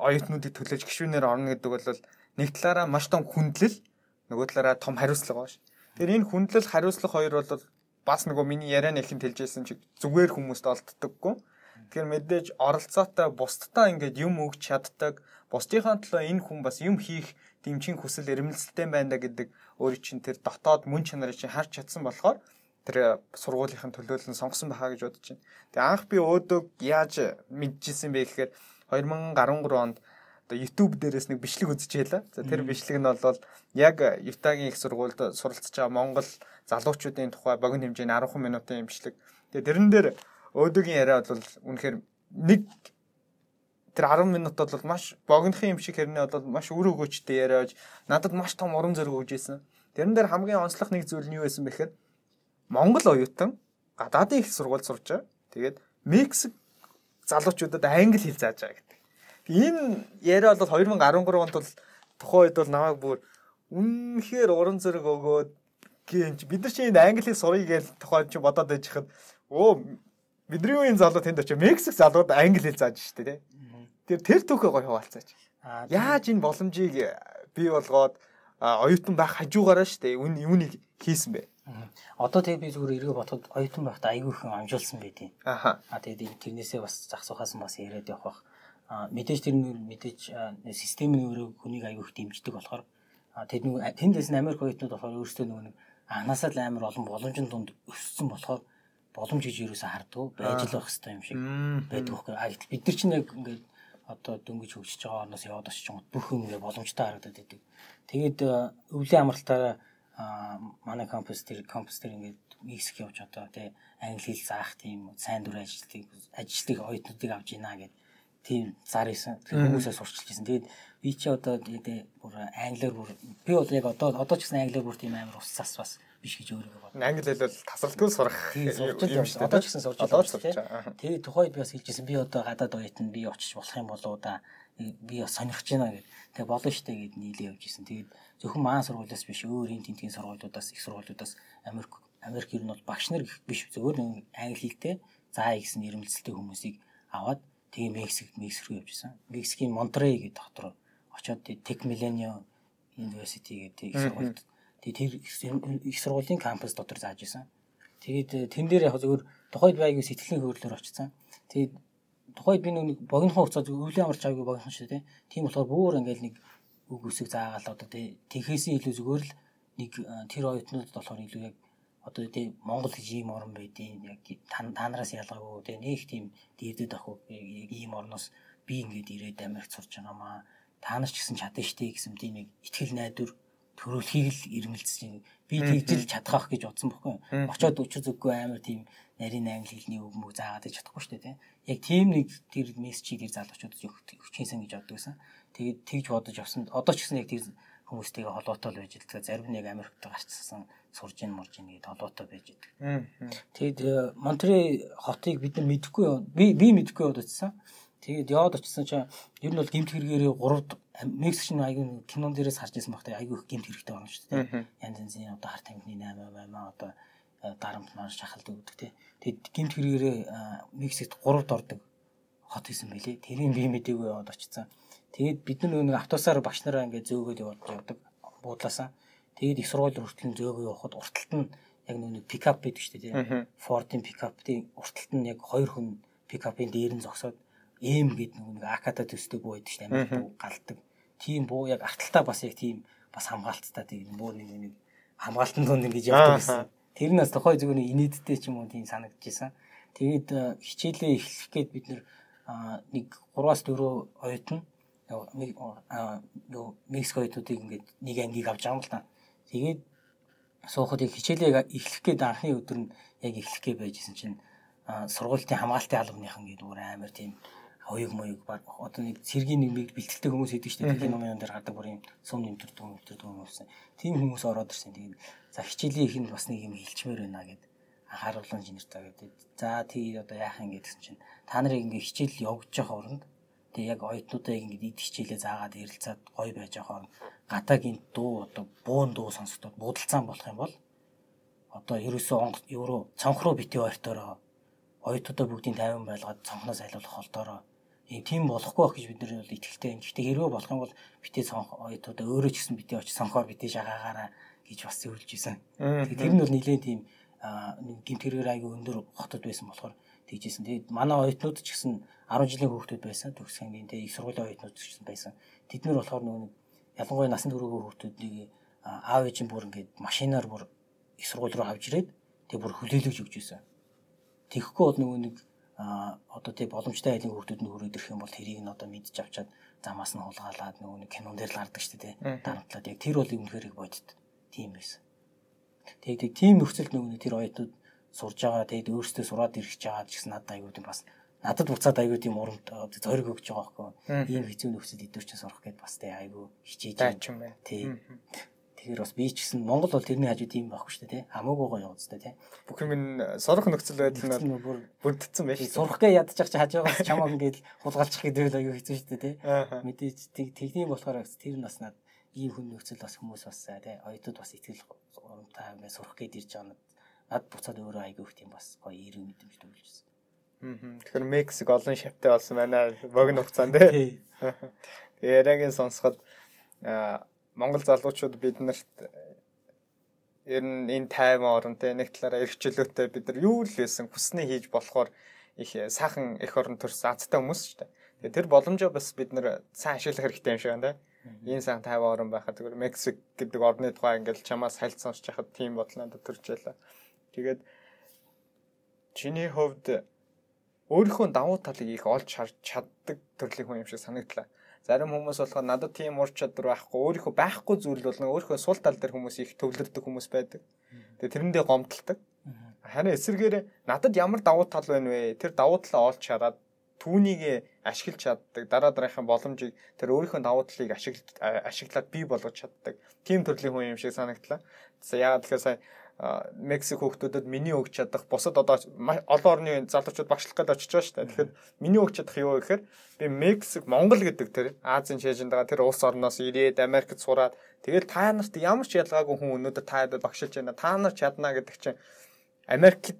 оюутнуудыг төлөөж гишүүнээр орно гэдэг бол нэг талаараа маш том хүндлэл нөгөө талаараа том хариуцлага байна ш. Тэгэхээр энэ хүндлэл хариуцлага хоёр бол бас нөгөө миний ярианы ихэнд хэлжсэн чиг зүгээр хүмүүст олддоггүй Тэгэхээр мэдээж оролцоотой бусдтай ингээд юм өгч чаддаг, бусдынхаа төлөө энэ хүн бас юм хийх дэмжин хүсэл эрмэлзэлтэй байна гэдэг өөрийн чинь тэр дотоод мөн чанарыг чинь харж чадсан болохоор тэр сургуулийнхын төлөөлөл нь сонгосон байхаа гэж бодож байна. Тэгээ анх би өөдөө яаж мэдчихсэн бэ гэхээр 2013 онд одоо YouTube дээрээс нэг бичлэг үзчихээлээ. За тэр бичлэг нь бол яг Utah-гийн их сургуульд суралцж байгаа Монгол залуучуудын тухай богино хэмжээний 10 минутын бичлэг. Тэгээ тэрэн дээр өөдөөгийн яриа бол үнэхээр нэг тэр 10 минут бол маш богинохын юм шиг хэрнээ бол маш үр өгөөчтэй яриаж надад маш том урам зориг өгж ийсэн. Тэрэн дээр хамгийн онцлог нэг зүйл нь юу байсан бэхээр Монгол оюутан гадаадын их сургууль сурч байгаа. Тэгээд Мексик залуучуудад англи хэл зааж байгаа гэдэг. Энэ яриа бол 2013 онд бол тухайн үед бол намайг бүр үнэхээр уран зэрэг өгөөд гэнч бид нар чинь англи сурыг гэж тухайн чи бодоод байж хад оо бидний үеийн залуу тэнд очив Мексик залууд англи хэл зааж штэ тий. Тэр тэр түүхээ гоё хуваалцаач. Яаж энэ боломжийг бий болгоод оюутан байх хажуугаараа штэ юунийг хийсэн бэ? Одоо тэгээ би зүгээр эргээ бодоход оюутан байхдаа айгүй их амжуулсан байдیں۔ Аха. А тэгээд тэрнээсээ бас зах сухаас бас яриад явах бах мэдээж тэр нь мэдээж системийн өөрөө хүнийг аягүй их дэмждэг болохоор тэд нэг тэндээс нь Америк оюутнууд болохоор өөрсдөө нөгөө нэг анханасаа л амар олон боломжийн дунд өссөн болохоор боломж гэж юусаа харддаг байж л байх хэрэгтэй юм шиг байдаг байхгүй. А гэтэл бид нар чинь яг ингээд одоо дөнгөж хөгжиж байгаа орноос яваад очиж байгаа бүх юм ингээд боломжтой харагдаад байдаг. Тэгээд өвлийн амралтаараа манай кампус тэр кампус тэр ингээд Мексик явж одоо тий англи хэл заах тийм сайн дүр ажилтгийг ажилтгийг оюутнуудыг авч ийна гэдэг тийм зар исэн хүмүүсээс сурчилж ирсэн. Тэгээд би чи одоо тэгээд бүр англиар бүр би бол яг одоо одоо ч гэсэн англиар бүр тийм амар уссаас бас биш гэж өөрийгөө бодсон. Англи хэлэл тасралтгүй сурах юм шүү дээ. Одоо ч гэсэн сурч байгаа. Тэгээд тухайд би бас хэлжсэн би одоо гадаад оюутан би очиж болох юм болоо да би бас сонирхож байна гэд. Тэгээ болно штэ гэд нийлээ явж исэн. Тэгээд зөвхөн маань сургуулиас биш өөр энэ тентгийн сургуулиудаас их сургуулиудаас Америк Америк ер нь бол багш нар биш зөвхөн англи хэлтэй заа гэсэн нэрмэлцэлтэй хүмүүсийг аваад Тэгээ Мексик Мексик рүү явжсэн. Мексикийн Монтерей гэдэг руу очоод Tech Millennium University гэдэг их сургуульд тэгээ тэр их сургуулийн кампус дотор зааж исэн. Тэгээд тэн дээр яг зөвхөн тухайд байгийн сэтгэлийн хөвөрлөөр очсон. Тэгээд тухайд би нэг богинохон хугацаа өвлийн амарч аваагүй богинохон шүү дээ. Тийм болохоор бүр ингээл нэг үг үсэг заагаал одоо тэхээсээ илүү зүгээр л нэг э, тэр оюутнууд болохоор илүү яг одоо тийм Монгол гэж ийм орн байдیں۔ Яг та нараас ялгаагүй тийм нэг тийм дийдэд ах уу яг ийм орноос би ингээд ирээд Америкт сурч байгаамаа. Та нар ч гэсэн чадна штэ гэсэн тийм нэг ихтгэл найдвар төрөлхийг л ирмэлцэж байна. Би тэгжил чадах гэж бодсон бохгүй. Очоод өчөж үгүй амар тийм нарийн англи хэлний үг мөг заагаад чадахгүй штэ тийм. Яг тийм нэг тэр мессежийг тэр залуучуудад өгчихсэн гэж боддог гэсэн. Тэгээд тэгж бодож авсан. Одоо ч гэсэн яг тэр хүмүүстэйгээ холбоотой л байж байгаа. Зарим нь яг Америкт гарчсан сурж ин мурж ин гэдэг холбоотой байж байгаа. Тэгэд э, Монтре хотыг бид нар мэдэхгүй би би мэдэхгүй яваад очсон. Тэгээд яваад очсон чинь ер нь бол гимт хэрэгээрээ 3 Мексик шин аягүй кинон дээрээс харж ирсэн багтаа аягүй их гимт хэрэгтэй байна шүү дээ. Янз янзын одоо харт амтны 8 8 одоо э, дарамт маань шахалдаг гэдэг тий. Тэгэд гимт хэрэгээрээ э, Мексикт 3-д ордог хот хийсэн байлээ. Тэрийг би мэдээгүй яваад очсон. Тэгээд бид нар нэг автобусаар багш нараа ингээд зөөгөөд явдаг буудлаасаа Тэгээд их сургууль хүртэл зөөгөө явахад урталт нь яг нэг пикап байдаг шүү дээ тийм. Ford-ын пикаптын урталт нь яг хоёр хүн пикапын дээр нь зогсоод эм гэдэг нэг аката төстэй байдаг шүү дээ. Амар галдаг. Тийм буу яг арталтаа бас яг тийм бас хамгаалттай тийм буу нэг нэг хамгаалтан дунд ингэж явдаг гэсэн. Тэр нь бас тохой зүгээр инээдтэй ч юм уу тийм санагдчихсан. Тэгээд э, хичээлээ эхлэх гээд бид нэг 3-аас 4 оюутан нөгөө Мексик оюутнуудыг ингээд нэг ангийг авч байгаа юм л та. Тэгээд суухад их хичээлээ эхлэх гээд анхны өдөр нь яг эхлэх гээд байжсэн чинь сургуулийн хамгаалтын албаныхан гэдэг өөр амар тийм хоёуг моёг одоо нэг цэргийн нэг бэлтгэлтэй хүмүүс идэв дээ. Тэлийн номын дээр гардаг бүр юм сум нэмтэр дүү нэмтэр дүү хүмүүссэн. Тийм хүмүүс ороод ирсэн. Тэгээд за хичээлийн ихэнд бас нэг юм хэлчмээр байна гэд анхааруулсан инженертэй гэдэг. За тий одоо яах юм гэдгсэн чинь та нарыг ингээ хичээл явуулж байгаа оронд Тэгээ яг оюутнуудаа ингэж ид хичээлээ заагаад ярилцаад гоё байж байгаа гадаагийн дуу одоо буун дуу сонсдод будалцаан болох юм бол одоо ерөөсөө евро цонх руу бити ойртоороо оюутнуудаа бүгдийг тайван байлгаад цонхноос айлуулах холдоороо ийм тийм болохгүй байх гэж бид нар бол итгэлтэй. Гэхдээ хэрвээ болох юм бол бити цонх оюутнуудаа өөрөө ч гэсэн бити очиж цонхоор бити шагаагаараа гэж бас зөвлөж исэн. Тэгээд тэр нь бол нэлээд тийм гимтгэрээр айгүй өндөр хотод байсан болохоор тэгжсэн. Тэгээд манай оюутнууд ч гэсэн 10 жилийн хүүхдүүд байсан. Төгсгөнгийн тэгээд их сургуулийн оюутнууд ч байсан. Тэд нар болохоор нөгөө ялангуяа насан туршийн хүүхдүүдийг аав ээж нь бүр ингээд машинаар бүр их сургууль руу авч ирээд тэг бүр хүлээлгэж өгч байсан. Тэгэхгүй бол нөгөө нэг одоо тий боломжтой айлын хүүхдүүд нь хүрээд ирэх юм бол тэрийг нь одоо мэдж авчаад замаас нь хулгаалаад нөгөө нэг кинон дээр л гардаг шүү дээ тий дарамтлаад яг тэр бол үнэхээр их бодит тийм байсан. Тэгээд тийм нөхцөлд нөгөө тэр оюутнууд сурж байгаа тэгээд өөрсдөө сураад ирэх гэж байгаа гэсэн надад аюул юм бас надад буцаад аягүй тийм урамд зориг өгч байгаа байхгүй. Ийм хэцүү нөхцөл идэвч сурах гэд бас тий аягүй хичээж байна. Тий. Тэгэхээр бас би ч гэсэн Монгол бол тэрний хажуу тийм байхгүй шүү дээ тий. Хамаагүй гоё яваад та тий. Бүх юм сурах нөхцөл байдал нь бүрдсэн байж. Сурах гээ ядчих чи хажуугаас чамаа ингээд хулгайлчих гэдэг л аягүй хэцүү шүү дээ тий. Мэдээж техник болохоор тэр нас над ийм хүн нөхцөл бас хүмүүс бас тий оюутууд бас итгэл урамтай ингээд сурах гээд ирж байгаа над буцаад өөрөө аягүй их тийм бас гоё эрг мэдрэмж төрүүлжсэн. Тэгэхээр Мексик олон шавтай болсон байна. Богино хугацаанд тий. Тэгээ яриагийн сонсоход Монгол залуучууд биднэрт ер нь энэ тайван орон те нэг талаараа эрхчлөөтэй бид нар юу л байсан хүснээ хийж болохоор их сайхан эх орон төрс азтай хүмүүс дээ. Тэгээ тэр боломжоо бас бид нар сайн ашиглах хэрэгтэй юм шиг байна те. Энэ сайхан тайван орон байхад зүгээр Мексик гэдэг орны тухай ингээл чамаас хальт сонсч хахад тийм бодлоо төрж байлаа. Тэгээд чиний хувьд өөрийнхөө давуу талыг их олж харж чаддаг төрлийн хүн юм шиг санагдлаа. Зарим хүмүүс болохоор надад тийм ур чадвар байхгүй, өөрийнхөө байхгүй зүйл бол өөрийнхөө сул тал дээр хүмүүс их төвлөрдөг хүмүүс байдаг. Тэгээ тэрэндээ гомдталдаг. Харин эсэргээр надад ямар давуу тал байна вэ? Тэр давуу талаа олж хараад түүнийг ашиглаж чаддаг. Дараа дараагийн боломжийг тэр өөрийнхөө давуу талыг ашиглаад бий болгож чаддаг. Тим төрлийн хүн юм шиг санагдлаа. Яагаад тэгэхээр сая Мексик хүүхдүүдэд миний өгч чадах бусад одоо олон орны залуучууд багшлах гээд очиж байгаа шүү дээ. Тэгэхээр миний өгч чадах юу гэхээр би Мексик, Монгол гэдэг тэр Азийн шээжинд байгаа тэр улс орноос ирээд Америкт сураад тэгэл та нарт ямар ч ялгаагүй хүн өнөөдөр та багшилж байна. Та нар чадна гэдэг чинь Америкт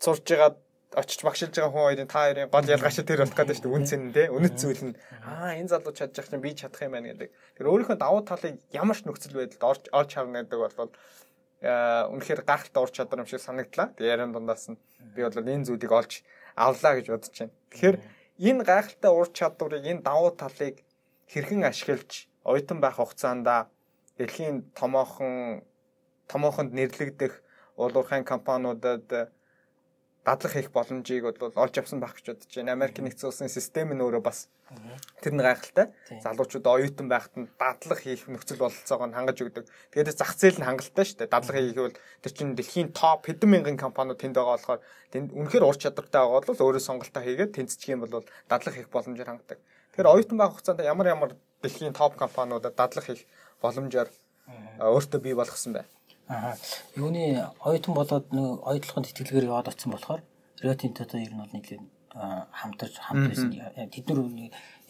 сурж байгаа очиж багшилж байгаа хүн хоёрын та хоёрын гол ялгааш тэр болох гэдэг шүү дээ. Үнцэн нь те. Үнэт зүйл нь аа энэ залуу чадчих чинь би чадах юм байна гэдэг. Тэр өөрийнхөө давуу талыг ямар ч нөхцөл байдалд орж орж харна гэдэг бол үнэхээр гахалтай ур чадвар юм шиг санагдлаа. Тэгээ яран дундаас нь би бол энэ зүйлийг олж авлаа гэж бодож байна. Тэгэхээр энэ гайхалтай ур чадварыг энэ давуу талыг хэрхэн ашиглаж оюутан байх хугацаанд дэлхийн томоохон томоохонд нэрлэгдэх уулуурхайн компаниудад дадлах хийх боломжийг бол олж авсан байх гэж бодож байна. Америк нэгдсэн улсын систем нь өөрөө бас тэр нь гайхалтай. Залуучууд оюутан байхад нь дадлах хийх нөхцөл бололцоог нь хангаж өгдөг. Тэгээд зах зээл нь хангалттай шүү дээ. Дадлага хийхвэл тэр чинь дэлхийн топ хэдэн мянган компаниуд тэнд байгаа болохоор тэнд үнэхээр ур чадвартай байгаа бол өөрөө сонголтоо хийгээд тэнцчих юм бол дадлага хийх боломжоор хангадаг. Тэгэхээр оюутан байх хугацаанд ямар ямар дэлхийн топ компаниудад дадлага хийх боломжоор өөртөө бий болгосон байна. Аа. Юуны оюутан болоод нэг оюутлахын тэтгэлгээр яваад очсон болохоор Рио Тинтотой ер нь бол нэлээд хамтарч хамт байсан. Тэд нар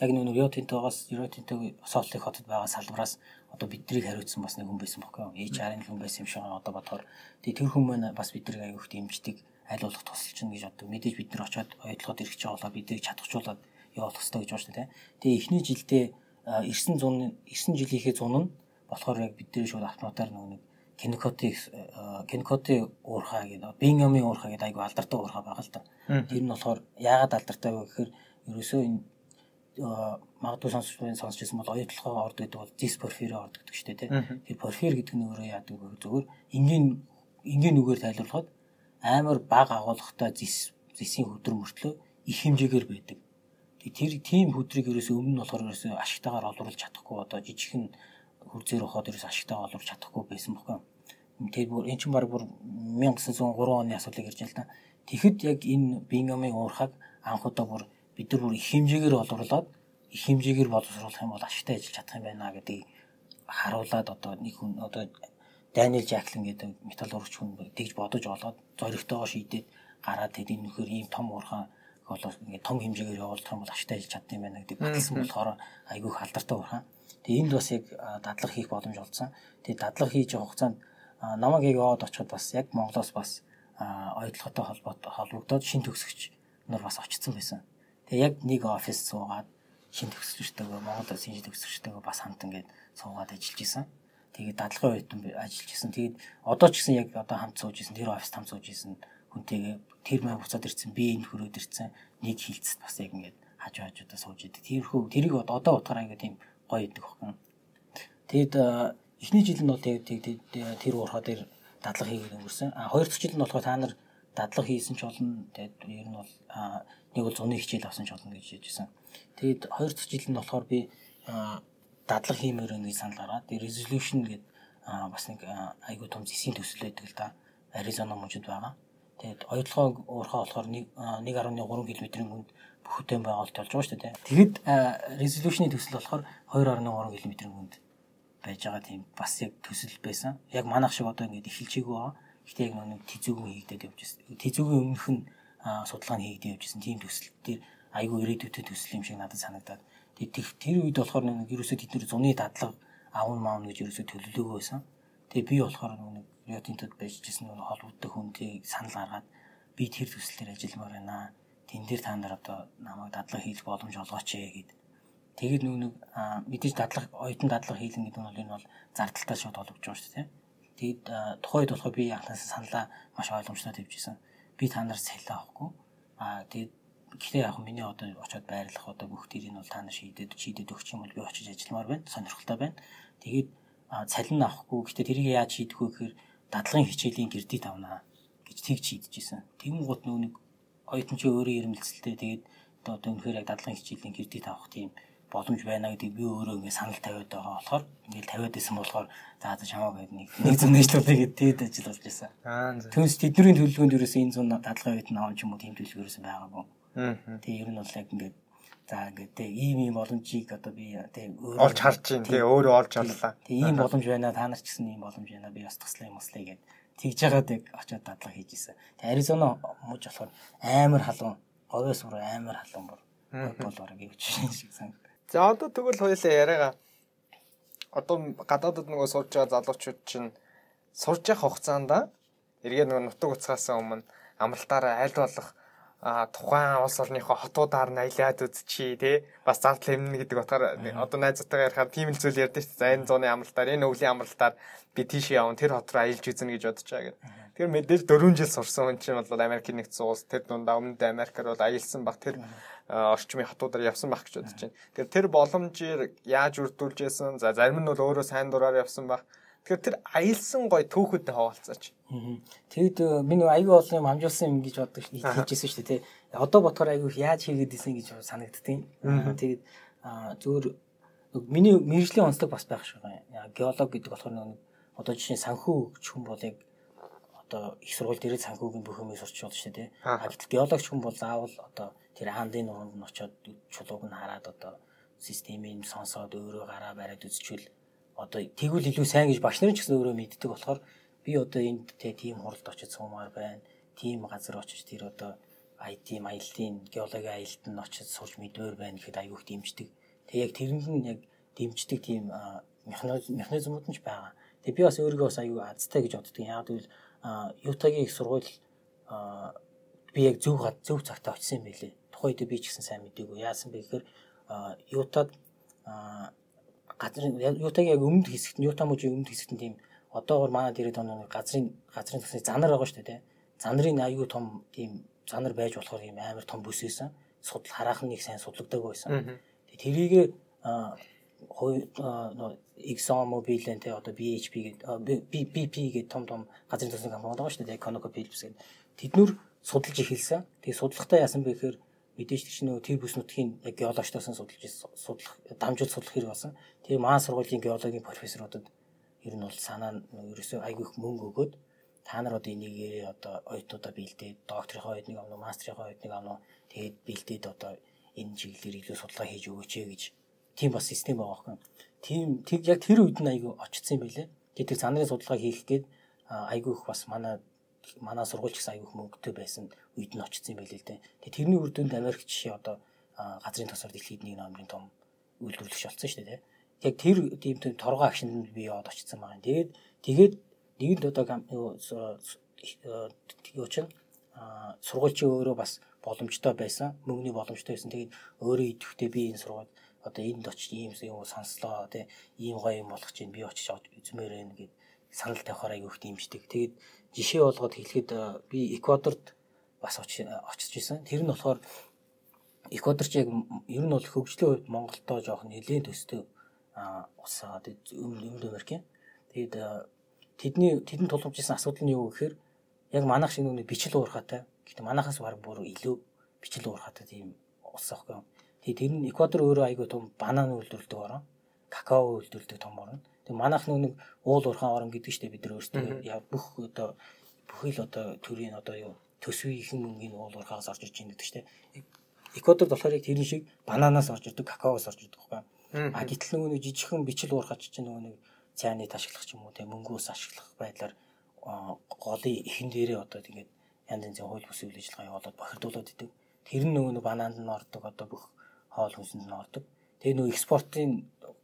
яг нэг Рио Тинтогоос Рио Тинтогийн Соллыг хотод байгаа салбараас одоо биднийг хариуцсан бас нэг хүн байсан бохоо. HR-ын хүн байсан юм шиг одоо бодохоор тэгээ тэр хүн маань бас биднийг их дэмждэг аль болох тусалж чинь гэж боддог. Мэдээж бид нар очиод оюутлахад ирэх гэж болоо биднийг чадахжуулаад явуулах хэрэгтэй гэж байна дээ. Тэгээ эхний жилдээ ирсэн зун ирсэн жилийнхээ зун нь болохоор яг бидний шууд автоматар нэг кинокотыг кинокотын уурхаа гэдэг Бингамын уурхаа гэдэг айгу алдартай уурхаа байгаа л да. Тэр нь болохоор яагаад алдартай вэ гэхээр ерөөсөө энэ магадгүй сонсч байна сонсч байсан бол оюутлогоо орд гэдэг бол зис порфирээ орд гэдэг шүү дээ тийм. Тэр порфир гэдэг нь өөрөө яадаг вэ зүгээр энгийн энгийн үгээр тайлбарлахад амар баг агуулгатай зис зисийн хөдөр мөртлөө их хэмжээгээр байдаг. Тэр тийм хөдрийг ерөөсөө өмнө нь болохоор ерөөсөө ашигтайгаар олруулж чадахгүй одоо жижигхэн хурцээр ухаад ерөөс ашигтай олж чадахгүй байсан бохоо. Тэгээд бүр эн чинь баг бүр 1903 оны асуудлыг ярьж байна л да. Тэгэхэд яг энэ Бингамын уурхаг анх удаа бүр бид нар бүр их хэмжээгээр олруулад их хэмжээгээр боловсруулах юм бол ашигтай ажиллаж чадах юм байна гэдгийг харуулад одоо нэг хүн одоо Даниэл Жаклин гэдэг металл урагч хүн тэгж бодож олоод зоригтойгоо шийдээд гараад тэгээд энэ нөхөр ийм том уурхаа болоо ингээд том хэмжээгээр явуулах юм бол ашигтай ажиллаж чадсан юм байна гэдэг батлсан болохоор айгүй их алдартай уурхаа. Тэгээ энд бас яг дадлага хийх боломж олдсон. Тэгээ дадлага хийж явах хугацаанд намайг яг яваад очиход бас яг Монголоос бас ойдлоготой холбоотой холбогдоод шин төгсөгч нар бас очсон байсан. Тэгээ яг нэг офис суугаад шин төгсөгчтэйгээ Монголоос шин төгсөгчтэйгээ бас хамт ингээд суугаад ажиллаж исэн. Тэгээд дадлагын үед ажиллаж исэн. Тэгээд одоо ч гэсэн яг одоо хамт сууж исэн. Тэр офис хамт сууж исэн хүнтэйгээ тэр маа буцаад ирсэн. Би энэ хөрөөд ирсэн. Нэг хилцэд бас яг ингээд хажуу хажуудаа сууж идэг. Тэрхүү тэрийг одоо утгаараа ингээд тийм гоё идэг байхгүй. Тэгэд эхний жил нь бол тэгээд тэр уурхаа дээр дадлага хийгээд өнгөрсөн. А хоёр дахь жил нь болохоор та нар дадлага хийсэн ч болно. Тэгээд ер нь бол нэг бол зуны хичээл авсан ч болно гэж хэлжсэн. Тэгээд хоёр дахь жил нь болохоор би дадлага хиймээр гэж санал гаргаад resolution гэдэг бас нэг айгүй том зэсийн төсөл байдаг л да. Аризона мужид байгаа. Тэгээд оюутлогоо уурхаа болохоор 1.3 км-ийн хүнд бүхтэн байгуулалт болж байгаа шүү дээ. Тэгэд resolution-ийн төсөл болохоор 2.3 км-ийн хүнд байж байгаа тийм бас яг төсөл байсан. Яг манайх шиг одоо ингэж эхэлчихээг байгаа. Гэхдээ яг нэг тэзүүгэн хийгдээд явж байсан. Тэзүүгийн өмнөх нь судалгаа нь хийгдээд явж байсан. Тийм төсөл дээр айгүй ирээдүйтэй төсөл юм шиг надад санагдаад. Тэгээд тэр үед болохоор нэг ерөөсөө тэд нэр зуны дадлага аавн маавн гэж ерөөсөө төлөвлөгөө байсан. Тэгээ би болохоор нэг Риотинтод байж гисэн нэг холбогддог хүнтэй санал гаргаад би тэр төслөөр ажилламаар байна. Тэн дээр та нар одоо намайг дадлага хийх боломж олгооч ээ гэд. Тэгээд нүг нэг мэдээж дадлага оюутан дадлага хийлэн гэдэг нь бол энэ бол зардалтай шууд олгож байгаа шүү дээ. Тэгээд тухайд болохоор би анхаас саналаа маш ойлгомжтой тавьжсэн. Би та нар салхи авахгүй. Аа тэгээд гэхдээ яг миний одоо очиод байрлах одоо бүх тэрийг бол та нар шийдээд шийдээд өгч юм бол би очиж ажилламаар байна. Сонирхолтой байна. Тэгээд цалин авахгүй гэхдээ тэрийг яаж шийдэх вэ гэхээр дадлагын хичээлийн гэрдийг тавнаа гэж тэгж шийдэжсэн. Тэгэн гут нүг оюутан чи өөрөө ирмэлцэлтэй тэгээд одоо үнэхээр яг дадлагын хичээлийн гэрдийг тавах тийм боломж байна гэдэг би өөрөө ингэ санал тавиад байгаа болохоор ингээл тавиад исэн болохоор за за чамаа гэдэг нэг нэг зүүн нэжлүүлээ гэдэг тэгэд ажил болж байсан. Түүнээс тэдний төлөвлөгөөнд ерөөс энэ зүүн дадлага үйд нь авч юм уу тийм төлөвлөгөөс байгаагүй. Тэгээ ер нь бол яг ингээд за ингээд тэг ийм ийм боломжийг одоо би тэг өөрөө олж харж байна тэг өөрөө олж харлаа. Тэг ийм боломж байна та нар ч гэсэн ийм боломж байна би бас туслаа юм услаа гэд тэгж байгаа тэг очиод дадлага хийж исэн. Тэг Аризона мууж болохоор амар халуун говьос бүр амар халуун бүр бол бараг юу ч шиг санагдав. За одоо тэгвэл хоёлаа яриагаа одоо гадаадд нөгөө сурж байгаа залуучууд чинь сурж явах хугацаанд эргээд нөгөө нутаг уцхаас өмнө амралтаараа аль болох а тухайн улс орныхоо хотуудаар аялаад үзчихье тий бас зардал хэмнэ гэдэг утгаар одоо найзтайгаа ярихаар тийм л зүйл ярьдээ шүү дээ. За энэ зууны амралтаар энэ өвлийн амралтаар би тийш явна тэр хот руу аялж үзнэ гэж бодож байгаа гэдэг. Тэр мэдээж 4 жил сурсан хүн чинь бол Америкийн нэгдсэн улс тэр дундаа өмнөд Америкаар бол аялсан баг тэр орчмын хотуудаар явсан баг гэж бодож байна. Тэгэхээр тэр боломжийг яаж үрдүүлж яасан за зарим нь бол өөрөө сайн дураар явсан баг. Тэгэхээр тэр аялсан гой түүхэдтэй хаваалцаач. Тэгэд э, миний аягүй олон юм амжуулсан юм гэж боддог хийжсэн шүү дээ тий. Одоо ботхоор аягүй яаж хийгээд исэн гэж санагддیں۔ Тэгээд зөвөр миний мэрэгжлийн онцлог бас байх шиг байна. Геолог гэдэг болохоор нэг одоо жишээ санхүү хүн бол яг одоо их сургууль дээр санхүүгийн бүх юмыг сурч болно шүү дээ тий. Гэтэл геологч хүн бол заавал одоо тэр хаандын нуруунд нь очиод чулууг нь хараад одоо системийг сонсоод өөрөө гараа бариад үзчихвэл одоо тэгвэл илүү сайн гэж багш нарын ч гэсэн өөрөө мэддэг болохоор би одоо энд тийм хуралд очиж суумаар байна. Тийм газар очиж тэр одоо IT маялтын геологи аялалд нь очиж сурч мэдвэр байна гэхэд аюух дэмждэг. Тэг яг тэрэнд нь яг дэмждэг тийм механизмууд нь ч байгаа. Тэг би бас өөрийгөө бас аюу азтай гэж боддог. Яг тэгвэл Ютагийн их сургууль би яг зөв зөв цагтаа очисон юм байлээ. Тухайд би ч гэсэн сайн мэдээгүй. Яасан бэ гэхээр Ютад газрын Ютагийн яг өмнөд хэсэгт Юта мужийн өмнөд хэсэгт нь тийм одоогор манай дээрээ тоноо газрын газрын төсний занар байгаа шүү дээ. Занрын аюу том тийм занар байж болохоор юм амар том бүс байсан. Судал хараахан нэг сайн судлагддаг байсан. Тэрийг Exxon Mobil тэ одоо BHP гэдэг BP гэдэг том том газрын төсний компани байгаа шүү дээ. ConocoPhillips гэдэг. Тэднэр судалж эхэлсэн. Тэгээ судалгахдаа яасан бэ гэхээр мэдээж тийч нөгөө тэр бүс нутгийн геологчдоос судалж судлах дамжуулж судлах хэрэг болсон. Тэгээ маань сургуулийн геологийн профессорудад ер нь бол санаа нь ерөөсөө айгүй их мөнгө өгөөд та нар одоо энийг одоо оюутнуудаа бэлдээд докторийнхоо оюутныг авна уу мастрийнхоо оюутныг авна уу тэгээд бэлдээд одоо энэ чиглэлээр илүү судалгаа хийж өгөөч гэж тийм бас систем байгаа хэрэг. Тийм тэг яг тэр үед нь айгүй очсон юм байлээ. Тэгээд тэр занрын судалгаа хийх гээд айгүй их бас манай манай сургуульч гэсэн аюух мөнгөтэй байсан үед нь очсон юм байл л дээ. Тэгээ тэрний үр дүнд Америк жишээ одоо газрын тосоор дэлхийд нэг номерын том үйлдвэрлэгч болсон шүү дээ. Яг тэр тийм торгоо агшинд би яваад очсон байгаа. Тэгээд тэгээд нэгэнд одоо юу ч сургуульчийн өөрөө бас боломжтой байсан. Мөнгөний боломжтой байсан. Тэгээд өөрөө идэвхтэй би энэ сургууль одоо энд очиж ийм юм сонслоо тий ийм гоё юм болох чинь би очиж үзмээр байна гэд санал тавихаар аягүй их дэмждэг. Тэгээд жишээ болгоод хэлэхэд би Эквадорт бас очиж исэн. Тэр нь болохоор Эквадорч яг ер нь бол хөгжлийн хувьд Монголдоо жоох нэлээд төстэй усаа өмнө өмнө Америк. Тэгээд тэдний тэдэнд тулгамж исэн асуудал нь юу гэхээр яг манайх шиг нүг бичил уурхаатай. Гэхдээ манайхаас баг бүр илүү бичил уурхаатай тийм улс аахгүй. Тэгээ тэр нь Эквадор өөрөө айгүй том банан үйлдвэрлэдэг орн, какао үйлдвэрлэдэг том орн. Тэгээ манайх нүг уул уурхаан орн гэдэг чинь бид нар өөрсдөө бүх одоо бүхий л одоо төрийн одоо юу төсвийн ихэн мөнгөний уул уурхаагаас орж иж байгаа гэдэг чинь Эквадорд болохоор яг тэрэн шиг бананаас орж ирдэг, какаоос орж ирдэг байхгүй. А гэтэл нөгөө нэг жижигхэн бичил уурхач чинь нөгөө нэг цайны ашиглах ч юм уу те мөнгөөс ашиглах байдлаар голын ихэн дээрээ одоо тэгээд янз янзын хууль бус үйл ажиллагаа явуулаад бохирдуулаад идэв. Тэр нь нөгөө банаанд нь ордог одоо бүх хоол хүнсэнд нь ордог. Тэгээ нөгөө экспортын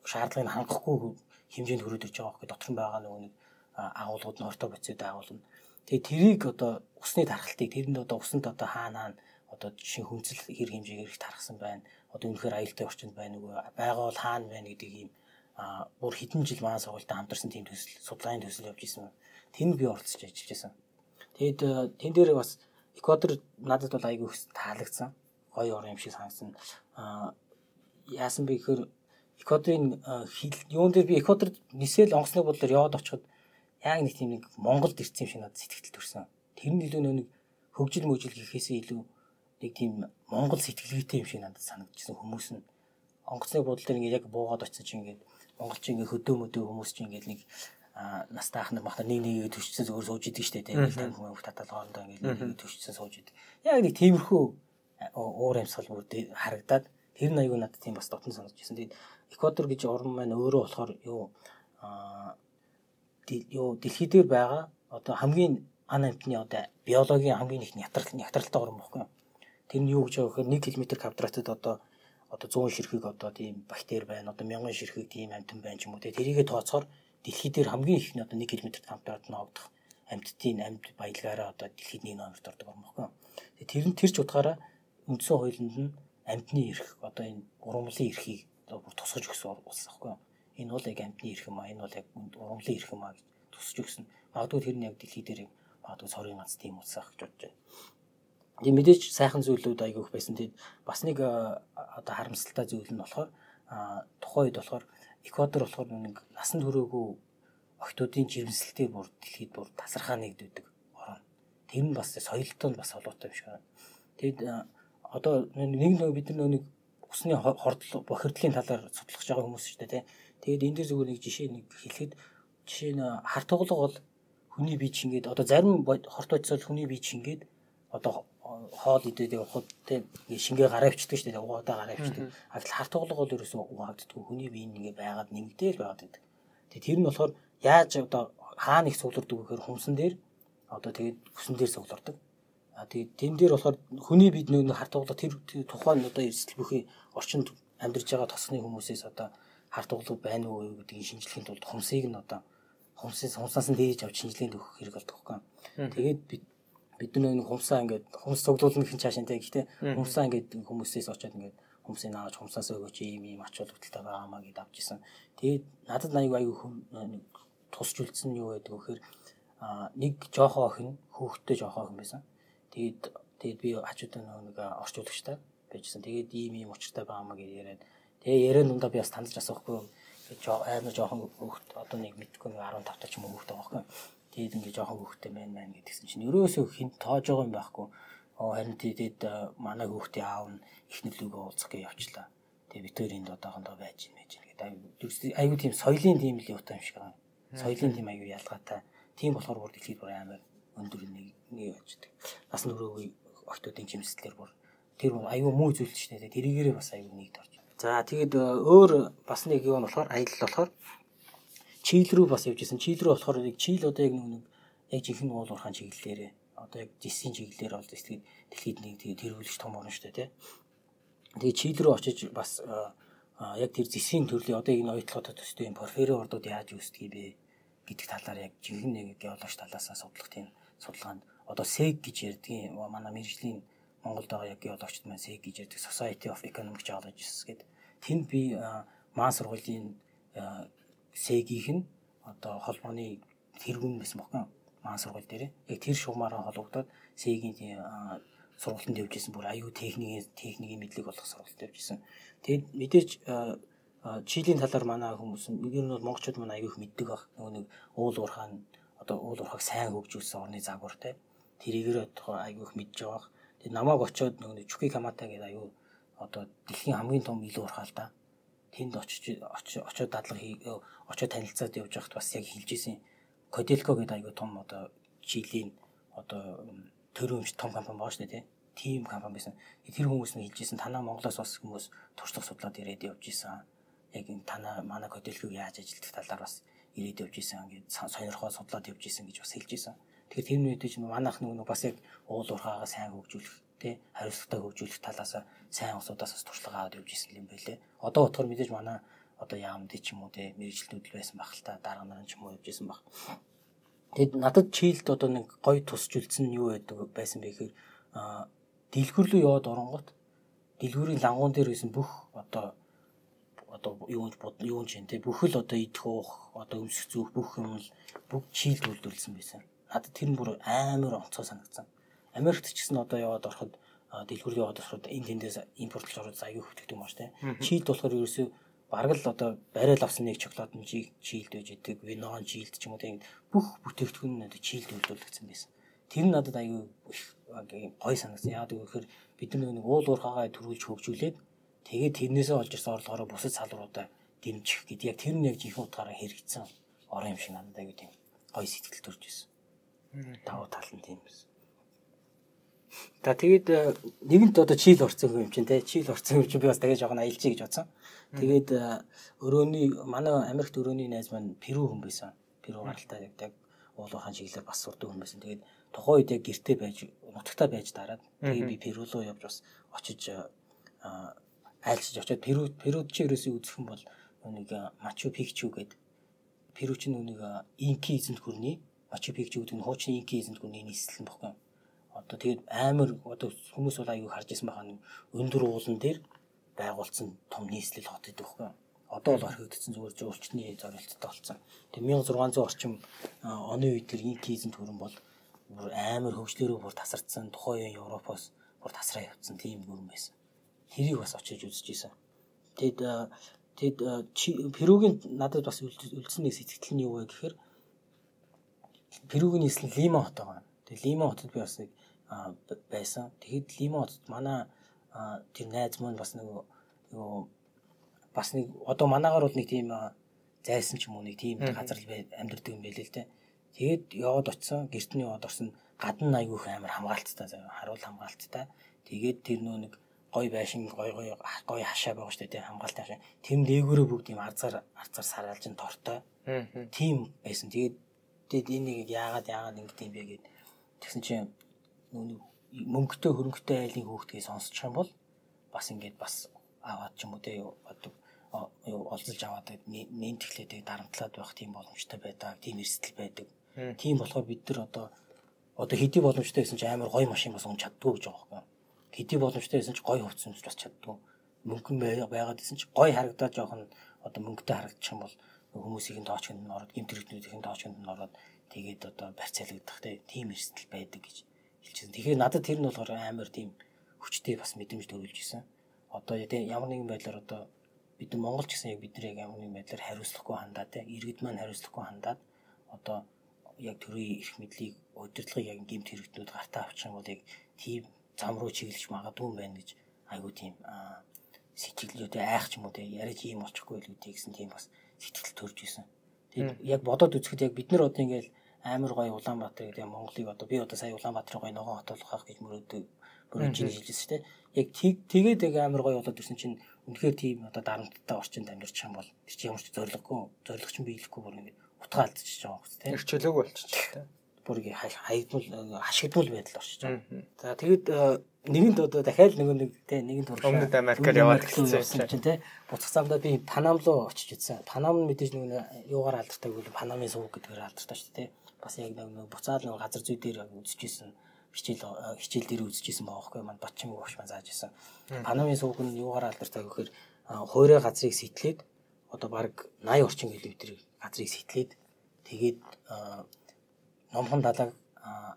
шаардлагыг хангахгүй хэмжээнд хүрээд ирж байгаа хэрэг дотор нь байгаа нөгөө нэг агуулгууд нь орто боцоод агуулна. Тэгээ тэрийг одоо усны тархалтыг тэрэнд одоо усанд одоо хаана хаана одоо жишээ хүнцэл хэр хэмжээгээр их тархсан байна. Одоо үнэхээр аюултай орчинд байна уу? Байгаа бол хаана байна гэдэг ийм а бүр хэдэн жил маань сургуультай хамтарсан тийм төсөл судалгааны төсөл явж исэн. Тэнд би оролцож ажиллаж байсан. Тэгэд тэн дээр бас Эквадор надад бол айгүй их таалагдсан. Гоё орон юм шиг санагдсан. А яасан бэ гэхээр Эквадорын юун дээр би Эквадорд нисэл онгоцны бодлоор яваад очиход яг нэг тийм нэг Монголд ирсэн юм шиг надад сэтгэл төрсэн. Тэр нь илүү нэг хөгжил мөжил гэхээсээ илүү нэг тийм монгол сэтгэлгээтэй юм шиг надад санагдчихсан хүмүүс нь онгоцны бодол дээр ингээд яг буугаад чинь ингээд монголчин ингээд хөдөө мөдөө хүмүүс чинь ингээд нэг настай ах нар махтар нэг нэгээ төшчсөн зүгээр сууж идэг штэ тийм ингээд хүмүүс татал хоорондоо ингээд нэг төшчсөн сууж идэг. Яг нэг тиймэрхүү уур амьсгал бүр харагдаад тэр нь аюу надад тийм бас дотн санагдчихсан. Тэгээд Эквадор гэж орн маань өөрөө болохоор юу юу дэлхий дээр байгаа одоо хамгийн ан амтны одоо биологийн хамгийн их нятрал нятралтай орн бохгүй юу? Тэр нь юу гэж байгаа гэхээр 1 км квадратад одоо одоо 100 ширхэг одоо тийм бактери байна. Одоо 1000 ширхэг тийм амьтан байна ч юм уу. Тэрийгэ тооцохоор дэлхий дээр хамгийн их нь одоо 1 км квадратад ногдох амьтдын амьд баялгаараа одоо дэлхийд нэг номерт ордог юм баггүй. Тэр нь тэр ч утгаараа үндсэн хуулинд нь амьтны эрх одоо энэ ургамлын эрхийг одоо бүр тусгаж өгсөн улс байхгүй. Энэ бол яг амьтны эрх юм а. Энэ бол яг ургамлын эрх юм а гэж тусгаж өгсөн. Магадгүй тэр нь яг дэлхий дээр магадгүй цорын ганц тийм улс ах гэж бодож байна. Тийм мэдээж сайхан зүйлүүд айгүйх байсан. Тэгээд бас нэг одоо харамсалтай зүйл нь болохоор тухайн үед болохоор Эквадор болохоор нэг насан туршаагүй охтуудын жирэмслэлтэй бүр дэлхийд бүр тасархаа нэгддэг орон. Тэр нь бас соёлтой нь бас холбоотой юм шиг байна. Тэгэд одоо нэг нэг бид нар нэг усны хордол бохирдлын талаар судлах байгаа хүмүүс шүү дээ тий. Тэгээд энэ дээр зүгээр нэг жишээ нэг хэлэхэд жишээ нь харт туглаг бол хүний бие чингээд одоо зарим хорт бодисол хүний бие чингээд одоо хоол идээд явахад тийм шингээ гараа өвчдөг шүү дээ. Угаадаа гараа өвчдөг. А гэтэл харт туглаг бол ерөөсөө угаагддаггүй. Хүний бие нэгээ байгаад нэмэгдээл байгаад байдаг. Тэгээ тэр нь болохоор яаж одоо хаана их цугларддаг гэхээр хүмсэн дээр одоо тэгээд хүсэн дээр цуглардаг. А тэгээд тэн дээр болохоор хүний бид нэг харт туглаг тэр тухайн одоо эрсдэл бүхий орчинд амьдарч байгаа тосны хүмүүсээс одоо харт туглаг байна уу гэдгийг шинжлэхийн тулд хүмсийг нь одоо хүмсээс хумсаас нь дээж авч шинжилгээнд өгөх хэрэг болдог хөөе. Тэгээд бид бид нэг хумсаа ингээд хумс цуглуулна гэх чаашинтай гэхдээ хумсаа ингээд хүмүүсээс очиод ингээд хүмүүсийн авч хумсаас өгөөч ийм ийм ач холбогдолтой байгаамаа гэд авч исэн. Тэгээд надад аягүй нэг тусч үлдсэн нь юу гэдэг вэ гэхээр нэг жоохоо охин хүүхдтэй жоохоо охин байсан. Тэгээд тэгээд би хажуудаа нэг орчуулагчтай байжсэн. Тэгээд ийм ийм учиртай байгаамаа гэж яриад тэгээ яриан дундаа би бас тандж асуухгүй амар жоохон хүүхд одоо нэг мэдгүй 15 та ч юм хүүхд байгаа байхгүй. Тэгээд ингээ жоохон хөвгтэй мэн мэн гэдгсэн чинь ерөөсөө хин тоож байгаа юм байхгүй. Оо харин тэгээд манай хөвгтийн аав нь их нөлөөгөө уулзах гэж явчлаа. Тэгээд бид хоёр энд одоохондоо байж ин байж гэдэг. Аюу тийм соёлын тийм л юутай юм шиг байна. Соёлын тийм аюу ялгаатай. Тийм болохоор бүр дэлхийд бүр амар өндөр нэг нэг яждаг. Бас нөрөөгүй октодын жимслэлэр бүр тэр аюу муу зүйл ч нэ тэрийгээрээ бас аюу нэгд орж. За тэгээд өөр бас нэг нь болохоор аялал болохоор чийл рүү бас явж исэн. Чийл рүү болохоор нэг чийл одоо яг нэг яг жинхэнэ уул уурхаан чиглэлээрээ одоо яг жисийн чиглэлээр бол дэлхийд дэлхийд нэг тэгээ тэргүүлж том орно шүү дээ тий. Тэгээ чийл рүү очиж бас яг тэр зэсийн төрлийн одоо энэ оюутлогоо төстэй юм порфирийн ордууд яаж үүсдэг бэ гэдэг талаар яг жинхэнэ нэг геологч талаас судлах тийм судалгаанд. Одоо SEG гэж ярьдгийн манай мэрэгжлийн Монголд байгаа яг геологчд маань SEG гэж ярьдаг Society of Economic Geologists гэдэг тэнд би маань сургуулийн Сегийнх нь одоо холбооны тэргүүн байсан бохоо. Маань сургууль дээр. Яг тэр шугамаараа холбогдоод Сегийн сургуультанд явж исэн бүр аюу техникийн техникийн мэдлэг болох сургуульд явж исэн. Тэгээд мэдээж Чилийн талаар манай хүмүүс ер нь бол монголчууд манай аюу их мэддэг баг. Нөгөө нэг уул уурхаан одоо уул уурхаг сайн хөгжүүлсэн орны загвартай. тэрийгээр одоо айгүйх мэдж байгаа. Тэгээ намайг очиод нөгөө Чуки Камата гэдэг аюу одоо дэлхийн хамгийн том илүү урхаал та. Тэнд очиж очиод дадлага хий очиод танилцаад явж байхад бас яг хэлжсэн Коделко гэдэг аюу том одоо Чилийн одоо төрөмж том компани бааш нэ тийм компани байсан. Тэр хүмүүс нь хэлжсэн танаа Монголоос бас хүмүүс туршлага судлаад ирээд явж исэн. Яг энэ танаа манай Коделког яаж ажилтдаг талаар бас ирээд явж исэн ингээд сонирхоо судлаад явж исэн гэж бас хэлж исэн. Тэгэхээр тэр нь үедээ манайх нөгөө бас яг уул уурхаагаа сайн хөгжүүлэх тий хариуцлагатай хөгжүүлэх талаас сайн усудаас бас туршлага аваад явж исэн юм байлээ. Одоо бодохоор мэдээж манай одоо яамд ч юм уу тий мэрэгчлүүд байсан баг л та дарга нар ч юм уу явж исэн баг. Тэгэд надад чийлд одоо нэг гоё тусч үлдсэн юу байдаг байсан бэ гэхээр дэлгүр рүү яваад оронгот дэлгүүрийн лангуун дээр байсан бүх одоо одоо юунж бод юунж юм те бүхэл одоо идэх уух одоо өмсөх зүүх бүх юм л бүгд чийлд үлдүүлсэн байсан. Надад тэр нь бүр амар онцгой санагдсан. Америкт ч гэсэн одоо яваад ороход дэлгүүр яваад ороход энэ тэндээс импортлж ороод аягүй хөтгдөг юм байна те. Чийлд болохоор ерөөсөө бараг л одоо барайл авсан нэг шоколад нь чийлд байж идэг, винон чийлд ч юм уу тийм бүх бүтээгдэхүүн нь одоо чийлд үйлдвэрлэгдсэн байсан. Тэр нь надад аюу гой санагдсан. Яагаад гэвэл бид нар нэг уул уурхаагаа төрүүлж хөгжүүлээд тэгээд тэрнээсээ олж ирсэн орлогоороо бусад салбаруудаа дэмжих гэдэг яг тэр нь яг жинхэнэ утгаараа хэрэгцсэн орон юм шиг надад аюу тийм гой сэтгэл төрж ирсэн. Тавуу тал нь тийм байсан. За тэгээд э, нэгэнт одоо чийл орцсон юм чинь те чийл орцсон юм чинь би бас дахиж жоохон аялжий гэж бодсон. Тэгээд э, өрөөний манай Америкт өрөөний найз маань Перу хүн байсан. Перу гаралтай яг уулуухан чиглэлээр бас сурдаг хүн байсан. Тэгээд тухайн үед яг гэртээ байж нутагтаа байж дараад тэгээд би Перу руу явж бас очиж э, айлчиж очиод Перу Перуд чи ерөөсөө үзэх юм бол нэг Мачу Пикчу гэдэг Перу чинь нэг инки эзэнт гүрний Мачу Пикчу гэдэг нь хуучин инки эзэнт гүрний нийслэл баггүй одоо тэгээд амар одоо хүмүүс бол аягүй харж исэн байгаа өндөр уулан дээр байгуулсан том нийслэл хот гэдэг байхгүй. Одоо бол орхигдсон зүгээр жуулчны зорилттой болсон. Тэгээд 1600 орчим оны үед тэр инкизм төрөн бол бүр амар хөгжлөөрөө бүр тасарцсан тухайн Европоос бүр тасраа явцсан тийм гүрэн байсан. Тэрийг бас очиж үзэж исэн. Тэгэд тэгэд Перугийн надад бас үлдсэн нэг сэтгэл нь юу вэ гэхээр Перугийн нийслэл Лима хот байгаа. Тэгээ Лима хотод би бас нэг байсан. Тэгэхэд лимон манай тэр найз маань бас нэг юу бас нэг одоо манаагаар бол нэг тийм зайсан ч юм уу нэг тийм газар л амьдэрдэг юм байл л те. Тэгээд яваад очисон гэрт нь яваад орсон гадна айгүйх амар хамгаалттай харуул хамгаалттай. Тэгээд тэр нөө нэг гой байшин гой гой гой хашаа байгаа шүү дээ хамгаалт хашаа. Тэм дээгүүрээ бүгд юм арзаар арзаар сараалж ин тортой. Тийм байсан. Тэгээд тэгээд энийг яагаад яагаад ингэ тийм бэ гэд тэгсэн чинь мөнгөтэй хөрөнгөтэй айлын хүүхдгийг сонсчих юм бол бас ингээд бас аваад ч юм уу те одоо олзолж аваад нэн тэглээд дарамтлаад байх тийм боломжтой байдаг, тийм эрсдэл байдаг. Тийм болохоор бид нар одоо одоо хэдий боломжтой гэсэн чинь амар гоё машин бас унж чаддгүй гэж байгаа юм. Хэдий боломжтой чинь гоё хувцас унж бас чаддгүй. Мөнгөн байгаад гэсэн чинь гоё харагдаад жоохон одоо мөнгөтэй харагдчих юм бол хүмүүсийн тоочонд нь ороод, гэмт хэрэгтнүүдийн тоочонд нь ороод тэгээд одоо барьцаалагдах тийм эрсдэл байдаг гэж хэлчихсэн. Тэгэхээр надад тэр нь болохоор амар тийм хүчтэй бас мэдрэмж төрүүлж исэн. Одоо ямар нэгэн байдлаар одоо бид нар Монгол ч гэсэн яг бид нар яг ямар нэгэн байдлаар хариуцлахгүй хандаад те иргэд маань хариуцлахгүй хандаад одоо яг төрийн эрх мэдлийг удирдлагыг яг гэмт хэрэгтнүүд гартаа авчих юм бол яг тийм зам руу чиглэж магадгүй юм байна гэж айгуу тийм сэтгэлдээ айх ч юм уу те яриад ийм болчихгүй л үүдээ гэсэн тийм бас сэтгэл төрж исэн. Тэгээд яг бодоод үзэхэд яг бид нар одоо ингээл амар гоё Улаанбаатар гэдэг Монголыг одоо би одоо сая Улаанбаатарын гоё ногоон хот болгох гэж мөрөөдөг мөрөөж ийн хэлжсэн дээ. Яг тэгээд яг амар гоё болоод ирсэн чинь үнэхээр тийм одоо дарамттай орчинд амьдарч юм бол тэр чинь ямар ч зориггүй зоригч нь биелэхгүй бүр ингэ утгаа алдчихж байгаа хөөх тийм. Тэр чөлөөг болчихчих тийм. Бүр ингэ хаягдмал хашигдмал байдал орчиж байгаа. За тэгээд нэгэнт одоо дахиад нөгөө нэг те нэгэнт туршаа өмнөд Америкаар яваад гэсэн чинь те буцах замдаа би Панам руу очиж үзсэн. Панам нь мэдээж нөгөө юугаар алдартай гэвэл Панамын сувг гэдгээр алдартай шүү дээ те бас яг нэг буцаал нэг газар зүй дээр үзчихсэн хичээл э, хичээл дээр үзчихсэн байгаа байхгүй маань батчин өгч маань зааж исэн. Панамын сууг нь юугаар алдартай гэхээр хуурай газрыг сэтлээд одоо баг 80 орчим км газрыг сэтлээд тэгээд номхон далайг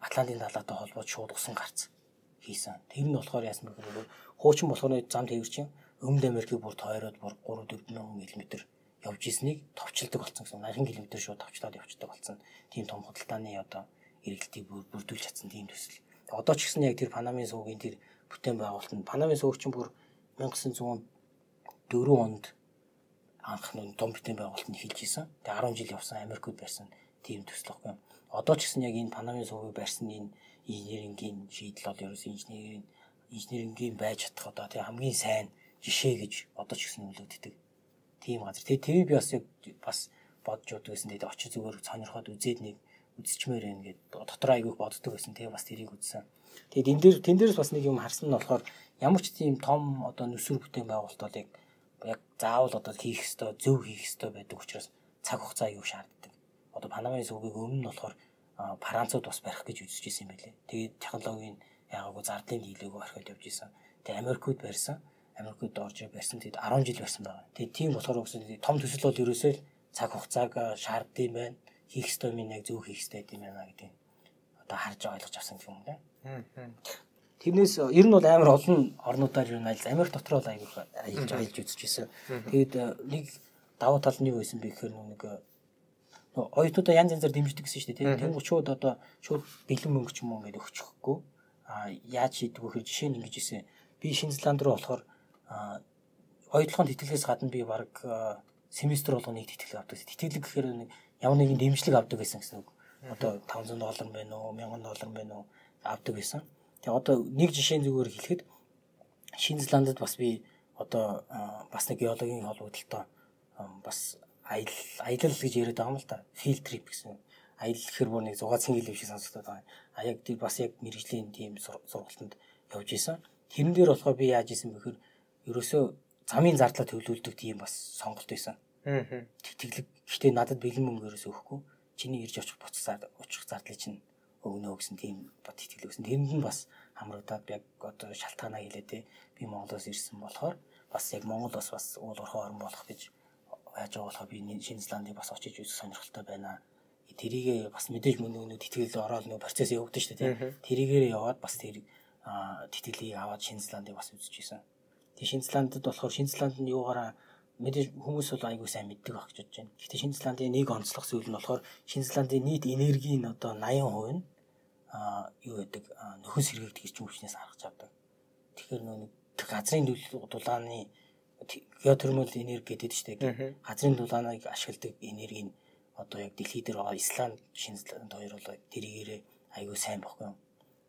Атлантын далайтай холбоод шууд усан гарц хийсэн. Тэр нь болохоор яасан бэ гэхээр хуучин болохоор зам тэрчин Өмнөд Америкийг бүр тойроод бүр 3 4 км явж ирснийг товчилдог болсон гэсэн 80 км шууд товчлоод явцдаг болсон. Тийм том худалдааны одоо хэрэгэлтийг бүрдүүлж чадсан тийм төсөл. Одоо ч гэсэн яг тэр Панамын суугийн тэр бүтээн байгуулалт нь Панамын сууг чинь бүр 1904 онд анх нь том бүтээн байгуулалт нь эхэлж исэн. Тэгээ 10 жил явсан Америкууд барьсан тийм төсөл байхгүй. Одоо ч гэсэн яг энэ Панамын суугийг барьсан энэ инженерингийн шийдэл бол ерөөс инженерийн инженерингийн байж чадах одоо тийм хамгийн сайн жишээ гэж одоо ч гэсэн нөлөөлдөг. Тийм газар. Тэгээ тэр би бас яг бас бодж удаа гэсэн. Тэгээд очиж зүгээр сонирхоод үзээд нэг үзчихмээр байна гэд дотор айгүйх боддог байсан. Тэгээ бас тэрийг үзсэн. Тэгээд энэ дээр тэн дээрс бас нэг юм харсан нь болохоор ямар ч тийм том одоо нүсүр бүтээн байгуулалт бол яг яг заавал одоо хийх ёстой, зөв хийх ёстой байдаг учраас цаг хугацаа аюу шаарддаг. Одоо Панамын сүгийг өмнө нь болохоор Францууд бас барих гэж үзэж исэн юм байлээ. Тэгээд технологийн яагаагүй зардлын дийлээгөө орхиод явж исэн. Тэгээд Америкууд барьсан. Америкууд орж барьсан. Тэгээд 10 жил барьсан байгаа. Тэгээд тийм болохоор үгүйс том төсөл бол ерөөсөө цаг хугацааг шаарддаг юм байна. Хийх ёстой минь яг зөв хийх ёстой юм байна гэдэг одоо харж ойлгож авсан юм лээ. Тэрнээс ер нь бол амар олон орнуудаар ер нь аль Америк дотор бол аягүй аялж аялж үзэж байсан. Тэгээд нэг давуу тал нь юу байсан бэ гэхээр нэг оюутнуудаа янз янзаар дэмждэг гэсэн шүү дээ. Тэнгуү шууд одоо шууд бэлэн мөнгө ч юм уу ингээд өгчихгүй. А яаж хийдэг вэ гэхээр жишээ нь ингэж исэн. Би Шинэ Зеланд руу болохоор оюутлогын тэтгэлгээс гадна би баг семестр болгоныг тэтгэлэг авдаг. Тэтгэлэг гэхээр ямар нэгэн дэмжлэг авдаг гэсэн гэсэн үг. Одоо 500 доллар байна уу, 1000 доллар байна уу авдаг байсан. Тэгээ одоо нэг жишээ зүгээр хэлэхэд Шинэ Зеландд бас би одоо бас нэг геологийн холбогдлолтой бас аялал аялал гэж яриад байгаа юм л да. Field trip гэсэн. Аялал гэхэр бүр нэг 6 цэнгэл юм шиг сонсогдоод байгаа. А яг тийм бас яг мэрэгжлийн тийм сургалтанд явж исэн. Тэрэн дээр болохоор би яаж исэн бэхээр ерөөсөө замын зардлаа төлөвлөдөг тийм бас сонголт байсан. Аа. Тэтгэлэг. Гэхдээ надад бэлэн мөнгө ерөөсөө өгөхгүй. Чиний ирж очих буцаар очих зардлыг чинь өгнө гэсэн тийм бод итгэл өгсөн. Тэрэнд нь бас хамрагдаад яг одоо шалтгаанаа хэлээ те. Би Монголоос ирсэн болохоор бас яг Монгол бас бас уул орхон орн болох гэж байж байгаа болохоор би Шинэ Зеландыг бас очиж үзэх сонирхолтой байна. Тэрийгээ бас мэдээж мөн нэг тэтгэл ороод нэг процесс явагдаж шүү дээ. Тэрийгээр яваад бас тэр тэтгэлийг аваад Шинэ Зеландыг бас үзэж исэн. Тэгээ Шинэ Зеландд болохоор Шинэ Зеланд нь юугаараа мэдээж хүмүүс бол айгүй сайн мэддэг баг гэж бодож байна. Гэхдээ Шинэ Зеландын нэг онцлог зүйл нь болохоор Шинэ Зеландын нийт энергийн одоо 80% нь а юу гэдэг нөхөс сэргээгдэх эрчим хүчнээс харгаж авдаг. Тэгэхээр нөө газрын дулааны геотермал энерги гэдэг чинь тийм газрын дулааныг ашигладаг энерги нь одоо яг дэлхий дээр байгаа Исланд шинжилгээнд хоёр бол тэрийгээрээ аягүй сайн баггүй.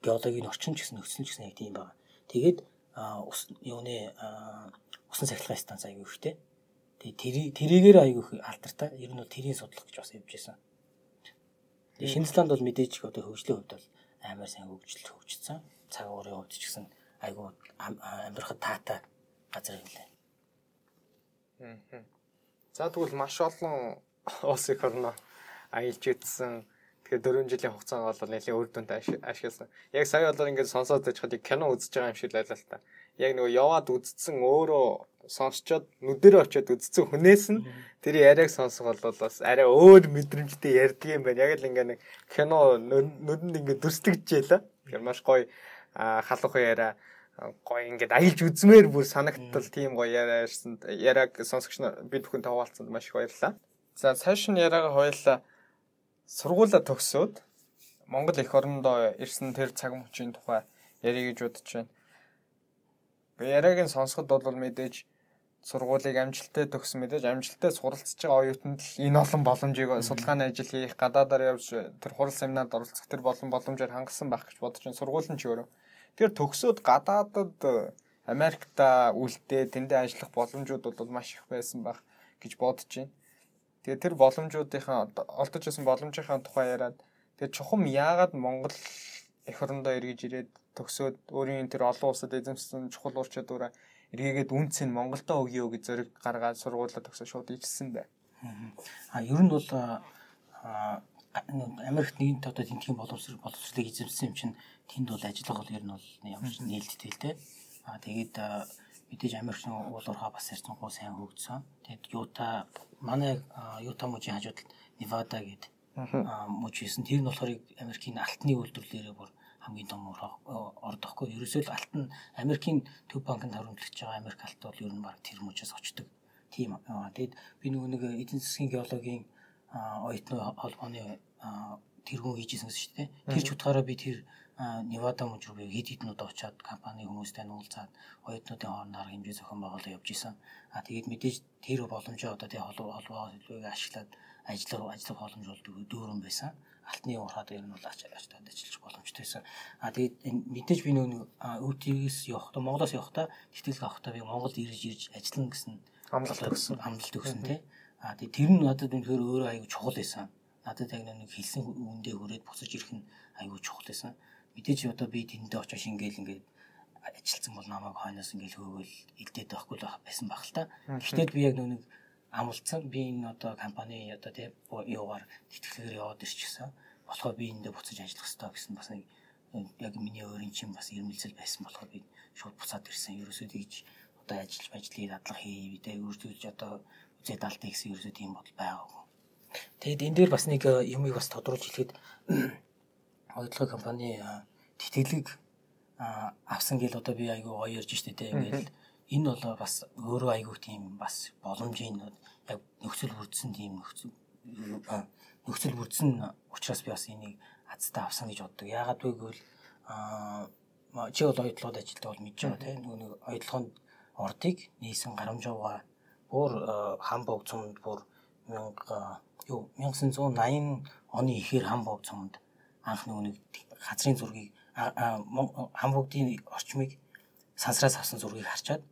Геологийн орчин ч гэсэн нөхцөл ч гэсэн яг тийм байна. Тэгээд ус юуны усан сахилгын станц аягүй ихтэй. Тэгээ тэрийгээр аягүй их алдартай. Ер нь бол тэрийг судлах гэж бас явж байсан. Тэгээ Шинзланд бол мэдээж одоо хөгжлийн хувьд бол амар сайн хөгжил хөгжсөн. Цаг уурын хувьд ч гэсэн айгүй амьдрахад таатай газар юм лээ. За тэгвэл маш олон улс их орно аялж идсэн. Тэгэхээр 4 жилийн хугацаанд бол нэлийн үр дүнтэй ашигласан. Яг сая болоор ингээд сонсоод байжхад кино үзэж байгаа юм шиг байлаа л та. Яг нөгөө яваад үзсэн өөрөө сонсчоод нүдэрээ очиод үзсэн хүнээс нь тэр яриаг сонсох бол бас арай өөр мэдрэмжтэй ярьдаг юм байна. Яг л ингээд нэг кино нүдэнд ингээд дүрслэгдэжээ л. Тэгэхээр маш гоё халуухан яриа гоё ингээд аялж үзмээр бүр санагдтал тийм гоё яриарсан яриаг сонсогч бид бүхэн таваалцсанд маш их баярлалаа. За цааш нь яриагаа хоёлаа сургуулаа төгсөөд Монгол эх орондоо ирсэн тэр цаг мөчийн тухай ярих гэж бодож байна. Яриаг нь сонсоход бол мэдээж сургуулийг амжилттай төгсөн мэдээж амжилттай суралцж байгаа оюутанд л энэ олон боломжийг судалгааны ажил хийх, гадаадаар явж тэр хурал семинарт оролцох тэр болон боломжоор хангасан байх гэж бодож байна. Сургууль нь ч өөрөө Тэгэхээр төгсөөд гадаадад э, Америкта үлдээ тэндээ ажиллах боломжууд бол маш их байсан байх гэж бодож байна. Тэгээ тэр боломжуудынхаа олдож ирсэн боломжийнхаа тухай яриад тэгээ чухам яагаад Монгол эх орондоо эргэж ирээд төгсөөд өөрийн тэр олон улсад эзэмшсэн чухал ур чадвараа эргээгээд үнц нь Монголдо өгье гэж зориг гаргаад сургуулаа төгсөө шууд ичсэн бай. А ер нь бол Америкт нэгэнт одоо тентгийн боловсрол боловсролыг эзэмсэн юм чинь тэнд бол ажиллах бол ер нь бол ямар ч нээлттэй л те. Аа тэгээд мэдээж Америкийн уул уурхай бас ярьцангуй сайн хөгжсөн. Тэгээд Юта манай Юта мужийн хажууд Невада гэдэг муж хийсэн. Тэр нь болохоор Америкийн алтны үйлдвэрлэлээр бүр хамгийн том ордохгүй. Ерөөсөө л алт нь Америкийн төв банкнд хариуцлагч байгаа Америк алт бол ер нь баг тэр мужаас очдог. Тийм. Тэгээд би нөгөө нэг эдийн засгийн геологийн оюутны холбооны тэр хүн хийжсэн шүү дээ. Тэр ч утгаараа би тэр Невада мужи руу хэд хэдэн удаа очиад компани хүмүүстэй нуулзаад оюутнуудын хооронд арга хэмжээ зохион байгуулалт явуулж исэн. А тэгээд мэдээж тэр боломжоо одоо тэг холбоо хэлбэгийг ашиглаад ажиллах ажиллах боломж болдог дүүрэн байсан. Алтны урахад ер нь бол ачаад ажиллаж боломжтой байсан. А тэгээд мэдээж би нөгөө өвтгээс явахдаа Монголоос явахдаа тэтгэл авахдаа би Монгол ирж ирж ажиллана гэсэн амлалт өгсөн. Амлалт өгсөн тий. А тэгээд тэр нь надад үнэхээр өөрөө аягүй чухал байсан. Надад яг нэг хэлсэн үндэ хүрээд босож ирэх нь аягүй чухал байсан мэдээж одоо би тэндээ очиж ингээл ингээд ажилтсан бол намайг хойноос ингээл хөөгөл илдээд байхгүй л байсан баг л та. Гэхдээ би яг нэг амлцсан би энэ одоо компани одоо тийм юугаар тэтгэлгээр яваад ирчихсэн. Болохоор би эндээ буцаж ажиллах хэрэгтэй гэсэн бас нэг яг миний өөрийн чинь бас ирмэлзэл байсан болохоор би шууд буцаад ирсэн. Ерөөсөө тэгж одоо ажил ажлыг дадлах хий бидээ үрдүүлж одоо үзээд алдаа гэсэн ерөөсөө тийм бодол байгаагүй. Тэгэд энэ дээр бас нэг юмыг бас тодруулж хэлэхэд оюутлага компани тэтгэлэг авсан гэл одоо би айгүй гоё ярьж штэ тэ ингээл энэ бол бас өөрөө айгүй тийм бас боломжийн яг нөхцөл бүрдсэн тийм нөхцөл нөхцөл бүрдсэн учраас би бас энийг азтай авсан гэж боддог. Яагаад вэ гэвэл чи бол оюутлогод ажилтдаг бол мэдж байгаа тийм нэг оюутлогонд ордыг нээсэн гарамжууга бүр хамбог цомд бүр 1000 юу 1980 оны ихээр хамбог цомд анх нөгөө нэг газрын зургийг хамбогдын орчмыг сансраас авсан зургийг харчаад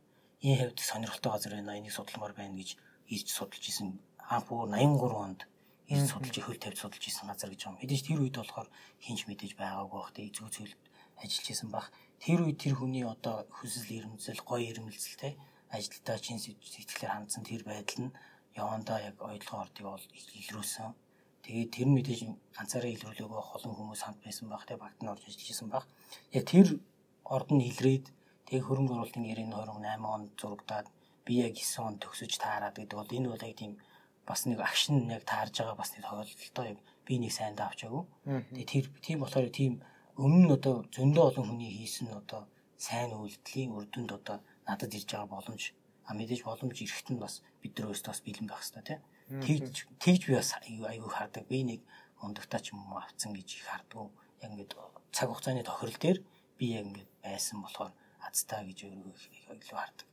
энэ хэвд сонирхолтой газар байна энийг судалмаар байна гэж ирж судалж исэн анх бүр 83 онд ирж судалж хөл тавьж судалж исэн газар гэж юм. Мэдээж тэр үед болохоор хинч мэдээж байгаагүй бах тэг зүү зүйл ажиллаж исэн бах. Тэр үед тэр хүний одоо хүсэл эрмэлзэл гоё эрмэлзэл те ажилдаа чин сэтгэлээр хандсан тэр байдал нь явандаа яг ойлгоо ордыг бол илрүүлсэн Тэгээд тэр мэдээж ганцаараа илрүүлээгөө холон хүмүүс хамт байсан баг те багт нь орж ажиллажсэн баг. Яг тэр орд нь илрээд тэг хөрөнгө оруулалтын гэрээ 28 онд зурагдаад би яг 9 онд төгсөж таарад гэдэг бол энэ бол яг тийм бас нэг акшн яг таарж байгаа бас нэг тохиолдолтой яг би нэг сайнд авчаагүй. Тэгээ тэр тийм болохоор тийм өмнө нь одоо зөндөө олон хүний хийсэн одоо сайн үйлдэлийн үр дүнд одоо надад ирж байгаа боломж а мэдээж боломж ирэхэд нь бас бид нар өөрсдөө бас бэлэн байх хэрэгтэй тийм Тэгж тэгж би бас аюу хардаг. Би нэг өндөгтаа ч юм уу авцсан гэж их харддаг. Яг ингээд цаг хугацааны тохирол дээр би яг ингээд байсан болохоор азтаа гэж өөрөө илүү хардаг.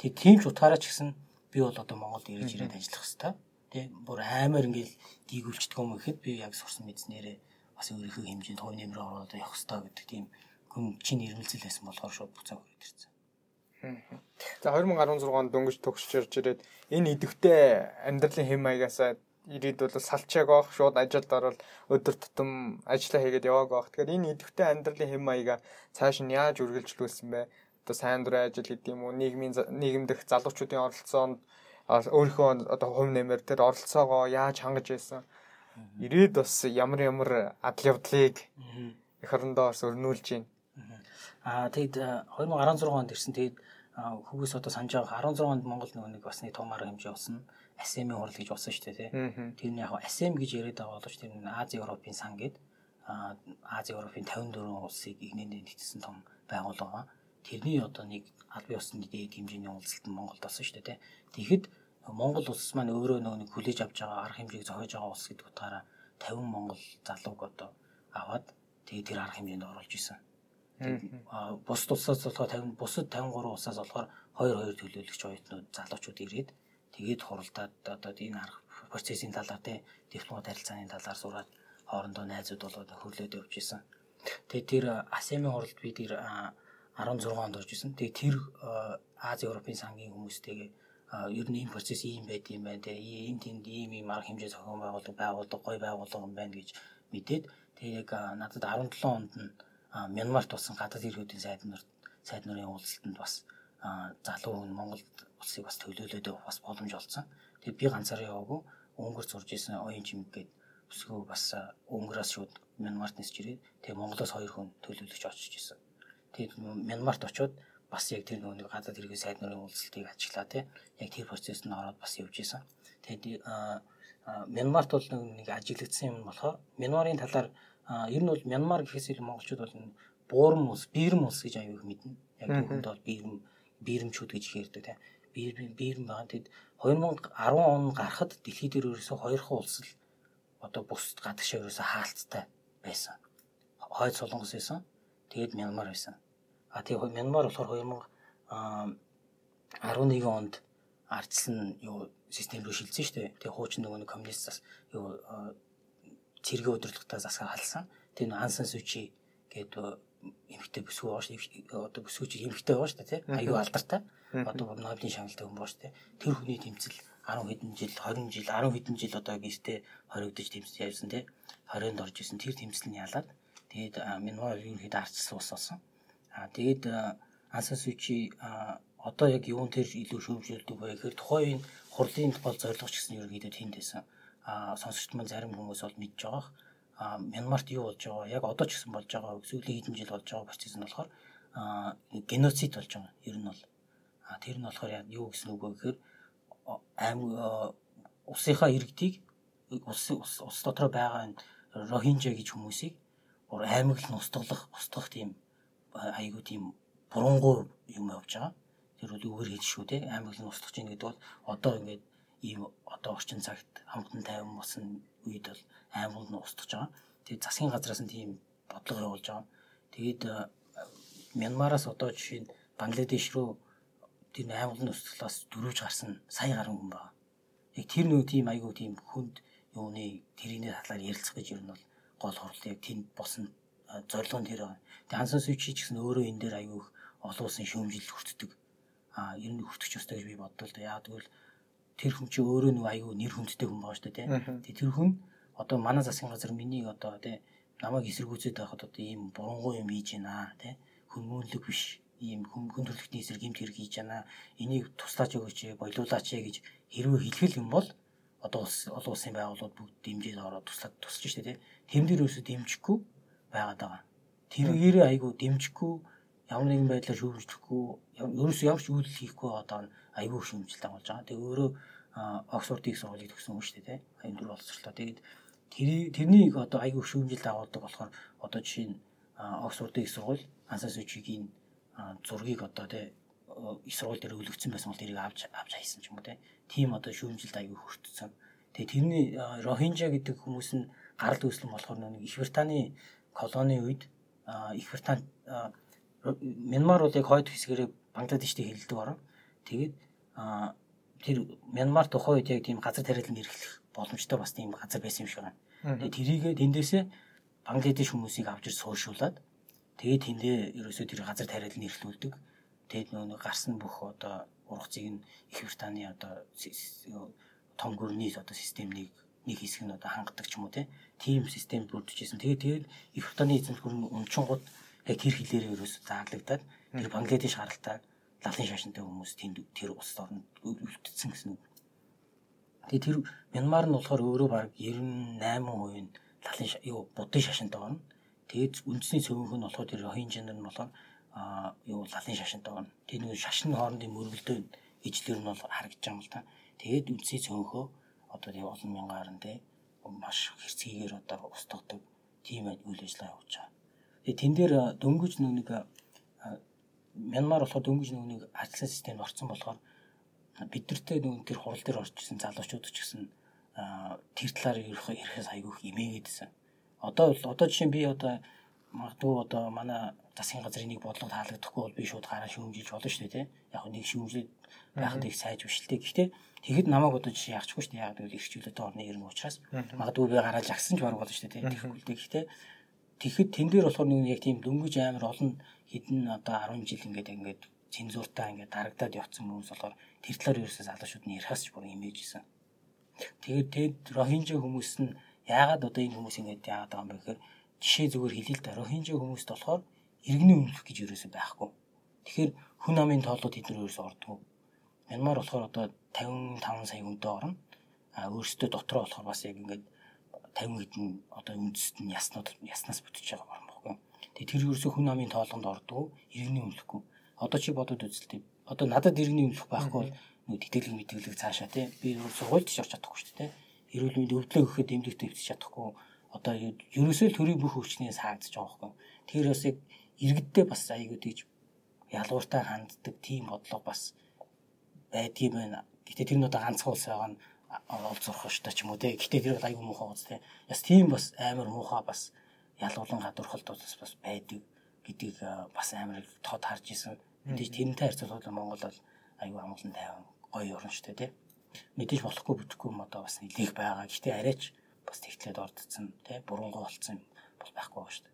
Тэг тийм ч утгаараа ч гэсэн би бол одоо Монголд ирж ирээд ажиллах хэвээр тий бүр аймаар ингээл дийгүүлчдэг юм гэхэд би яг сурсан мэдснээрээ бас өөрийнхөө хэмжээнд хувь нэмрээ ороод явах хэвээр гэдэг тийм гүн чин ирмэлзэл байсан болохоор шууд буцаа хүрээд ирсэн. За 2016 онд дөнгөж төгсөж ирж ирээд энэ идэвхтэй амьдралын хэм маягаасаа ирээд бол салчааг авах шууд ажилд орол өдөр тутам ажиллаа хийгээд явааг авах. Тэгэхээр энэ идэвхтэй амьдралын хэм маяга цааш нь яаж үргэлжлүүлсэн бэ? Одоо сайн дурын ажил гэдэг юм уу? Нийгмийн нийгэмдэх залуучуудын оролцоонд өөрийнхөө одоо хувь нэмэр тэр оролцоогоо яаж хангаж байсан? Ирээд бас ямар ямар адал явдлыг эх орондоо бас өрнүүлж байна. Аа тэгэд 2016 онд ирсэн. Тэгэд хүүгээс одоо санаж байгаа 16 онд Монгол нөгөө нэг бас нэг том арга хэмжээ болсон. ASEM-ийн хурал гэж болсон шүү дээ тий. Тэр нь яг ASEM гэж яриад байгаа боловч тэр нь Ази Европын сан гэдэг Ази Европын 54 улсыг игнэнд нэгтсэн том байгууллага. Тэрний одоо нэг албан ёсны дээд хэмжээний уулзалт нь Монголд болсон шүү дээ тий. Тэгэхэд Монгол улс маань өөрөө нөгөө нэг хүлээж авч байгаа арга хэмжээг зохиож байгаа улс гэдэг утгаараа 50 Монгол залууг одоо аваад тэгээ тэр арга хэмжээнд оруулж исэн бус тусаас болохоор 50 бусад 53 улсаас болохоор 2 2 төлөөлөгч оюутнууд залуучууд ирээд тэгээд хуралдаад одоо энэ арга процессын талаар те дипломат харилцааны талаар сураад хоорондоо найзууд болоод хөрлөөд явж исэн. Тэгээд тэр ASEAN-ийн хуралд би тэр 16 онд орж исэн. Тэгээд тэр Аз Европын сангийн хүмүүстэйгээ ер нь энэ процесс ийм байд юм байна те ийм тэнд ийм ийм арга хэмжээ зохион байгуулалт байгуулдаг гой байгууллага юм байна гэж мэдээд тэгээд яг надад 17 онд нь Мянмарт болсон гадаад иргэдийн сайд нар сайд нарын уулзалтанд бас залуу хүн Монголд улсыг бас төлөөлөөд бас боломж олцсон. Тэгээд би ганцаараа яваагүй өнгөр зурж исэн оюун чимэг гээд өсгөө бас өнгөрөөс шууд Мянмарт нисч ирээд тэгээд Монголоос хоёр хүн төлөөлөгч очиж исэн. Тэгээд Мянмарт очиод бас яг тэр нэг гадаад иргэдийн сайд нарын уулзалтыг ажиглаа тий. Яг тэр процессд нь ороод бас явж исэн. Тэгээд Мянмарт бол нэг ажиглагдсан юм болохоор Мянмарын талаар ер нь бол Мянмар гэхээс илүү монголчууд бол буурам ус, бирэм ус гэж аюух мэднэ. Яг түүхэнд бол бирэм биэрэмчүүд гэж ярьдаг тийм. Бирэм бирэм байгаа. Тэгэд 2010 он гарахад дэлхий дээр ерөөсөө хоёр хан улс л одоо бус гадагш ерөөсө хаалттай байсан. Хойд солонгос байсан. Тэгээд Мянмар байсан. А тэгээд Мянмар болохоор 2011 онд ардсан юу систем рүү шилжсэн шүү дээ. Тэгээ хуучин нөгөө нэг коммунистаас юу цэргийн удирдлагатаа засгаа халсан. Тэгээ Ансан Сучи гэдэг эмхтэй бүсгүй байгаа шүү. Одоо бүсгүй чи эмхтэй байгаа шүү тий. Аюу алдартай. Одоо Нобелийн шагналтай хүн байгаа шүү дээ. Тэр хүний тэмцэл 10 хэдэн жил, 20 жил, 10 хэдэн жил одоо гистэй хоригдож тэмцэл явсан тий. 20-нд орж исэн тэр тэмцэл нь ялаад тэгээд Минвар ерөнхийдөө арчсан ус болсон. Аа тэгээд Ансан Сучи одоо яг юун тэр илүү шүүмжлүүлдэг вэ гэхээр тухайн хурлын гол зорилго ч гэсэн ерөнхийдөө тэнд байсан. Сонсогч маань зарим хүмүүс бол мэдж байгаа. Аа Мянмарт юу болж байгаа? Яг одоо ч гэсэн болж байгаа сүүлийн хэдэн жил болж байгаа процесс нь болохоор геноцид болж байгаа. Ер нь бол. Аа тэр нь болохоор юу гэсэн үг вэ гэхээр аим усынхаа иргэдийг ус ус дотор байгаа рохинжа гэж хүмүүсийг аймаг л устгалах устгах тийм айгуу тийм бурангуй юм явж байгаа. Тэр бол үгээр хийж шүү те аймаг нь устгах чинь гэдэг бол одоо ингээд ийм одоо орчин цагт хамтан тайван болсон үед бол аймаг нь устгах байгаа. Тэгээд засгийн газраас нь тийм бодлого явуулж байгаа. Тэгээд э, Мянмараас одоо жишээ нь Бангладеш руу тэр аймаг нь устглаас дөрвж гарсан сая гаруй хүн байна. Яг тэр нөө тийм айгүй тийм хүнд юуны тэрийний талаар ярилцах гэж ер нь бол гол хурлыг яг тэнд босон э, зорилго нь тэр байна. Тэгээд Ансан Сүүчи ч гэсэн өөрөө энэ дээр айгүй олон улсын шүүмжил хүртдэг а ер нь хүртэх ёстой гэж би боддоо л да. Яа тэгвэл тэр хүн чи өөрөө нэг аюу нэр хүндтэй хүн байгаа шүү дээ тий. Тэр хүн одоо манай засгийн газар миний одоо тий намайг эсэргүүцээд байхад одоо ийм бурангуй юм хийж байна тий. Хүмүүнлэг биш ийм хүн төрөлхтний эсрэг гэмт хэрэг хийж байна. Энийг туслаач өгөөч, бойлуулаач гэж хэрвээ хэлхэл юм бол одоо улс олон улсын байгууллагууд бүгд дэмжиж ороод туслаад тусч штэ тий. Тэм дээр өсө дэмжихгүй байгаад байгаа. Тэргээрээ айгу дэмжихгүй ямар нэгэн байдлаар шүүмжлэхгүй ерөөсөө ямар ч үйлдэл хийхгүй одоо аюул шүүмжлэлтэй болж байгаа. Тэгээ өөрөө Оксфордын их сургуулийг төгсөн хүн шүү дээ, тийм. Аюул боловсрлоо. Тэгээд тэрнийг одоо аюул шүүмжлэлд агуулдаг болохоор одоо жишээ нь Оксфордын их сургууль Ансас Үчигийн зургийг одоо тийм их сургууль дээр өлөгцсөн байсан бол тэрийг авч авч хайсан ч юм уу тийм одоо шүүмжлэлд аюул хүртсэн. Тэгээ тэрний Рохинжа гэдэг хүмүүс нь гарал үүслэн болохоор нэг Их Британий колоны үед Их Британи Мянмар бол яг хойд хэсгээрээ Бангладештэй хэлэлдэг орон. Тэгээд тэр Мянмар тухайн үед яг тийм газар тариалан эрхлэх боломжтой бас тийм газар байсан юм шиг байна. Тэгээд тэрийгээ тэндээсээ Бангладеш хүмүүсийг авч ир суушуулад тэгээд тэндээ ерөөсөө тэр газар тариалан эрхлүүлдэг. Тэгээд нөө гарсан бүх одоо ургацыг нь Их Британий одоо том гүрний одоо системийг нэг хэсэг нь одоо хангадаг ч юм уу тийм систем бүрдчихсэн. Тэгээд тэгээд Их Британий эзэнт гүрэн унчингууд яг тэр хилээрээ ерөөс заалагдаад тэр Бангладеш гаралтай лалын шашинтай хүмүүс тэнд тэр улс орнд үлдсэн гэсэн үг. Тэгээ тэр Мянмар нь болохоор өөрөө баг 98% нь лалын юу будын шашинтай байна. Тэгээд үндэсний цөөнх нь болохоор тэр Рохинжин нь болохоор а юу лалын шашинтай байна. Тэр нэг шашин хоорондын мөргөлдөө ижлэр нь бол харагдаж байгаа юм л та. Тэгээд үндэсний цөөнхөө одоо тийм олон мянган гарan те маш хэрцгийгээр одоо устгадаг тийм үйл ажиллагаа явуулж байгаа. Тэгээ тэн дээр дөнгөж нэг Мянмар болохоор дөнгөж нэг ажлын системд орсон болохоор бидэртээ нэг тэр хурал дээр орж исэн залуучууд ч гэсэн тэр талаар ярихаас айгүйх имээгээдсэн. Одоо бол одоо жишээ би одоо магадгүй одоо манай засгийн газрын нэг бодлого таалагдахгүй бол би шууд гараа шүүмжилж болно шүү дээ тий. Яг нэг шүүмжлээд байхад их сайж биш л дээ. Гэхдээ тэгэхэд намайг одоо жишээ яахчгүй шүү дээ. Яг л ирчүүлээд орны ирнэ учраас магадгүй би гараа жагсан ч баруун болно шүү дээ тий. Тэгэхгүй л дээ. Гэхдээ Тэгэхэд тэн дээр болохоор нэг яг тийм дөнгөж амар олон хэдэн одоо 10 жил ингээд ингээд цензуртаа ингээд дарагдаад явцсан хүмүүс болохоор тэр талаар ерөөсөө залуучууд нь ярихаас ч бүр имэжсэн. Тэгээд тэгэд рохинжа хүмүүс нь яагаад одоо энэ хүмүүс ингээд яагаад байгаа юм бэ гэхээр жишээ зүгээр хэлээ л да. Рохинжа хүмүүст болохоор иргэний өмнөх гэж ерөөсөө байхгүй. Тэгэхээр хүн амын тоолууд тэднэр ерөөсөө ордгоо. Мянмар болохоор одоо 55 сая хүнтэй орно. А өөрсдөө дотроо болохоор бас яг ингээд 50 хэдэн одоо үндэст нь яснууд яснаас бүтэж байгаа юм баггүй. Тэгээ тэр ерөөсөө хүн амын тоолгонд ордог, иргэний өмнөхгүй. Одоо чи бодоод үзэлтэй. Одоо надад иргэний өмнөх байхгүй бол нөө тэтгэлэг мэтгэлэг цаашаа тий. Би сургуульд ч орч чадахгүй шүү дээ. Эрүүл мэнд өвдлөө өгөхөд эмнэлэгт өвчж чадахгүй. Одоо ерөөсөө л төрийн бүх өвчнээс хаагдаж байгаа байхгүй. Тэр бас яг иргэддээ бас аягүй тийж ялууртай ханддаг тийм бодлого бас байдгийм байна. Гэтэ тэр нь одоо ганцхан улс байгаа нь орол зурх штэ ч юм уу те. Гэтэ тэр аюу муухай гоц те. Яс тийм бас амар муухай бас ялгуулан гадуурхалтууд бас байдаг гэдгийг бас амар тод харж исэн. Мэдээж тэрнтэй харьцуулбал Монгол бол аюу амгалан тайван гоё орн штэ те. Мэдээж болохгүй бүтэхгүй юм одоо бас нэлээх байгаа. Гэтэ арайч бас тэгтлээд ордцсон те. Бурунгуй болцсон бол байхгүй байгаа штэ.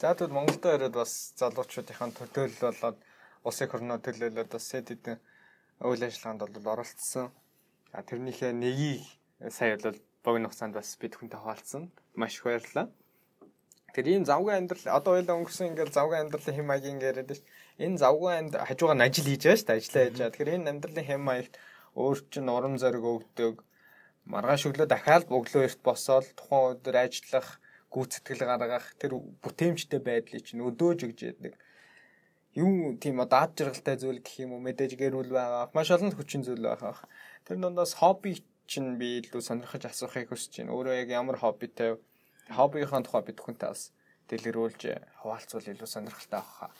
За тэгвэл Монголдо ирээд бас залуучуудынхаа төлөөлөл болоод улсын хорноо төлөөлөд бас сэт хэдэн үйл ажиллагаанд бол оролцсон. А тэрнийхээ нэгийг сая бол богино хугацаанд бас бид хүнтэй хуваалцсан. Маш их баярлалаа. Тэр ийм завгүй амьдрал одоо хоёлаа өнгөрсөн ингээл завгүй амьдралын хэм маягийн яриад ш. Энэ завгүй амьд хажуугаар нь ажил хийж байгаа ш. Ажиллаа хийж байгаа. Тэгэхээр энэ амьдралын хэм маягт өөр чинь урам зориг өгдөг. Маргааш өглөө дахиад өглөө эрт босоод тухайн өдөр ажиллах гүйцэтгэл гаргах тэр бүтээмжтэй байдлыг чинь өдөөж өгж яадаг. Юу тийм одоо ад жаргалтай зүйл гэх юм уу мэдээж гэрүүл байгаа. Маш олон хүчин зүйл байгаа. Тэр дундаас хобби чинь би илүү сонирхож асуухыг хүсэж байна. Өөрөө яг ямар хоббитэй хоббийнхаа тухай бид хүнтэй бас дэлгэрүүлж хуваалцвал илүү сонирхолтой авах.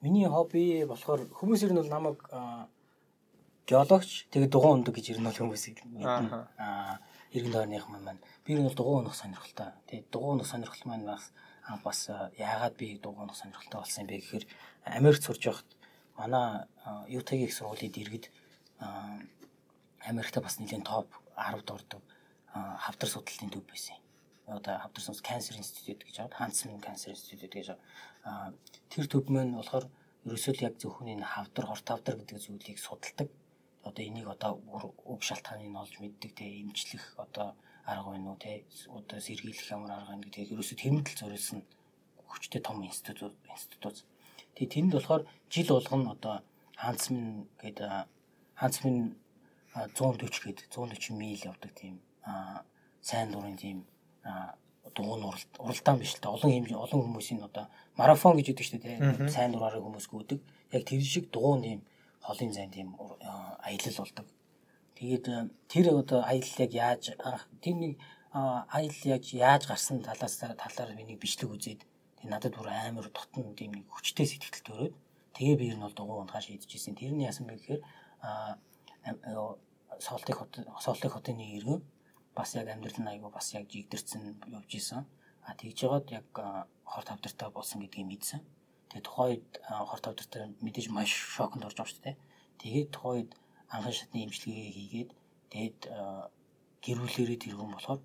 Миний хобби болохоор хүмүүс ер нь бол намайг геологч тэгээд дугуун ундаг гэж ер нь бол хүмүүс мэднэ. Аа иргэн дойрных маань би ер нь бол дугуун унах сонирхолтой. Тэгээд дугуун унах сонирхол маань бас бас яагаад би дугуун унах сонирхолтой болсон юм бэ гэхээр Америкт сурж байхад манай UT-ийн их сургуулийг иргэд Америкта бас нэлийн топ 10-д ордог хавдар судлалын төв байсан. Одоо хавдарсан cancer institute гэж аваад Huntsman cancer institute гэж тэр төв маань болохоор ерөөсөө л яг зөвхөн энэ хавдар хорт хавдар гэдэг зүйлийг судалдаг. Одоо энийг одоо уг шалтгааныг олж мэддэг те эмчлэх одоо арга байна уу те одоо сэргийлэх ямар арга байна гэдэг ерөөсөө тэрэнд л зориулсан хүчтэй том институт институт. Тэгээ тэнд болохоор жил болгоно одоо Хансмин гэдэг Хансмин 140 гээд 140 миль явдаг тийм сайн дурын тийм дугуун уралд уралдаан биш л та олон хэмжээ олон хүмүүсийн одоо марафон гэж үүдэж штэ тийм сайн дураараа хүмүүс гүйдэг. Яг тэр шиг дугуун тийм холын зайн тийм аялал болдог. Тэгээд тэр одоо аялал яг яаж тэр нэг аялал яг яаж гарсан талаас талаар миний бичлэг үзээд тэг надад бүр амар дотн тийм нэг хүчтэй сэтгэл төрөөд тэгээ би ер нь бол дугуй унахаа шийдэжсэн. Тэр нь яасан бэ гэхээр соолтын хот соолтын хотын нэг иргэн бас яг амьдрал нь айгүй бас яг жигдэрсэн явж исэн. А тэгж жагаад яг хор тавдартай болсон гэдгийг мэдсэн. Тэгээ тухайд хор тавдартай мэдээж маш шоконд орж байгаа шүү дээ. Тэгээд тухайд анхан шатны имчилгээ хийгээд тэгээд гэрүүлээрээ тэргүүн болохоор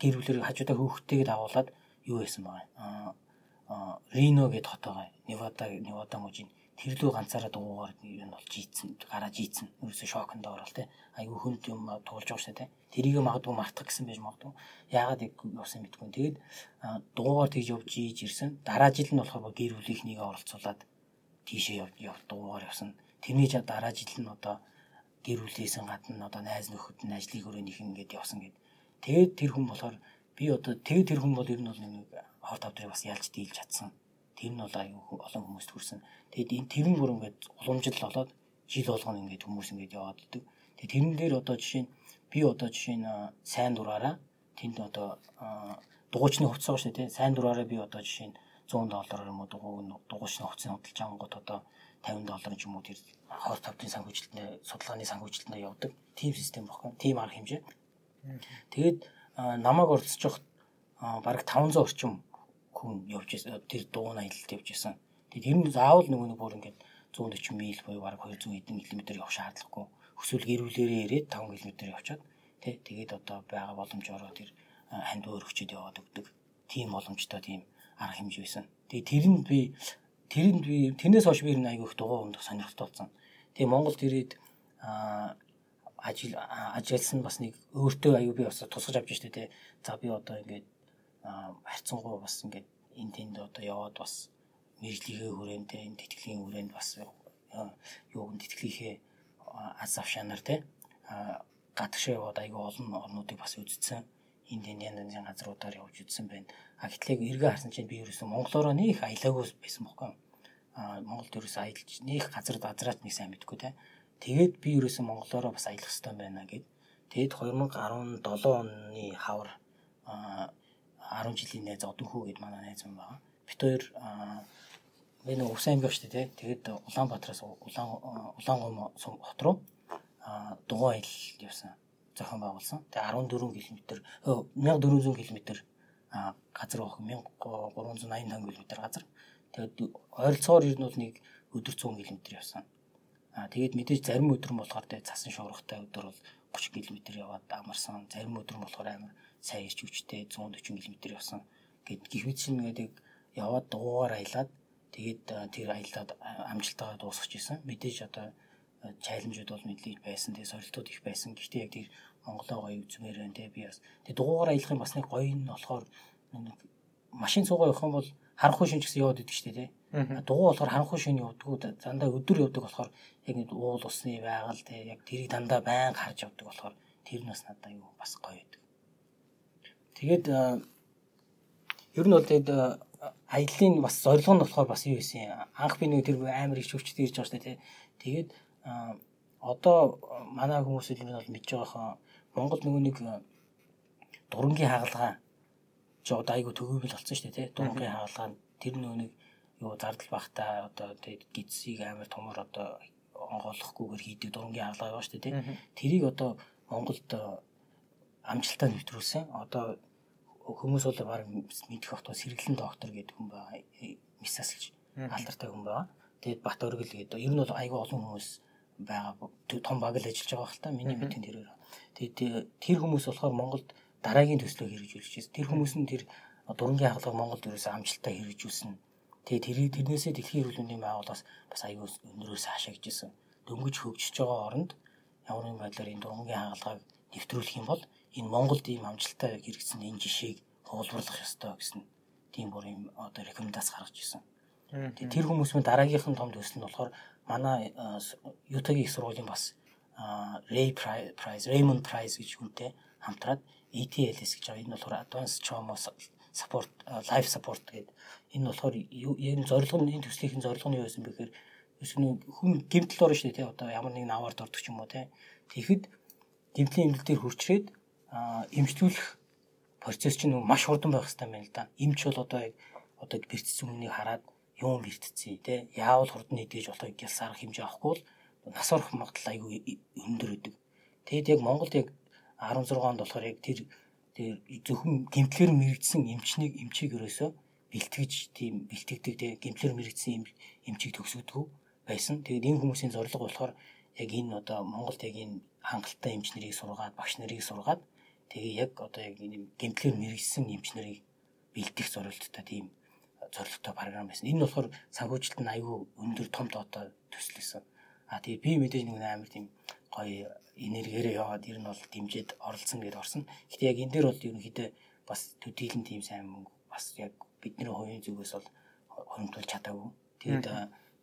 гэрүүлэрийг хажуудаа хөөхтэйг дагуулад юу байсан байгаа. Рино гэд хот байгаа. Невада Невада мужийн тэрлүү ганцаараа дуугаар нь болж ийцэн гараж ийцэн ерөөсөө шоконд орол те. Айгүй хүнд юм туулж байгаа шээ те. Тэрийг магадгүй мартах гэсэн байж магадгүй. Яагаад явсан мэдгүй тэгээд дуугаар тэгж явж ийж ирсэн. Дараа жил нь болохоор гэр бүлийнхнийг оролцуулаад тийшээ яв яв дуугаар явсан тэрний дараа жил нь одоо гэр бүлээсэн гадна одоо найз нөхөд нь ажлыг өрөөнийх ингээд явсан гэд тэгээд тэр хүн болохоор би одоо тэгээд тэр хүн бол ер нь бол нэг хот авдрыг бас ялж дийлж чадсан тэр нь бол аюу олон хүмүүст хүрсэн Тэгэд энэ тэр нь бүр ингээд уламжлал болоод жил болгоно ингээд хүмүүс ингээд яваад идэг. Тэгээ тэрэн дээр одоо жишээ нь би одоо жишээ нь сайн дураараа тэнд одоо дугуйчны хувцас шүү дээ. Сайн дураараа би одоо жишээ нь 100 доллараар юм уу дугуйчны хувцсыг худалдаж ангууд одоо 50 доллар ч юм уу тэр хор тавтын санхүүжилтнээ судалгааны санхүүжилтнээ явдаг. Тим систем баггүй. Тим арга хэмжээ. Тэгээд намайг оролцож явах бараг 500 орчим хүн явж тэр дугуйн аялалд явж исэн. Тэгээд тэр нь заавал нөгөө нэг бүр ингээд 140 миль буюу бараг 200 эдэн км явах шаардлагагүй. Өсвөл гэрүүлээрээ ирээд 5 км явчаад тий тэгээд одоо байгаа боломжоор тэр ханд өөрөгчөд яваад өгдөг. Тийм боломжтой тийм арга хэмжээ байсан. Тэгээд тэр нь би тэр нь би тэрнээс хойш би энэ айгүйх дугуй ундах сонирхолтой болсон. Тэгээ Монголд ирээд ажил ажилласан бас нэг өөртөө аюу би бас тусгаж авч штэ тий. За би одоо ингээд хайцсангуу бас ингээд энэ тэнд одоо яваад бас мэржлийнхээ хүрээндээ энэ тэтгэлийн хүрээнд бас юу гэн тэтгэлийнхээ аз авшаанаар те гадагшаа яваад айгүй олон орнуудыг бас үзсэн энд энэ янз янзын газруудаар явж үзсэн байна. А гэтлээ эргээ харсан чинь би ерөөсөн монголоороо нөх аялаагүй байсан бохгүй. А Монголд ерөөсөн аялж нөх газар дазраач нэг сайн мэдгүй те. Тэгээд би ерөөсөн монголоороо бас аялах хэрэгтэй байна гэд. Тэгэд 2017 оны хавар 10 жилийн найз одонхүү гэд манай найз юм байна. Бид хоёр энэ Өвсөн аймаг шүү дээ. Тэгээд Улаанбаатараас Улаан Улаангом хот руу дугуй аялал явсан зохион байгуулсан. Тэгээ 14 км 1400 км газар баг 1385 км газар. Тэгээд ойролцоогоор ер нь бол нэг өдөр 100 км явсан. Аа тэгээд мэдээж зарим өдөр нь болохоор тэгээд цасан шуургатай өдөр бол 30 км яваад амарсан. Зарим өдөр нь болохоор амар сайн ирч хүчтэй 140 км явсан. Гэт гихвит шин гэдэг яваад дугуугаар аялаад тэгээд тэр аялаад амжилтаа дуусгаж исэн. Мэдээж одоо чаленжууд бол мэдлэж байсан. Тэгээ сорилтууд их байсан. Гэхдээ яг тэр Монголоо гоё үзмээр байна те би бас. Тэгээ дугуугаар аялах юм бас нэг гоё нь болохоор нэг машин цугаа явах юм бол харанхуй шин ч гэсэн яваад идэг дээ те. Дугуй болохоор харанхуй шин явдаг. Дандаа өдөр явдаг болохоор яг нэг уул усны байгаль те яг тэрийг дандаа байн харж явдаг болохоор тэр нь бас надад юу бас гоё байдаг. Тэгээд ер нь бол тэгээд аяллаа бас зорилго нь болохоор бас юу байсан анх би нэг тэр амар их хөвчт ирж байгаа шүү дээ тэгээд одоо манай хүмүүс л бол мэдж байгаа Монгол нөгөө нэг дурангийн хагалгаа чи одоо айгу төгөөбөл болсон шүү дээ тий дурангийн хагалгаа тэр нөгөө нэг юу зардал багтаа одоо гидсийг амар томор одоо онгойлохгүйгээр хийдэг дурангийн хагалгаа байгаа шүү дээ тий тэрийг одоо Монголд амжилтаа нэвтрүүлсэн. Одоо хүмүүс бол баг мэдэх бахтаа сэргэлэн доктор гэдэг хүн байгаа мисас гэж алдартай хүн байгаа. Тэгээд бат өргөл гэдэг. Ер нь бол айгу олон хүмүүс байгаа том баг л ажиллаж байгаа хэл та. Миний мэдэн тэрээр. Тэгээд тэр хүмүүс болохоор Монголд дараагийн төслөө хэрэгжүүлж байна. Тэр хүмүүс нь тэр дурангийн хагалгаа Монголд ерөөсөө амжилттай хэрэгжүүлсэн. Тэгээд тэр тэрнээсээ дэлхийн эрүүл мэндийн байгууллагаас бас аюул өнөрөөс хаашаа гэжсэн. Дөнгөж хөгжиж байгаа оронд ямар нэгэн байдлаар энэ дурангийн хагалгааг нэвтрүүлэх юм бол энэ Монголд ийм амжилттай хэрэгжсэн энэ жишээг хуулбарлах ёстой гэсэн тийм бүр юм одоо рекомендац гаргаж ирсэн. Тэгээд тэр хүмүүс мөн дараагийнх нь том төсөл нь болохоор манай Ютагийн их сургуулийн бас Ray Prize, Raymond Prize гэж хүнтэй хамтраад ETLS гэж байгаа. Энэ болохоор Advanced Trauma Support, Life Support гэдэг. Энэ болохоор яг зорилго нь энэ төслийнхэн зорилго нь юу байсан бэ гэхээр хүн гэмтэл орно шүү дээ тий одоо ямар нэгэн аваар дордог ч юм уу тий. Тэгэхэд гэмтлийн эмнэлэг дээр хурцрээд эмчтүүлэх процесс чинь маш хурдан байх хэрэгтэй байна л да. Эмч бол одоо одоо бэрцсэн хүнийг хараад юм бэртцээ те яавал хурдан идэж болохыг гялсарах хэмжээ авахгүй бол нас орох магадлал айгүй өндөр өдөг. Тэгэд яг Монголд яг 16 онд болохоор яг тэр тэр зөвхөн гимтлэр мэрэгдсэн эмчнийг эмчийг өрөөсөө бэлтгэж тийм бэлтгэдэг те гимтлэр мэрэгдсэн эмчийг төгсгдөг байсан. Тэгэд энэ хүмүүсийн зорилго болохоор яг энэ одоо Монголд яг энэ хангалттай эмч нарыг сургаад багш нарыг сургаад тэгээ яг одоо яг энэ гимтлэр мэрэгдсэн эмч нарыг бэлтгэх зорилттой тийм зорилготой програм байсан. Энэ болохоор санхүүжилт нь аюу өндөр том доотой төслөөсөн. А тэгээ би мэдээж нэг амар тийм гоё энергиэрээ яваад ер нь бол дэмжиж оролцсон гэдээ орсон. Гэтэ яг энэ дээр бол ерөнхийдөө бас төдийлэн тийм сайн мөнгө бас яг бидний хувийн зүгээс бол хөрөмтүүлж чадаагүй. Тэгээд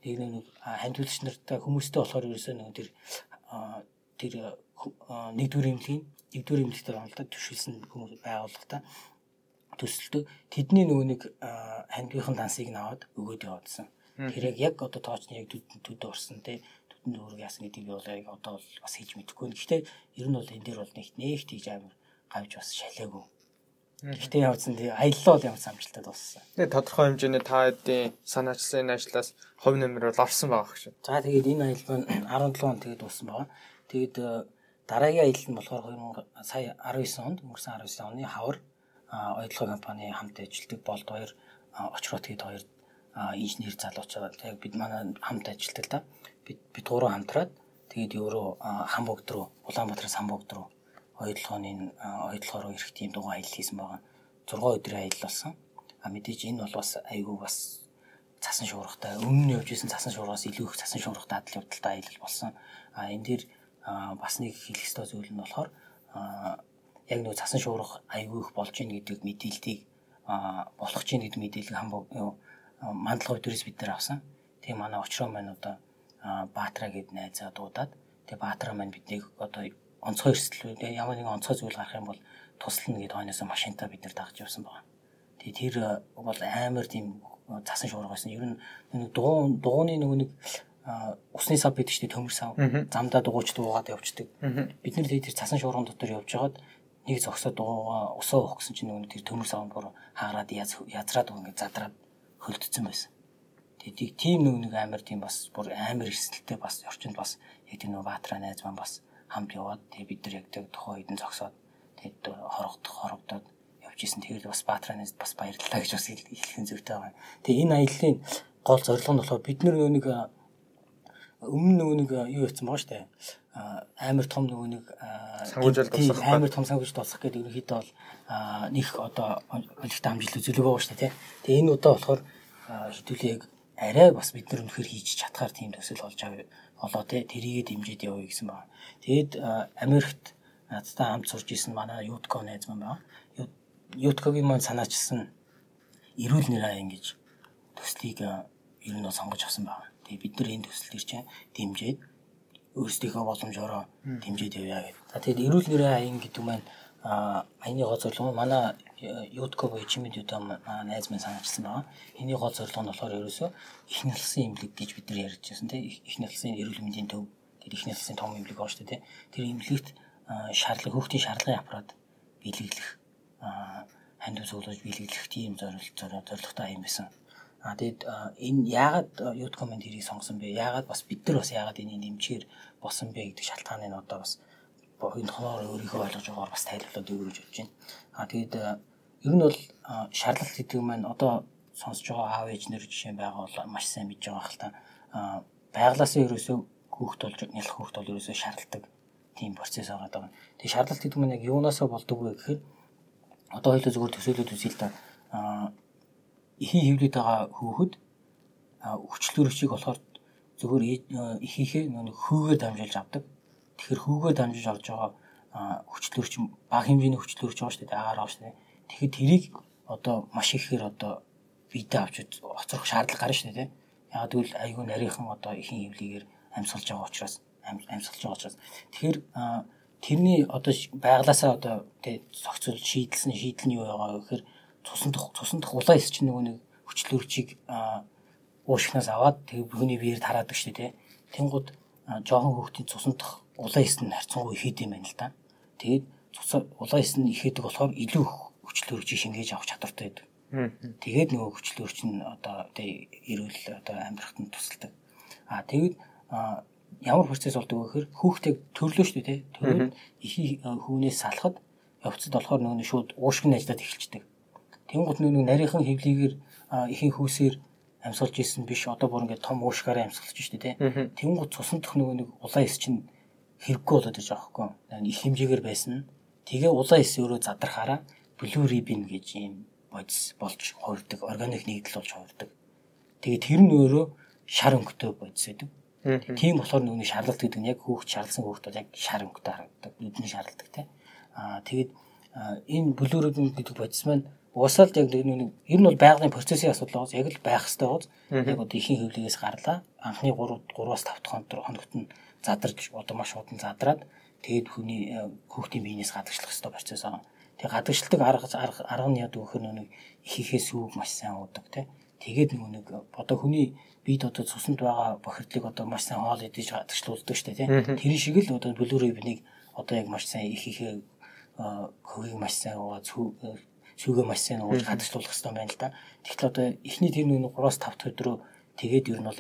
нэг нэг хамтлагч нартай хүмүүстэй болохоор ерөөсөө нэг тэр тэр нэгдүгээр эмнэлгийн нэгдүгээр эмнэлэгтээ оролдоод төшөлсөн хүмүүс байгууллагатай төсөлтөө тэдний нөгөө нэг хандгийнхан дансыг наваад өгөөд яваадсан. Тэр яг одоо тоочны яг төдөө орсон те төдөнд өөрөг яасан гэдгийг би бол одоо бол бас хийж мэдэхгүй. Гэхдээ ер нь бол энэ дээр бол нэг нэг тийж амар гавж бас шалаагүй. Гэхдээ явсан тий аяллаа бол ямар самжилтад болсон. Тэгээ тодорхой хэмжээний та хэдийн санаачсан энэ ажлаас хувь нэмэр бол орсон байгаа гэж. За тэгээд энэ аялал нь 17 он тэгээд дууссан байгаа. Тэгээд дараагийн аялал нь болохоор 2000 сая 19 онд өнгөрсөн 19 оны хавар оюутлогын компани хамт ажилладаг болд хоёр очроод тэгээд хоёр инженер залуучаад яг бид манай хамт ажилладаг та бид гурван хамтраад тэгээд өөрөө Хамбогд руу Улаанбаатараас Хамбогд руу оюутлогын оюутлогоор ирэх тийм дугаар аялал хийсэн байгаа. 6 өдрийн аялал болсон. А мэдээж энэ бол бас айгүй бас цасан шуургатай өмнө явж исэн цасан шуургаас илүү их цасан шуургатай адал явдалтай аялал болсон. А энэ дээр бас нэг хэлэх ёстой зүйл нь болохоор яг нэг цасан шуурга айгүй их болж ийн гэдэг мэдээллийг болох чинь гэдэг мэдээлэл хам мандлага өдрөөс бид нар авсан. Тэгээ манай очроо маань одоо Баатра гэд найзаа дуудаад тэгээ Баатра маань биднийг одоо онцгой эрсдэл ямар нэгэн онцгой зүйл гарах юм бол туслана гэд хойноос машинтаа бид нар дагж явсан байна. Тэгээ тэр бол амар тийм цасан шуурга байсан. Ер нь дуу дууны нөгөө нэг усны сав гэдэг чинь төмөр сав замдаа дугуйч дуугаад явждаг. Бид нар тэр цасан шуурган дотор явж байгаад нэг зогсоод дуугаа усаа гэсэн чинь нөгөө тэр төмөр савнд бүр хаагаад язраад ингээд задраад хөлдсөн байсан. Тэгээд тийм нэг нэг амар тийм бас бүр амар эрсдэлтэй бас орчинд бас яг тийм нөгөө Баатра найз маань бас хамт яваад тэгээ бид нар яг тэг тухайн нь зогсоод тэгээд хорогдох хорогдоод явж исэн. Тэгээд бас Баатранаас бас баярлалаа гэж бас хэлхэн зүйтэй байгаа. Тэгээ энэ аяллаа гол зорилго нь болохоор бид нар нэг өмнө нөгөө нэг юу яцсан байгаа штэ амар том нөгөө нэг сангуужилт босох амар том сангуужилт босох гэдэг ерөнхийдөө бол нэг одоо олигтой амжилт үзүүлэг байгаа штэ тий. Тэгээ энэ удаа болохоор хэдүүлээ яг арай бас бид нар өнөхөр хийж чадхаар тийм төсөл болж аваа болоо тий. Тэрийгээ дэмжиж явъя гэсэн байна. Тэгээд Америкт надтай хамт сурж исэн манай Ютко найз маань байна. Юткогийн маань санаачилсан эрүүл нэр аян гэж төслийг ер нь сонгож авсан байна. Тэгээ бид нар энэ төслийг чинь дэмжиж өөрсдийнхөө боломжоор дэмжиж явъя гэдэг. За тэгээд эрүүл нэрийн аян гэдэг маань аяны гол зорилго манай Ютко буюу чимэд юута найз маань санаачилсан байгаа. Эний гол зорилго нь болохоор ерөөсөө их нэлсэн имлэг гэж бид нар ярьж байсан тийм их нэлсэн эрүүл мэндийн төв гэдэг их нэлсэн том имлэг байгаа шүү дээ. Тэр имлэгт шаардлага хүүхдийн шаардлагын аппарат биелүүлэх ханд үзүүлж биелүүлэх тийм зорилготой юм байсан. А тэгэд энэ яагаад youth comment хэрийг сонгосон бэ? Яагаад бас бид нар бас яагаад энэ нэмчээр босон бэ гэдэг шалтгааны нь одоо бас энэ хоноор өөрийнхөө ойлгож байгаагаар бас тайлбарлаад өгөх гэж бодож байна. А тэгэд ер нь бол шаарлалт гэдэг маань одоо сонсож байгаа аав ээжнэр жишээ байгаа бол маш сайн мэдж байгаа хэл та байглаасаа ерөөсөө хүүхд болж нялх хүүхд бол ерөөсөө шаардлагадаг тийм процесс байгаа даа. Тэгээ шаардлагат гэдэг нь яг юунаасаа болдог вэ гэхээр одоо хоёул зөвхөн төсөөлөд үзье л. Аа ихийн хөвлөд байгаа хүүхэд хүчлөрөгчийг болохоор зөвхөн ихийнхээ нэг хөөгээр дамжуулж авдаг. Тэгэхээр хөөгээр дамжуулж авч байгаа хүчлөрч бага хэмжээний хүчлөрч байгаа шүү дээ. агаар байгаа шүү дээ. Тэгэхээр тэрийг одоо маш ихээр одоо бидээ авч оцрох шаардлага гарна шүү дээ. Яг тэгвэл айгүй нарийнхан одоо ихийн хөвлөгээр амьсгалж байгаа учраас амьсгалж байгаа учраас тэгэхээр тэрний одоо байглаасаа одоо тэг зохицол шийдэлсэн шийдэл нь юу байгаа гэхээр цусан цусан дах улаан эс чинь нөгөө нэг хүчлөрчийг уушгнаас аваад тэг бүхний биеэр тараадаг шүү дээ. Тэнгууд жоохон хүүхдийн цусан дах улаан эс нь харьцангуй ихэд юм байна л да. Тэгээд улаан эс нь ихэдэг болохоор илүү хүчлөрчийг шингээж авах чадвартай байдаг. Тэгээд нөгөө хүчлөрч нь одоо тэг эрүүл одоо амьдрахад нь тусалдаг. Аа тэгээд ямар процесс болдог вэ гэхээр хүүхдээ төрлөө шүү дээ. Төрөөд их хүүнээс салахад явцад болохоор нөгөө шууд уушгины ажиллаад эхэлчихдэг. Тэнгууд нэг нарийнхан хөвлийгээр ихийн хүүсээр амьсгалж исэн биш одоо бүр ингээд том уушгаараа амьсгалж штэ тий. Тэнгууд цусан дэх нөгөө нэг улаан эс чинь хэрэггүй болоод байгаа байхгүй. Их хэмжээгээр байсан. Тэгээ улаан эс өөрөө задрахаараа блю рибин гэж юм бодис болж хувирдаг, органик нэгдэл болж хувирдаг. Тэгээ тэр нь өөрөө шар өнгөтэй бодис байдаг. Тийм болохоор нөгөө шарлалт гэдэг нь яг хүүхд шарлсан хүүхд бол яг шар өнгөтэй харагддаг. Нүдний шарладаг тий. Аа тэгээд энэ блю рибин гэдэг бодис маань Уусаал яг нэг ер нь бол байгалийн процессын асуудал байгаа. Яг л байх хэрэгтэй байгаа. Яг одоо ихийн хөвлөгөөс гарлаа. Анхны 3 3-аас 5 хоногт нь задарч одоо маш удаан задраад тэгээд хүний э, хүүхдийн биенээс гадагшлах хэрэгтэй процесс байгаа. Тэгээд гадагшилдаг арга арга нь яд өгөхөр нэг ихийнхээ сүүг маш сайн уудаг тий. Тэгээд нөгөө нэг одоо хүний бид одоо цуснд байгаа бохирдлыг одоо маш сайн хоол идэж гадагшлуулдаг дээ тий. Тэр шиг л одоо бүлүүрээ бинийг одоо яг маш сайн ихийнхээ хөвийг маш сайн уугаа шүүгээ маш сайн ууж хадгалуулах хэрэгтэй байна л да. Тэгэхээр одоо эхний тэр нэг 3-5 дахь өдрөө тэгээд ер нь бол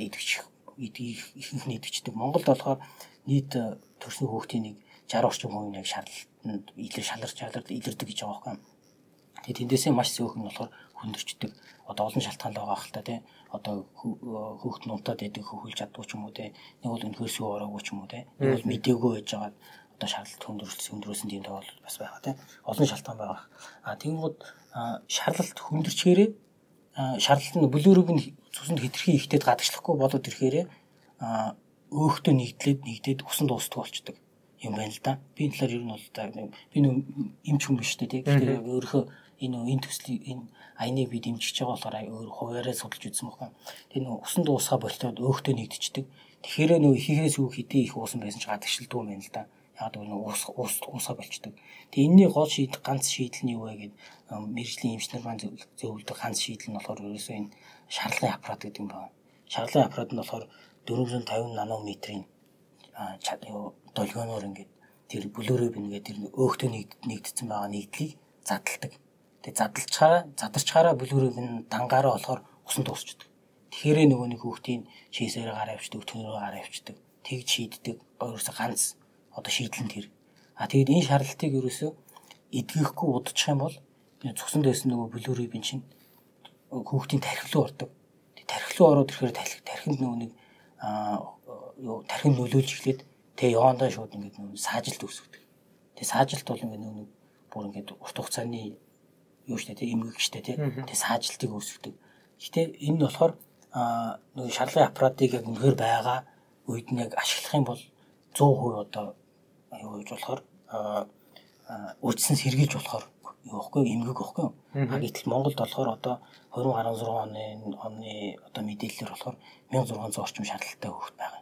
идэгч ихэнх нь идэгчдэг. Монголд болохоор нийт э, төрсөн хүүхдийн нэг 60 орчим хувийн яг шаардлаганд илэр шаларч шаларт илэрдэг гэж байгаа байхгүй. Тэгээд тэндээсээ маш зөөх нь болохоор хөндөрчдөг. Одоо олон шалтгаан байгаа хэл та тий. Одоо хүүхд нь унтаад идэг хөвөлж чаддгүй ч юм уу тий. Нэг бол өнөхөр сүү ороогүй ч юм уу тий. Нэг бол мдэггүй байж байгаа одоо шаардлагат хүндрэлс хүндрөөсөн тийм тохиол бас байгаа тийм олон шалтгаан байгаа. А тэгэнгүүт шаардлагат хүндэрчгээрээ шаардлагат нь бүлүүрэг нь цуснд хэтэрхий ихтэйд гадагшлахгүй болоод ирэхээрээ өөхтөө нэгдлээд нэгдээд усан дуустдаг болчдөг юм байна л да. Би энэ талаар ер нь бол би нөө эмч хүн биш үү тийм. Тэгэхээр өөрөө энэ энэ төслийг энэ аяныг би дэмжиж байгаа болохоор өөр хуваараа судалж үзсэн байна. Тэгээ нөө усан дуусгаа болтоод өөхтөө нэгдчихдэг. Тэгэхээр нөө ихээс үг хэдий их уусан байсан ч гадагшилдаг юм байна л да яг нэг ус ус усаа болчдөг. Тэгээ энэний гол шийдэл ганц шийдэл нь юу вэ гэд мэрэгжлийн эмчнэр маань зөвлөдөг ганц шийдэл нь болохоор ерөөсөө энэ шаргалын аппарат гэдэг юм байна. Шаргалын аппарат нь болохоор 450 нанометрийн долгионоор ингээд тэр бүлөөрөө бингээд тэр өөхтөө нэгдсэн байгаа нэгдлийг задалдаг. Тэгээ задалчаараа задарчаараа бүлөөрөө бин дангаараа болохоор усан дуусчдаг. Тэгэхээр нөгөө нэг хүүхдийн шийсээр гараа авчдаг, төнөрөө гараа авчдаг. Тэгж шийддэг. Өөрөөсөө ганц одоо шийдэл нь тэр. А тэгээд энэ шаардлагатыг ерөөсөө эдгэхгүй удчих юм бол цугсанд байсан нөгөө блюрибин чинь хүүхдийн тархилуу ордог. Тархилуу ороод ирэхээр тархинд нөгөө нэг юу тархинд нөлөөлж эхлээд тэгээ явандаа шууд ингээд нөгөө саажилт үүсгдэг. Тэгээ саажилт бол ингээд нөгөө бүр ингээд урт хугацааны юу штэ тэг эмгэг штэ тэг. Тэгээ саажилтыг үүсгдэг. Гэтэ энэ нь болохоор нөгөө шарлагын аппаратыг яг үнэхээр байгаа үед нь яг ашиглах юм бол 100% одоо юу гэж болохоор үрдсэн сэргийлж болохоор юу ихгүй эмгэг ихгүй. А гэтэл Монголд болохоор одоо 2016 оны оны одоо мэдээлэлээр болохоор 1600 орчим шаардлагатай хүүхэд байгаа.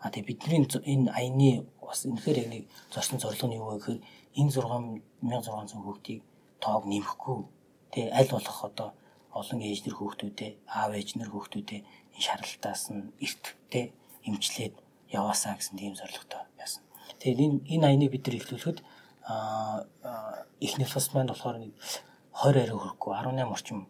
А тэгээ бидний энэ аяны бас энэхээр яг нэг зорсон зорилго нь юу вэ гэхээр энэ 6 1600 хүүхдийг тоог нэмэхгүй. Тэгээ аль болох одоо олон ээжнэр хүүхдүүдээ аав ээжнэр хүүхдүүдээ энэ шаардлагатаас нь эрт тэ эмчлээд яваасаа гэсэн тийм зорилготой яасан. Тэгээд энэ энэ аяныг бид нар эхлүүлэхэд их нэфс маань болохоор нэг 20 арай хүрэхгүй 18 орчим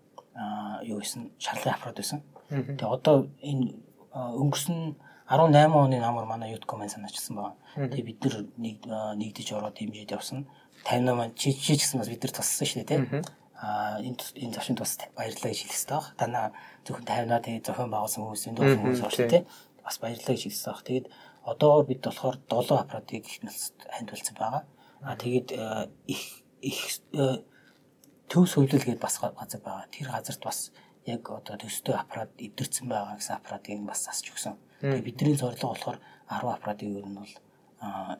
юу гэсэн шаардлагын аппарат байсан. Тэгээ одоо энэ өнгөрсөн 18 оны намар манай Ютко маань санаачсан байна. Тэгээ бид нар нэг нэгдэж ороод хэмжээд явсан. 58 маань чи чи гэсэн бас бид нар туссан шүү дээ тийм. А энэ энэ зочинд бас баярлалаа гэж хэрэгтэй баг. Танаа зөвхөн 50-аа тэгээ зохион байгуулсан хүмүүсийн дуу хүмүүс орсон тийм. Бас баярлалаа гэж хэлсэн баг. Тэгээд одоогор бид болохоор 7 аппаратыг их насд хандвалсан байгаа. А тэгээд их их төв сөүлэл гэдээ бас газар байгаа. Тэр газарт бас яг одоо төстэй аппарат эвдэрсэн байгаа гэсэн аппаратыг бас засч өгсөн. Тэгээд бидний зорилго болохоор 10 аппаратыг ер нь бол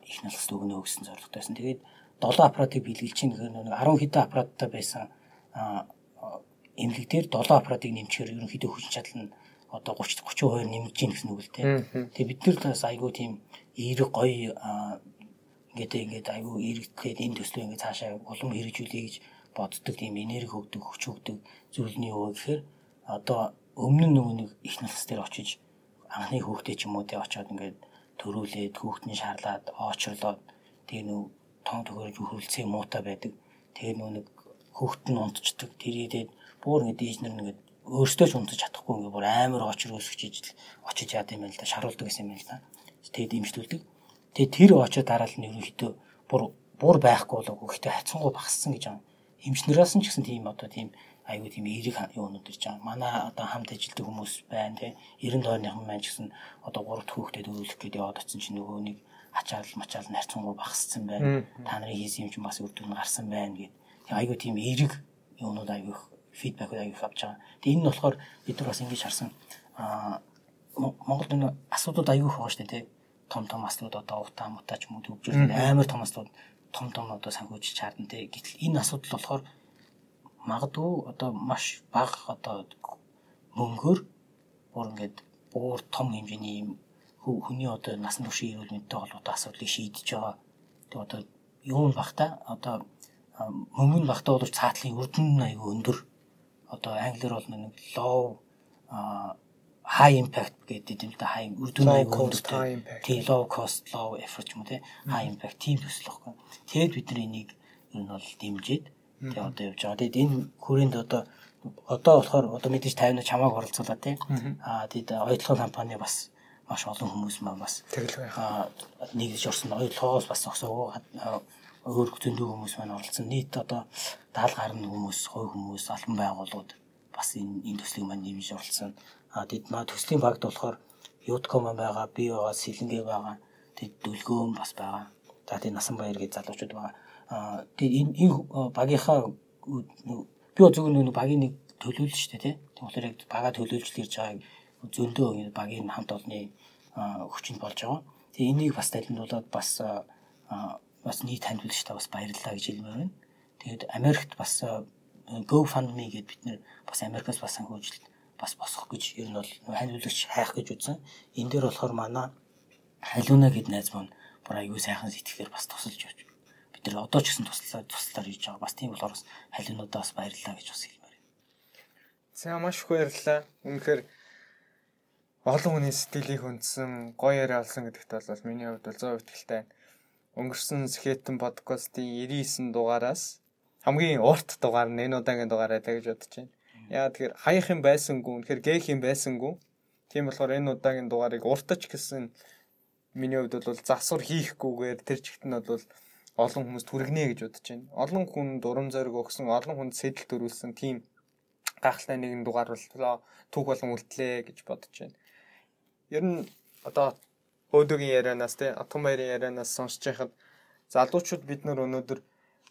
их налхас өгнө гэсэн зорилготой байсан. Тэгээд 7 аппаратыг биелүүлж чинь нэг 10 хэдэн аппараттай байсан эмнэлэг дээр 7 аппаратыг нэмчихээр ерөнхийдөө хүчин чадал нь одоо 30 32 нэмж гин гэсэн үг л дээ. Тэгээ бид нар бас айгүй тийм эерэг гоё ингээд ингээд айгүй эргэхэд энэ төслөө ингээд цаашаа улам хэрэгжүүлэе гэж боддог тийм энерги өгдөг хүч өгдөг зүйл нь юу гэхээр одоо өмнө нь нөгөө нэг их насс дээр очиж анхны хүүхдээ ч юм уу тэ очиод ингээд төрүүлээд хүүхдний шаарлаад оочрлоод тэгээ нөө том төгөрөж хөрөлцөө муутай байдаг. Тэгээ нөө нэг хүүхд нь унтцдаг. Тэрийдээ бүр ингээд дийжнэр нэгэд өөртөө ч унтаж чадахгүй ингээд бүр амар очир өсгөж ижил очиж яад юм л да шаруулдаг гэсэн юм л да. Тэгээд имжтүүлдэг. Тэгээд тэр очиод дараал нь ерөнхийдөө бүр бур байхгүй болов. Гэхдээ хацсангуу багассан гэж байгаа эмчнэраас нь ч гэсэн тийм одоо тийм айгүй тийм эерэг юунууд ирж байгаа. Манай одоо хамт ажилладаг хүмүүс байна тий. 90 дойрныхан маань ч гэсэн одоо 3 дахь хүүхдэд өвлөх гэдэг яваад очсон чинь нөгөө нэг ачаал мачаал нарцсангуу багассан байна. Та нарын хийсэн юм чинь бас үр дүн гарсан байна гэд. Айгүй тийм эерэг юунууд айгүй фидбек айгүй авч байгаа. Тэгээ энэ нь болохоор бид нар бас ингэж харсан аа Монголд энэ асуудууд айгүй их байгаа шүү дээ тий. Том том асуудууд одоо утаа мутаа ч юм уу төвжүүлсэн амар том асуудууд том том одоо санхүүжилж чарна те. Гэтэл энэ асуудал болохоор магадгүй одоо маш бага одоо мөнгөөр бүр ингээд бүр том хэмжээний юм хүний одоо насан туршийн эрүүл мэндтэй холбоотой асуудлыг шийдэж байгаа. Тэг одоо юу нь багта одоо мөнгө нь багта боловч цаатлын үрдэн нь аягүй өндөр. Одоо англиар бол нэг low high impact гэдэг юм да high үр дүн хөнгөлөлтэй тий low cost low effort юм тий high impact тийм төсөл واخгүй. Тэгэд бид нар энийг ер нь бол дэмжиж тий одоо явж байгаа. Тэгэд энэ хүрээнд одоо одоо болохоор одоо мэдээж 50-ны чамааг оролцуулаа тий. Аа тэгэд ойдлогын компани бас маш олон хүмүүс маань бас нэгж орсон ойлгоос бас өсөв өөр зөндөө хүмүүс маань оролцсон. Нийт одоо 70 гаруй хүмүүс, хувь хүмүүс, албан байгууллагууд бас энэ энэ төслийг маань нэмж оролцсон. Тэд маа төслийн багт болохоор Ютком байгаа, би байгаа, Сэлэнгээ байгаа. Тэд дүлгөөн бас байгаа. За тийм насан баяр гэж залуучууд байгаа. Тэгээд энэ энэ багийнхаа би зөвхөн нэг багийн нэг төлөөлж штэ тий. Тэгэхээр яг бага төлөөлж л ирж байгааг зөндөө багийн хамт олонны хүчинд болж байгаа. Тэгээ энийг бас тайлбарлуулад бас бас нийт хандвалж та бас баярлалаа гэж хэлмээр байна. Тэгээд Америкт бас GoFundMe гэдээ бид нэр бас Америкаас бас санхүүжилт бас босох гэж ер нь бол ханиулагч хайх гэж үзсэн. Энэ дээр болохоор манай халиуна гэд найз маань бүр аюу сайхан сэтгэхээр бас тусалж явж. Бид нар одоо ч гэсэн туслаа туслаар хийж байгаа. Бас тийм болохоор бас халиунуудаас баярлалаа гэж бас хэлмээр байна. За маш их баярлалаа. Үнэхээр олон хүний сэтгэлийг хүндсэн гоё яриа олсон гэдэгт бол миний хувьд бол зөө итгэлтэй. Өнгөрсөн Сэхэтэн подкастын 99 дугаараас хамгийн урт дугаар нь энэ удаагийн дугаараа гэж бодож байна. Яа тэгэхээр хаях юм байсангүй, тэгэхээр гээх юм байсангүй. Тийм болохоор энэ удаагийн дугаарыг уртач гэсэн миний хувьд бол засвар хийхгүйгээр тэр чигт нь бол олон хүмүүс түргэнэ гэж бодож байна. Олон хүн дурам зориг өгсөн, олон хүнд сэтэл төрүүлсэн тийм гахалтай нэгэн дугаар боллоо. Түүх болон үлдлээ гэж бодож байна. Ер нь одоо өөдөөгийн ярианаас те атом баярын ярианаас сонсож байхад залуучууд бид нар өнөөдөр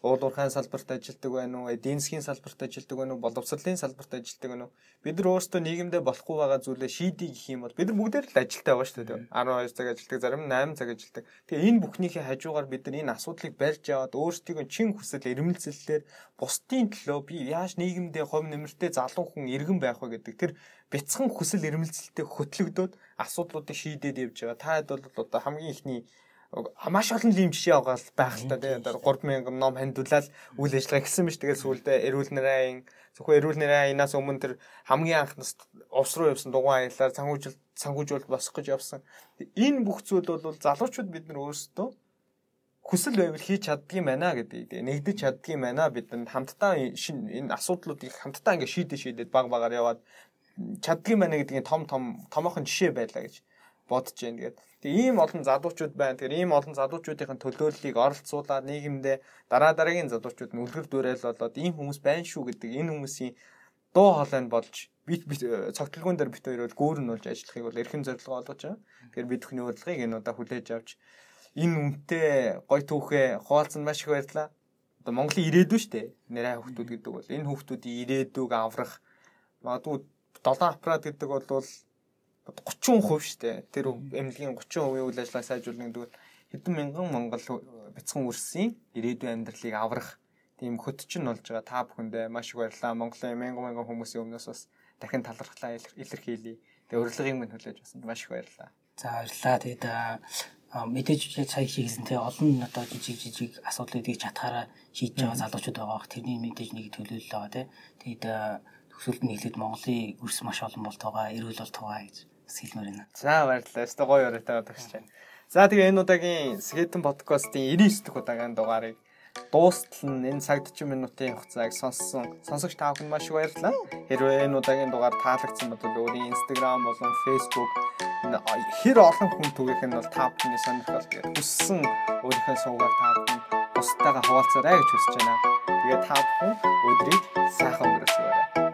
уулуурхайн салбарт ажилладаг байна уу, эдийн засгийн салбарт ажилладаг байна уу, боловсролын салбарт ажилладаг байна уу? Бид нар өөрсдөө нийгэмдээ болохгүй байгаа зүйлээ шийдий гэх юм бол бид нар бүгдээр л ажилтаа байгаа шүү дээ. 12 цаг ажилладаг, зарим нь 8 цаг ажилладаг. Тэгээ энэ бүхнийхээ хажуугаар бид нар энэ асуудлыг барьж аваад өөрсдийнхөө чин хүсэл эрмэлзэлээр бусдын төлөө би яаж нийгэмдээ хувь нэмэртэй залуу хүн иргэн байх вэ гэдэг тэр бяцхан хүсэл эрмэлзэлтэй хөтлөгдөөд асуудлуудыг шийдээд явж байгаа. Та хэд бол одоо хамгийн ихний маш олон лим жишээ байгаа байх л та тийм 3000 ном хандуулаад үйл ажиллагаа гэсэн биш тэгээд сүүлдээ эрүүл нэрийн зөвхөн эрүүл нэрийн аянаас өмнө тэр хамгийн анхнаас увс руу явсан дугуйн аялаар санхүүжил санхүүжүүлэлт босох гэж явсан. Энэ бүх зүйл бол залуучууд бид нар өөрсдөө хүсэл байвал хийж чаддгийм байна гэдэг. Нэгдэж чаддгийм байна бидэнд хамтдаа энэ асуудлуудыг хамтдаа ингэ шийдэ шийдээд баг багаар яваад чаддгийм байна гэдгийн том том томоохон жишээ байлаа гэж бодож байна. Тэгээд тэгээ ийм олон залуучууд байна. Тэгэхээр ийм олон залуучуудын төлөөллийг оролцуулаад нийгэмдээ дараа дараагийн залуучууд нь үлгэр дуурайл болоод ийм хүмүүс байна шүү гэдэг энэ хүмүүсийн дуу хоолойг болж бит бит цогтолгоон дээр бит хоёр болж ажиллахыг бол эрхэм зорилго болгож байгаа. Тэгэхээр бид бүхний урилгыг энэ удаа хүлээж авч энэ үнэтэй гой түүхээ хуваалцсан маш их баярлалаа. Одоо Монголын ирээдүй шүү дээ. Нэрээ хүүхдүүд гэдэг бол энэ хүүхдүүдийн ирээдүйг аврах магадгүй 7 аппарат гэдэг бол 30% штэ. Тэр эмнэлгийн 30% үйл ажиллагааг сайжруулах гэдэг нь хэдэн мянган монгол бяцхан үрсийн ирээдүйн амьдралыг аврах тийм хөтчин болж байгаа. Та бүхэндээ маш их баярлалаа. Монголын мянган мянган хүмүүсийн өмнөөс бас дахин талархлаа илэрхийлье. Тэгээ урилгыг минь хүлээж авсанд маш их баярлалаа. За баярлалаа. Тэгээд мэдээж сая хийсэн те олон одоо жижиг жижиг асуудлуудыг чатгаараа шийдэж байгаа залуучууд байгаа. Тэрний мэдээж нэг төлөөлөл байгаа те. Тэгээд төгсөлд нь хэлээд Монголын өрс маш олон болт байгаа. Эрүүл болт байгаа гэж бас хэлмээр байна. За баярлалаа. Өстө гоё өрөөтэй төгсөж байна. За тэгээ энэ удаагийн Skeleton podcast-ийн 99 дахь удаагийн дугаарыг дуустал нь энэ цаг 40 минутын хугацааг сонссон. Сонсогч та бүхэнд маш их баярлалаа. Хэрвээ энэ удаагийн дугаар таалагдсан бол өөрийн Instagram болон Facebook хэр олон хүн түгээх нь бол та бүхний сонирхол хүссэн өөрийнхөө суугаар та бүхэн бусдаагаа хуваалцаарай гэж хүсэж байна. Тэгээд та бүхэн өдрийг сайхан өнгөрөөсгөөрэй.